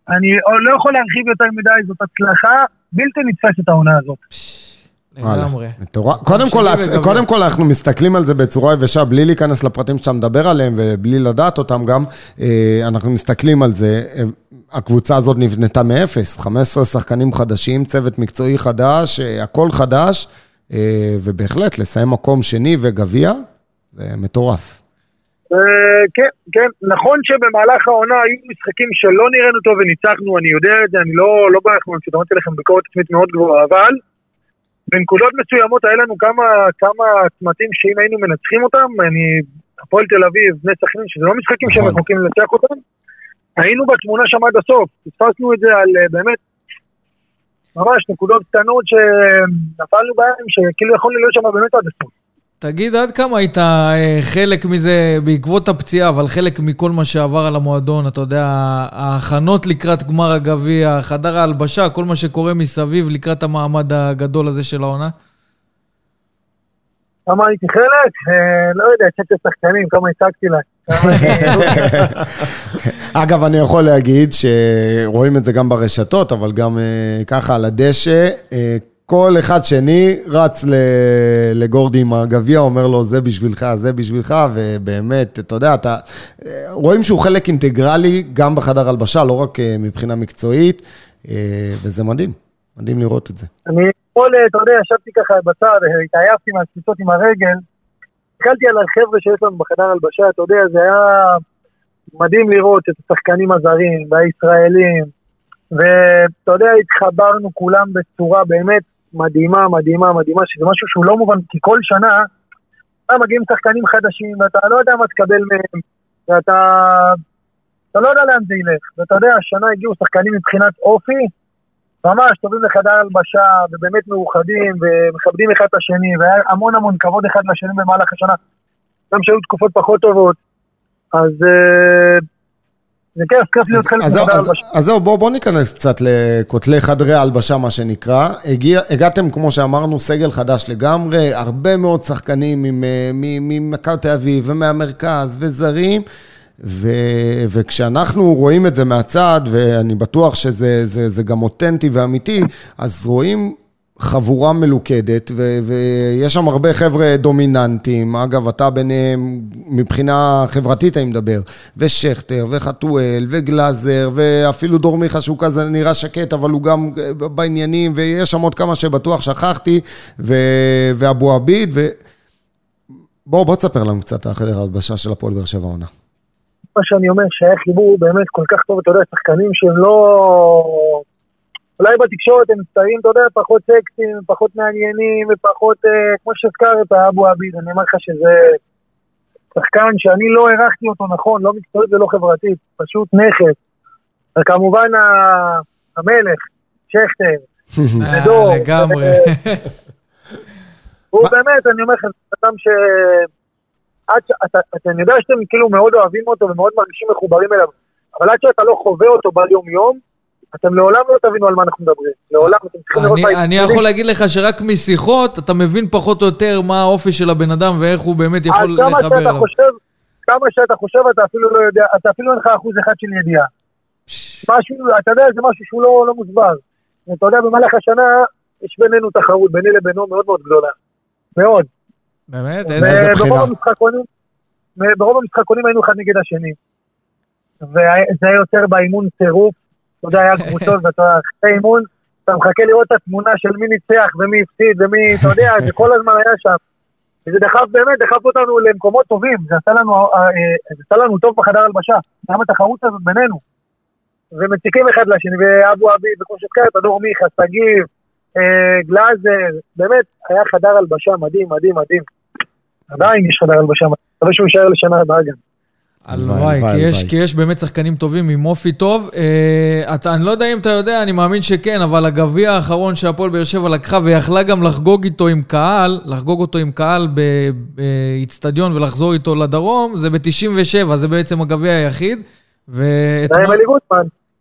אני לא יכול להרחיב יותר מדי, זאת הצלחה בלתי נתפסת העונה הזאת. לגמרי. מטורף. קודם כל. קודם כל, אנחנו מסתכלים על זה בצורה יבשה, בלי להיכנס לפרטים שאתה מדבר עליהם ובלי לדעת אותם גם, אה, אנחנו מסתכלים על זה. אה, הקבוצה הזאת נבנתה מאפס, 15 שחקנים חדשים, צוות מקצועי חדש, אה, הכל חדש, אה, ובהחלט, לסיים מקום שני וגביע, זה מטורף. אה, כן, כן, נכון שבמהלך העונה היו משחקים שלא נראינו טוב וניצחנו, אני יודע את זה, אני לא, לא בא לכם, אמרתי לכם ביקורת עצמית מאוד גבוהה, אבל בנקודות מסוימות היה לנו כמה, כמה צמתים שאם היינו מנצחים אותם, אני, הפועל תל אביב, בני סכנין, שזה לא משחקים שהם נכון. רחוקים לנצח אותם, היינו בתמונה שם עד הסוף, פספסנו את זה על אה, באמת, ממש נקודות קטנות שנפלנו בהן, שכאילו יכולנו להיות שם באמת עד הסוף. תגיד, עד כמה היית אה, חלק מזה בעקבות הפציעה, אבל חלק מכל מה שעבר על המועדון, אתה יודע, ההכנות לקראת גמר הגביע, חדר ההלבשה, כל מה שקורה מסביב לקראת המעמד הגדול הזה של העונה? כמה הייתי חלק? אה, לא יודע, צ'ק השחקנים, כמה הצגתי לה. כמה אני- אגב, אני יכול להגיד שרואים את זה גם ברשתות, אבל גם אה, ככה על הדשא. כל אחד שני רץ לגורדי עם הגביע, אומר לו, זה בשבילך, זה בשבילך, ובאמת, אתה יודע, אתה... אה, רואים שהוא חלק אינטגרלי גם בחדר הלבשה, לא רק אה, מבחינה מקצועית, אה, וזה מדהים, מדהים לראות את זה. אני אתמול, אתה יודע, ישבתי ככה בצד, התעייפתי מהקפיצות עם הרגל, הסתכלתי על החבר'ה שיש לנו בחדר הלבשה, אתה יודע, זה היה מדהים לראות את השחקנים הזרים והישראלים, ואתה יודע, התחברנו כולם בצורה באמת מדהימה, מדהימה, מדהימה, שזה משהו שהוא לא מובן, כי כל שנה אה, מגיעים שחקנים חדשים, ואתה לא יודע מה תקבל מהם, ואתה אתה לא יודע לאן זה ילך. ואתה יודע, השנה הגיעו שחקנים מבחינת אופי, ממש טובים לחדר הלבשה, ובאמת מאוחדים, ומכבדים אחד את השני, והיה המון המון כבוד אחד לשני במהלך השנה. גם שהיו תקופות פחות טובות. אז אה, זה כיף, כיף להיות חלק מחדר אז- הלבשה. אז זהו, בואו בוא ניכנס קצת לכותלי חדרי ההלבשה, מה שנקרא. הגעתם, כמו שאמרנו, סגל חדש לגמרי, הרבה מאוד שחקנים מ- ממכבי תל אביב ומהמרכז וזרים. ו, וכשאנחנו רואים את זה מהצד, ואני בטוח שזה זה, זה גם אותנטי ואמיתי, אז רואים חבורה מלוכדת, ו- ויש שם הרבה חבר'ה דומיננטיים, אגב, אתה ביניהם, מבחינה חברתית אני מדבר, ושכטר, וחתואל, וגלאזר, ואפילו דור מיכה שהוא כזה נראה שקט, אבל הוא גם בעניינים, ויש שם עוד כמה שבטוח שכחתי, ו- ואבו עביד, ו... בוא, בוא תספר לנו קצת על החדר ההלבשה של הפועל באר שבע עונה. מה שאני אומר, שהיה חיבור באמת כל כך טוב, אתה יודע, שחקנים שהם לא... אולי בתקשורת הם מסתיים, אתה יודע, פחות סקסיים, פחות מעניינים, ופחות, אה, כמו שהזכרת, אבו עביד, אני אומר לך שזה שחקן שאני לא הערכתי אותו נכון, לא מקצועית ולא חברתית, פשוט נכס. וכמובן המלך, שכטר, אה, דור, לגמרי. הוא באמת, אני אומר לך, זה אדם ש... עד ש... אתה, אתה, אני יודע שאתם כאילו מאוד אוהבים אותו ומאוד מרגישים מחוברים אליו, אבל עד שאתה לא חווה אותו ביום-יום, אתם לעולם לא תבינו על מה אנחנו מדברים. לעולם, אתם צריכים לראות... אני, מה אני. יכול להגיד לך שרק משיחות אתה מבין פחות או יותר מה האופי של הבן אדם ואיך הוא באמת יכול כמה לחבר שאתה אליו. חושב, כמה שאתה חושב, אתה אפילו לא יודע, אתה אפילו אין לך אחוז אחד של ידיעה. משהו, אתה יודע, זה משהו שהוא לא, לא מוסבר. ואתה יודע, במהלך השנה יש בינינו תחרות, ביני לבינו מאוד מאוד גדולה. מאוד. באמת? איזה... בחינה? ברוב המשחקונים היינו אחד נגד השני. וזה היה יוצר באימון טירוף, אתה יודע, היה קבוצות, ואתה אחרי אימון, אתה מחכה לראות את התמונה של מי ניצח ומי הפסיד ומי, אתה יודע, זה כל הזמן היה שם. וזה דחף באמת, דחף אותנו למקומות טובים, זה עשה לנו, אה, אה, זה עשה לנו טוב בחדר הלבשה. גם התחרות הזאת בינינו. ומציקים אחד לשני, ואבו אבי, שהזכרת, הדור מיכה, שגיב, אה, גלאזר, באמת, היה חדר הלבשה מדהים, מדהים, מדהים. עדיין יש חדר הלבשה, מקווה שהוא יישאר לשנה הבאה גם. הלוואי, כי, יש, כי יש באמת שחקנים טובים עם אופי טוב. אה, אתה, אני לא יודע אם אתה יודע, אני מאמין שכן, אבל הגביע האחרון שהפועל באר שבע לקחה ויכלה גם לחגוג איתו עם קהל, לחגוג אותו עם קהל באיצטדיון ולחזור איתו לדרום, זה ב-97, זה בעצם הגביע היחיד. ואתמול...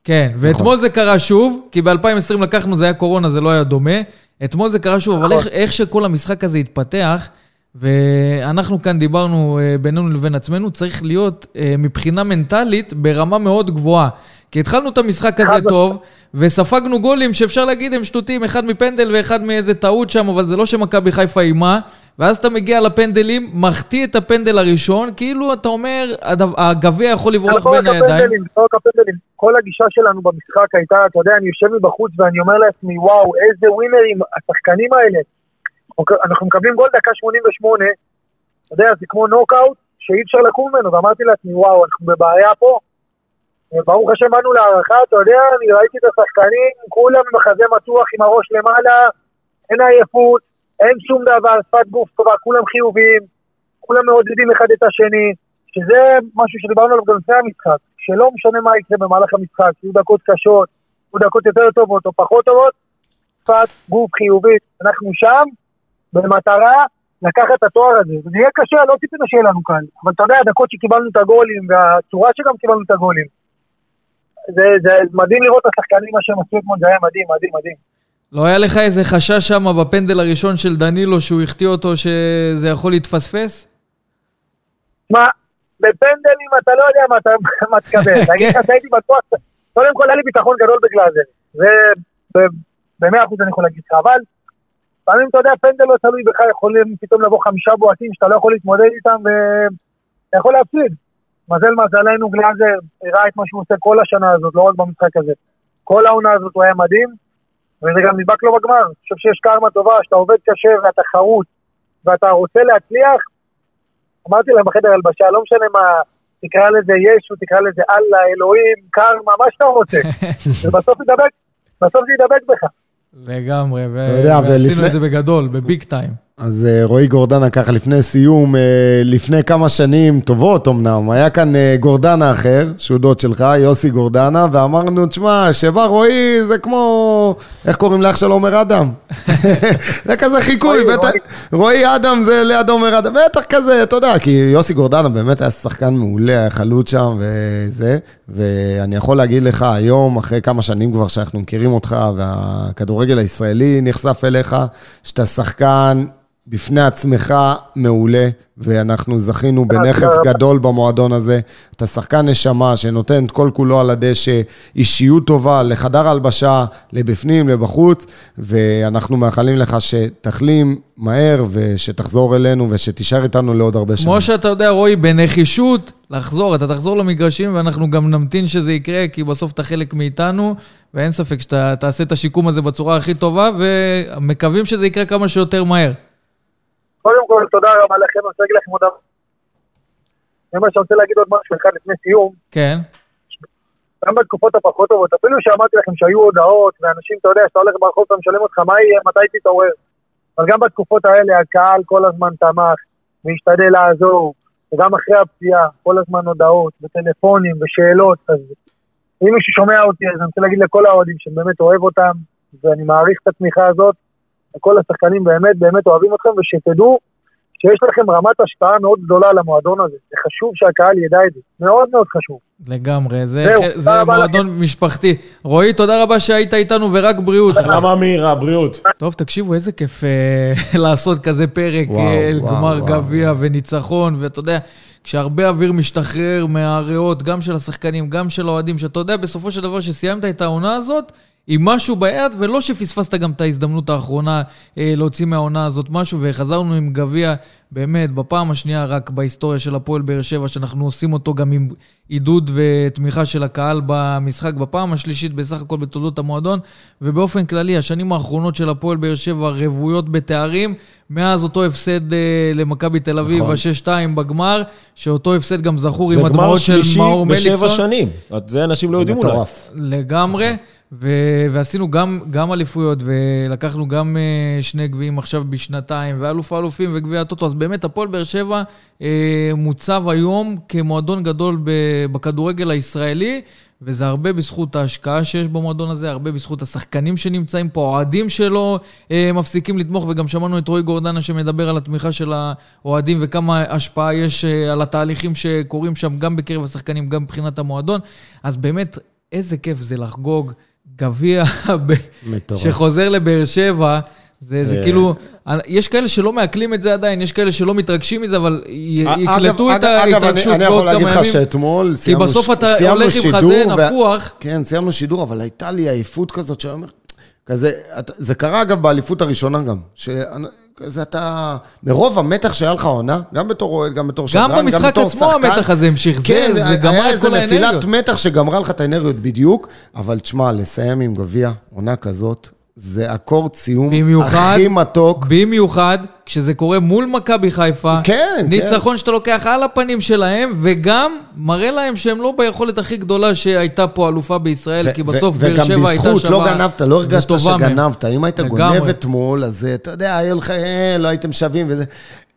כן, ואתמול זה קרה שוב, כי ב-2020 לקחנו, זה היה קורונה, זה לא היה דומה. אתמול זה קרה שוב, אבל איך, איך שכל המשחק הזה התפתח, ואנחנו כאן דיברנו אה, בינינו לבין עצמנו, צריך להיות אה, מבחינה מנטלית ברמה מאוד גבוהה. כי התחלנו את המשחק הזה טוב, וספגנו גולים שאפשר להגיד הם שטותיים, אחד מפנדל ואחד מאיזה טעות שם, אבל זה לא שמכבי חיפה אימה. ואז אתה מגיע לפנדלים, מחטיא את הפנדל הראשון, כאילו אתה אומר, הגביע יכול לברוח בין הידיים. הפנדלים, כל הגישה שלנו במשחק הייתה, אתה יודע, אני יושב מבחוץ ואני אומר לעצמי, וואו, איזה ווינרים, השחקנים האלה. אנחנו מקבלים גול דקה 88, אתה יודע, זה כמו נוקאוט שאי אפשר לקום ממנו, ואמרתי לעצמי, וואו, אנחנו בבעיה פה. ברוך השם באנו להערכה, אתה יודע, אני ראיתי את השחקנים, כולם בחזה מתוח עם הראש למעלה, אין עייפות, אין שום דבר, שפת גוף טובה, כולם חיוביים, כולם מעודדים אחד את השני, שזה משהו שדיברנו עליו גם לפני המשחק, שלא משנה מה יקרה במהלך המשחק, יהיו דקות קשות, יהיו דקות יותר טובות או פחות טובות, שפת גוף חיובית, אנחנו שם במטרה לקחת את התואר הזה. זה יהיה קשה, לא ציפינו שיהיה לנו קל, אבל אתה יודע, הדקות שקיבלנו את הגולים והצורה שגם קיבלנו את הגולים. זה, זה מדהים לראות את השחקנים, מה שהם עשו אתמול, זה היה מדהים, מדהים, מדהים. לא היה לך איזה חשש שם בפנדל הראשון של דנילו שהוא החטיא אותו שזה יכול להתפספס? מה, בפנדלים אתה לא יודע מה אתה תקבל. להגיד לך שהייתי בטוח, קודם כל היה לי ביטחון גדול בגלאזר. זה במאה אחוז אני יכול להגיד לך, אבל לפעמים אתה יודע, פנדל לא תלוי בך, יכולים פתאום לבוא חמישה בועטים שאתה לא יכול להתמודד איתם ואתה יכול להפסיד. מזל מזלנו, גלאזר הראה את מה שהוא עושה כל השנה הזאת, לא רק במשחק הזה. כל העונה הזאת הוא היה מדהים. וזה גם נדבק לו בגמר. אני חושב שיש קרמה טובה, שאתה עובד קשה ואתה חרוץ ואתה רוצה להצליח. אמרתי להם בחדר הלבשה, לא משנה מה, תקרא לזה ישו, תקרא לזה אללה, אלוהים, קרמה, מה שאתה רוצה. ובסוף ידבק, בסוף זה ידבק בך. לגמרי, ועשינו את זה בגדול, בביג טיים. אז אה, רועי גורדנה ככה לפני סיום, אה, לפני כמה שנים טובות אמנם, היה כאן אה, גורדנה אחר, שהוא דוד שלך, יוסי גורדנה, ואמרנו, תשמע, שבא רועי זה כמו, איך קוראים לאח של עומר אדם? זה כזה חיקוי, רועי אדם זה ליד עומר אדם, בטח כזה, אתה יודע, כי יוסי גורדנה באמת היה שחקן מעולה, היה חלוץ שם וזה, ואני יכול להגיד לך היום, אחרי כמה שנים כבר שאנחנו מכירים אותך, והכדורגל הישראלי נחשף אליך, שאתה שחקן... בפני עצמך מעולה, ואנחנו זכינו בנכס גדול במועדון הזה. אתה שחקן נשמה שנותן את כל כולו על הדשא, אישיות טובה לחדר הלבשה, לבפנים, לבחוץ, ואנחנו מאחלים לך שתחלים מהר ושתחזור אלינו ושתישאר איתנו לעוד הרבה שנים. כמו שאתה יודע, רועי, בנחישות לחזור, אתה תחזור למגרשים ואנחנו גם נמתין שזה יקרה, כי בסוף אתה חלק מאיתנו, ואין ספק שאתה תעשה את השיקום הזה בצורה הכי טובה, ומקווים שזה יקרה כמה שיותר מהר. קודם כל, תודה רבה לכם, אני רוצה להגיד לכם עוד דבר. אני אומר שאני רוצה להגיד עוד משהו אחד לפני סיום. כן. גם בתקופות הפחות טובות, אפילו שאמרתי לכם שהיו הודעות, ואנשים, אתה יודע, שאתה הולך ברחוב, אתה משלם אותך, מה יהיה, מתי תתעורר? אבל גם בתקופות האלה הקהל כל הזמן תמך, והשתדל לעזור, וגם אחרי הפציעה, כל הזמן הודעות, וטלפונים, ושאלות, אז אם מישהו שומע אותי, אז אני רוצה להגיד לכל האוהדים שאני באמת אוהב אותם, ואני מעריך את התמיכה הזאת, כל השחקנים באמת באמת אוהבים אתכם, ושתדעו שיש לכם רמת השפעה מאוד גדולה על המועדון הזה. זה חשוב שהקהל ידע את זה, מאוד מאוד חשוב. לגמרי, זה, זהו, זה מועדון לכם. משפחתי. רועי, תודה רבה שהיית איתנו, ורק בריאות. החלמה מהירה, בריאות. טוב, תקשיבו, איזה כיף אה, לעשות כזה פרק, וואו, אה, וואו, גמר גביע וניצחון, ואתה יודע... כשהרבה אוויר משתחרר מהריאות, גם של השחקנים, גם של האוהדים, שאתה יודע בסופו של דבר שסיימת את העונה הזאת עם משהו ביד, ולא שפספסת גם את ההזדמנות האחרונה אה, להוציא מהעונה הזאת משהו, וחזרנו עם גביע, באמת, בפעם השנייה רק בהיסטוריה של הפועל באר שבע, שאנחנו עושים אותו גם עם עידוד ותמיכה של הקהל במשחק, בפעם השלישית בסך הכל בתולדות המועדון, ובאופן כללי, השנים האחרונות של הפועל באר שבע רוויות בתארים, מאז אותו הפסד אה, למכבי תל אביב, נכון. ה-6-2 בגמר, שאותו הפסד גם זכור עם הדמעות של מאור מליקסון. זה גמר שלישי בשבע שנים. זה אנשים לא יודעים אולי. לגמרי, ו- ועשינו גם, גם אליפויות, ולקחנו גם uh, שני גביעים עכשיו בשנתיים, ואלוף האלופים וגביע הטוטו, אז באמת הפועל באר שבע uh, מוצב היום כמועדון גדול ב- בכדורגל הישראלי, וזה הרבה בזכות ההשקעה שיש במועדון הזה, הרבה בזכות השחקנים שנמצאים פה, האוהדים שלו uh, מפסיקים לתמוך, וגם שמענו את רועי גורדנה שמדבר על התמיכה של האוהדים וכמה השפעה יש על התהליכים שקורים שם, גם בקרב השחקנים, גם מבחינת המועדון. אז באמת, איזה כיף זה לחגוג גביע. שחוזר לבאר שבע. זה, זה אה. כאילו, יש כאלה שלא מעכלים את זה עדיין, יש כאלה שלא מתרגשים מזה, אבל אגב- יקלטו את אגב- אגב, ההתרגשות אני- בעוד אני יכול כמה להגיד לך ימים. שאתמול כי סיימנו בסוף ש- אתה סיימנו הולך עם שידור חזה נפוח. כן, סיימנו שידור, אבל הייתה לי עייפות כזאת שאני אומר, כזה, זה קרה אגב באליפות הראשונה גם, שכזה אתה, מרוב המתח שהיה לך עונה, גם בתור אוהד, גם בתור גם שדרן, במשחק בתור עצמו שחקן, המתח הזה המשיך, זה- כן, זה גמר היה את איזה כל נפילת האנרגיות. מתח שגמרה לך את האנרגיות בדיוק, אבל תשמע, לסיים עם גביע, עונה כזאת, זה אקורד סיום במיוחד- הכי מתוק. במיוחד כשזה קורה מול מכבי חיפה. כן, ניצחון שאתה לוקח על הפנים שלהם, וגם מראה להם שהם לא ביכולת הכי גדולה שהייתה פה אלופה בישראל, כי בסוף באר שבע וגם הייתה בזכות, שווה. לא גנבת, לא הרגשת. שגנבת. אם היית. גונב אתמול, אז אתה יודע, היה לך, אה, לא הייתם שווים וזה.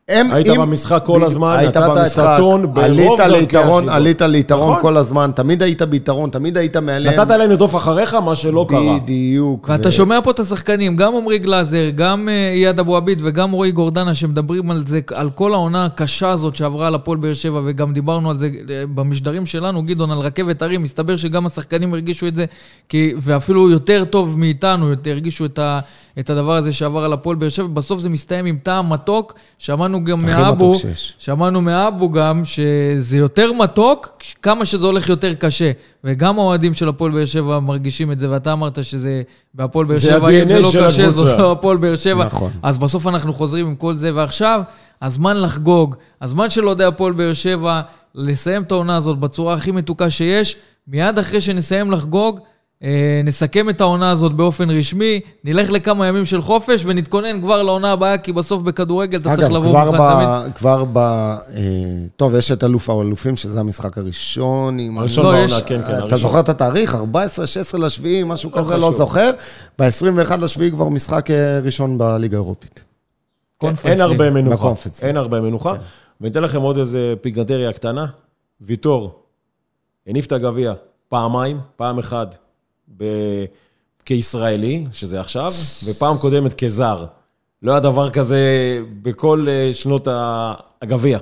הם, היית אם- במשחק כל בדיוק, הזמן, היית נתת את במשחק, הטון ברוב דרכי ליתרון. עלית ליתרון נכון. כל הזמן, תמיד היית ביתרון, תמיד היית מעליהם. נתת להם לרדוף אחריך, מה שלא קרה. בדיוק. ואתה ו- שומע פה את השחקנים, גם עמרי גלאזר, גם אה, אייד אבו עביד וגם רועי גורדנה, שמדברים על זה, על כל העונה הקשה הזאת שעברה על הפועל באר שבע, וגם דיברנו על זה אה, במשדרים שלנו, גדעון, על רכבת הרים, מסתבר שגם השחקנים הרגישו את זה, כי, ואפילו יותר טוב מאיתנו, יותר הרגישו את, ה, את הדבר הזה שעבר על הפועל באר שבע. בסוף זה מסתיים עם טעם מתוק, שמענו גם הכי מאבו. שמענו מאבו גם שזה יותר מתוק, כמה שזה הולך יותר קשה. וגם האוהדים של הפועל באר שבע מרגישים את זה, ואתה אמרת שזה בהפועל באר זה שבע, אם זה לא קשה. זאת לא הפועל באר שבע. נכון. אז בסוף אנחנו חוזרים עם כל זה, ועכשיו, הזמן לחגוג, הזמן של אוהדי הפועל באר שבע, לסיים את העונה הזאת בצורה הכי מתוקה שיש. מיד אחרי שנסיים לחגוג, נסכם את העונה הזאת באופן רשמי, נלך לכמה ימים של חופש ונתכונן כבר לעונה הבאה, כי בסוף בכדורגל אתה צריך אגב, לבוא כבר מוכן. תמיד. כבר ב... אה, טוב, יש את אלוף האלופים, שזה המשחק הראשון. הראשון לא, בעונה, יש- כן, כן, אתה הראשון. זוכר את התאריך? 14, 16 לשביעי, משהו לא כזה, לא חשוב. זוכר. ב-21 לשביעי כבר משחק אה, ראשון בליגה האירופית. אין הרבה. מנוחה. אין הרבה מנוחה. ואני אתן לכם עוד איזה פיגנטריה קטנה. ויטור הניף את הגביע פעמיים, פעם אחת ב... כישראלי, שזה עכשיו, ופעם קודמת כזר. לא היה דבר כזה בכל אה, שנות הגביע,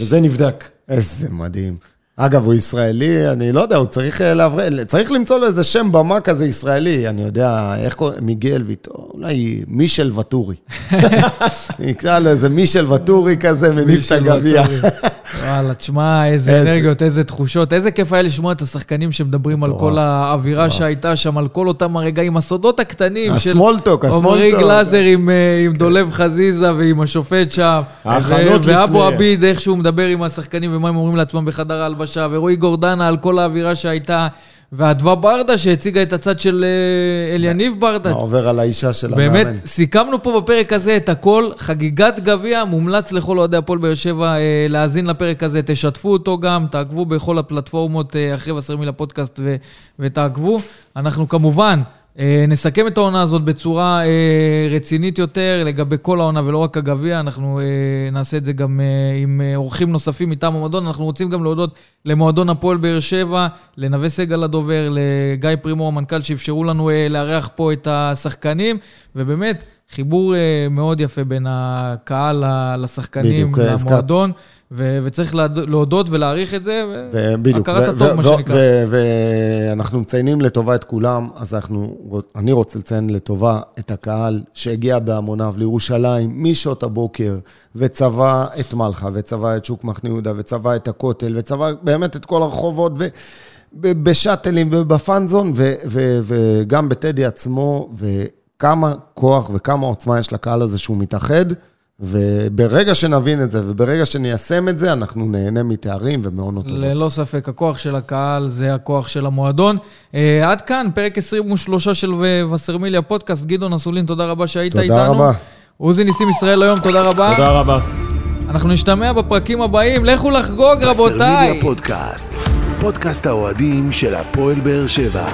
וזה נבדק. איזה מדהים. אגב, הוא ישראלי, אני לא יודע, הוא צריך אה, לעבר... צריך למצוא לו איזה שם במה כזה ישראלי, אני יודע, איך קוראים, מיגל ויטור, אולי מישל ואטורי. נקרא לו איזה מישל ואטורי כזה, מניף את הגביע. וואלה, תשמע, איזה אנרגיות, איזה תחושות. איזה כיף היה לשמוע את השחקנים שמדברים על כל האווירה שהייתה שם, על כל אותם הרגעים, הסודות הקטנים של הסמולטוק, עמרי הסמולטוק. גלאזר עם, אה, עם דולב חזיזה ועם השופט שם. ההכנות ו- ואבו לפני. עביד, איך שהוא מדבר עם השחקנים ומה הם אומרים לעצמם בחדר ההלבשה, ורועי גורדנה על כל האווירה שהייתה, ואדווה ברדה שהציגה את הצד של אה, אליניב ברדה. מה עובר על האישה של המאמן. באמת, סיכמנו פה בפרק הזה את הכל, חגיגת גביע, מומלץ לכל אוהדי הפועל באר שבע אה, להאזין לפרק הזה, תשתפו אותו גם, תעקבו בכל הפלטפורמות אה, אחרי וסרמיל הפודקאסט ו- ותעקבו. אנחנו כמובן נסכם את העונה הזאת בצורה אה, רצינית יותר לגבי כל העונה ולא רק הגביע, אנחנו אה, נעשה את זה גם אה, עם אה, אורחים נוספים מטעם המועדון. אנחנו רוצים גם להודות למועדון הפועל באר שבע, לנווה סגל הדובר, לגיא פרימו המנכ"ל, שאפשרו לנו אה, לארח פה את השחקנים, ובאמת, חיבור אה, מאוד יפה בין הקהל לשחקנים, בדיוק, הזכרת. ו- וצריך להודות ולהעריך את זה, ובדיוק, והכרת ו- הטוב, ו- מה ו- שנקרא. ואנחנו מציינים לטובה את כולם, אז אנחנו, אני רוצה לציין לטובה את הקהל שהגיע בהמוניו לירושלים משעות הבוקר, וצבע את מלחה, וצבע את שוק מחנה יהודה, וצבע את הכותל, וצבע באמת את כל הרחובות, ו... בשאטלים ובפאנזון, ו- ו- וגם בטדי עצמו, וכמה כוח וכמה עוצמה יש לקהל הזה שהוא מתאחד. וברגע שנבין את זה, וברגע שניישם את זה, אנחנו נהנה מתארים ומעונות טובות. ללא ספק, הכוח של הקהל זה הכוח של המועדון. אה, עד כאן, פרק 23 של וסרמיליה פודקאסט. גדעון אסולין, תודה רבה שהיית תודה איתנו. רבה. עוזי ניסים ישראל היום, תודה רבה. תודה רבה. אנחנו נשתמע בפרקים הבאים, לכו לחגוג, רבותיי. וסרמיליה פודקאסט, פודקאסט האוהדים של הפועל באר שבע.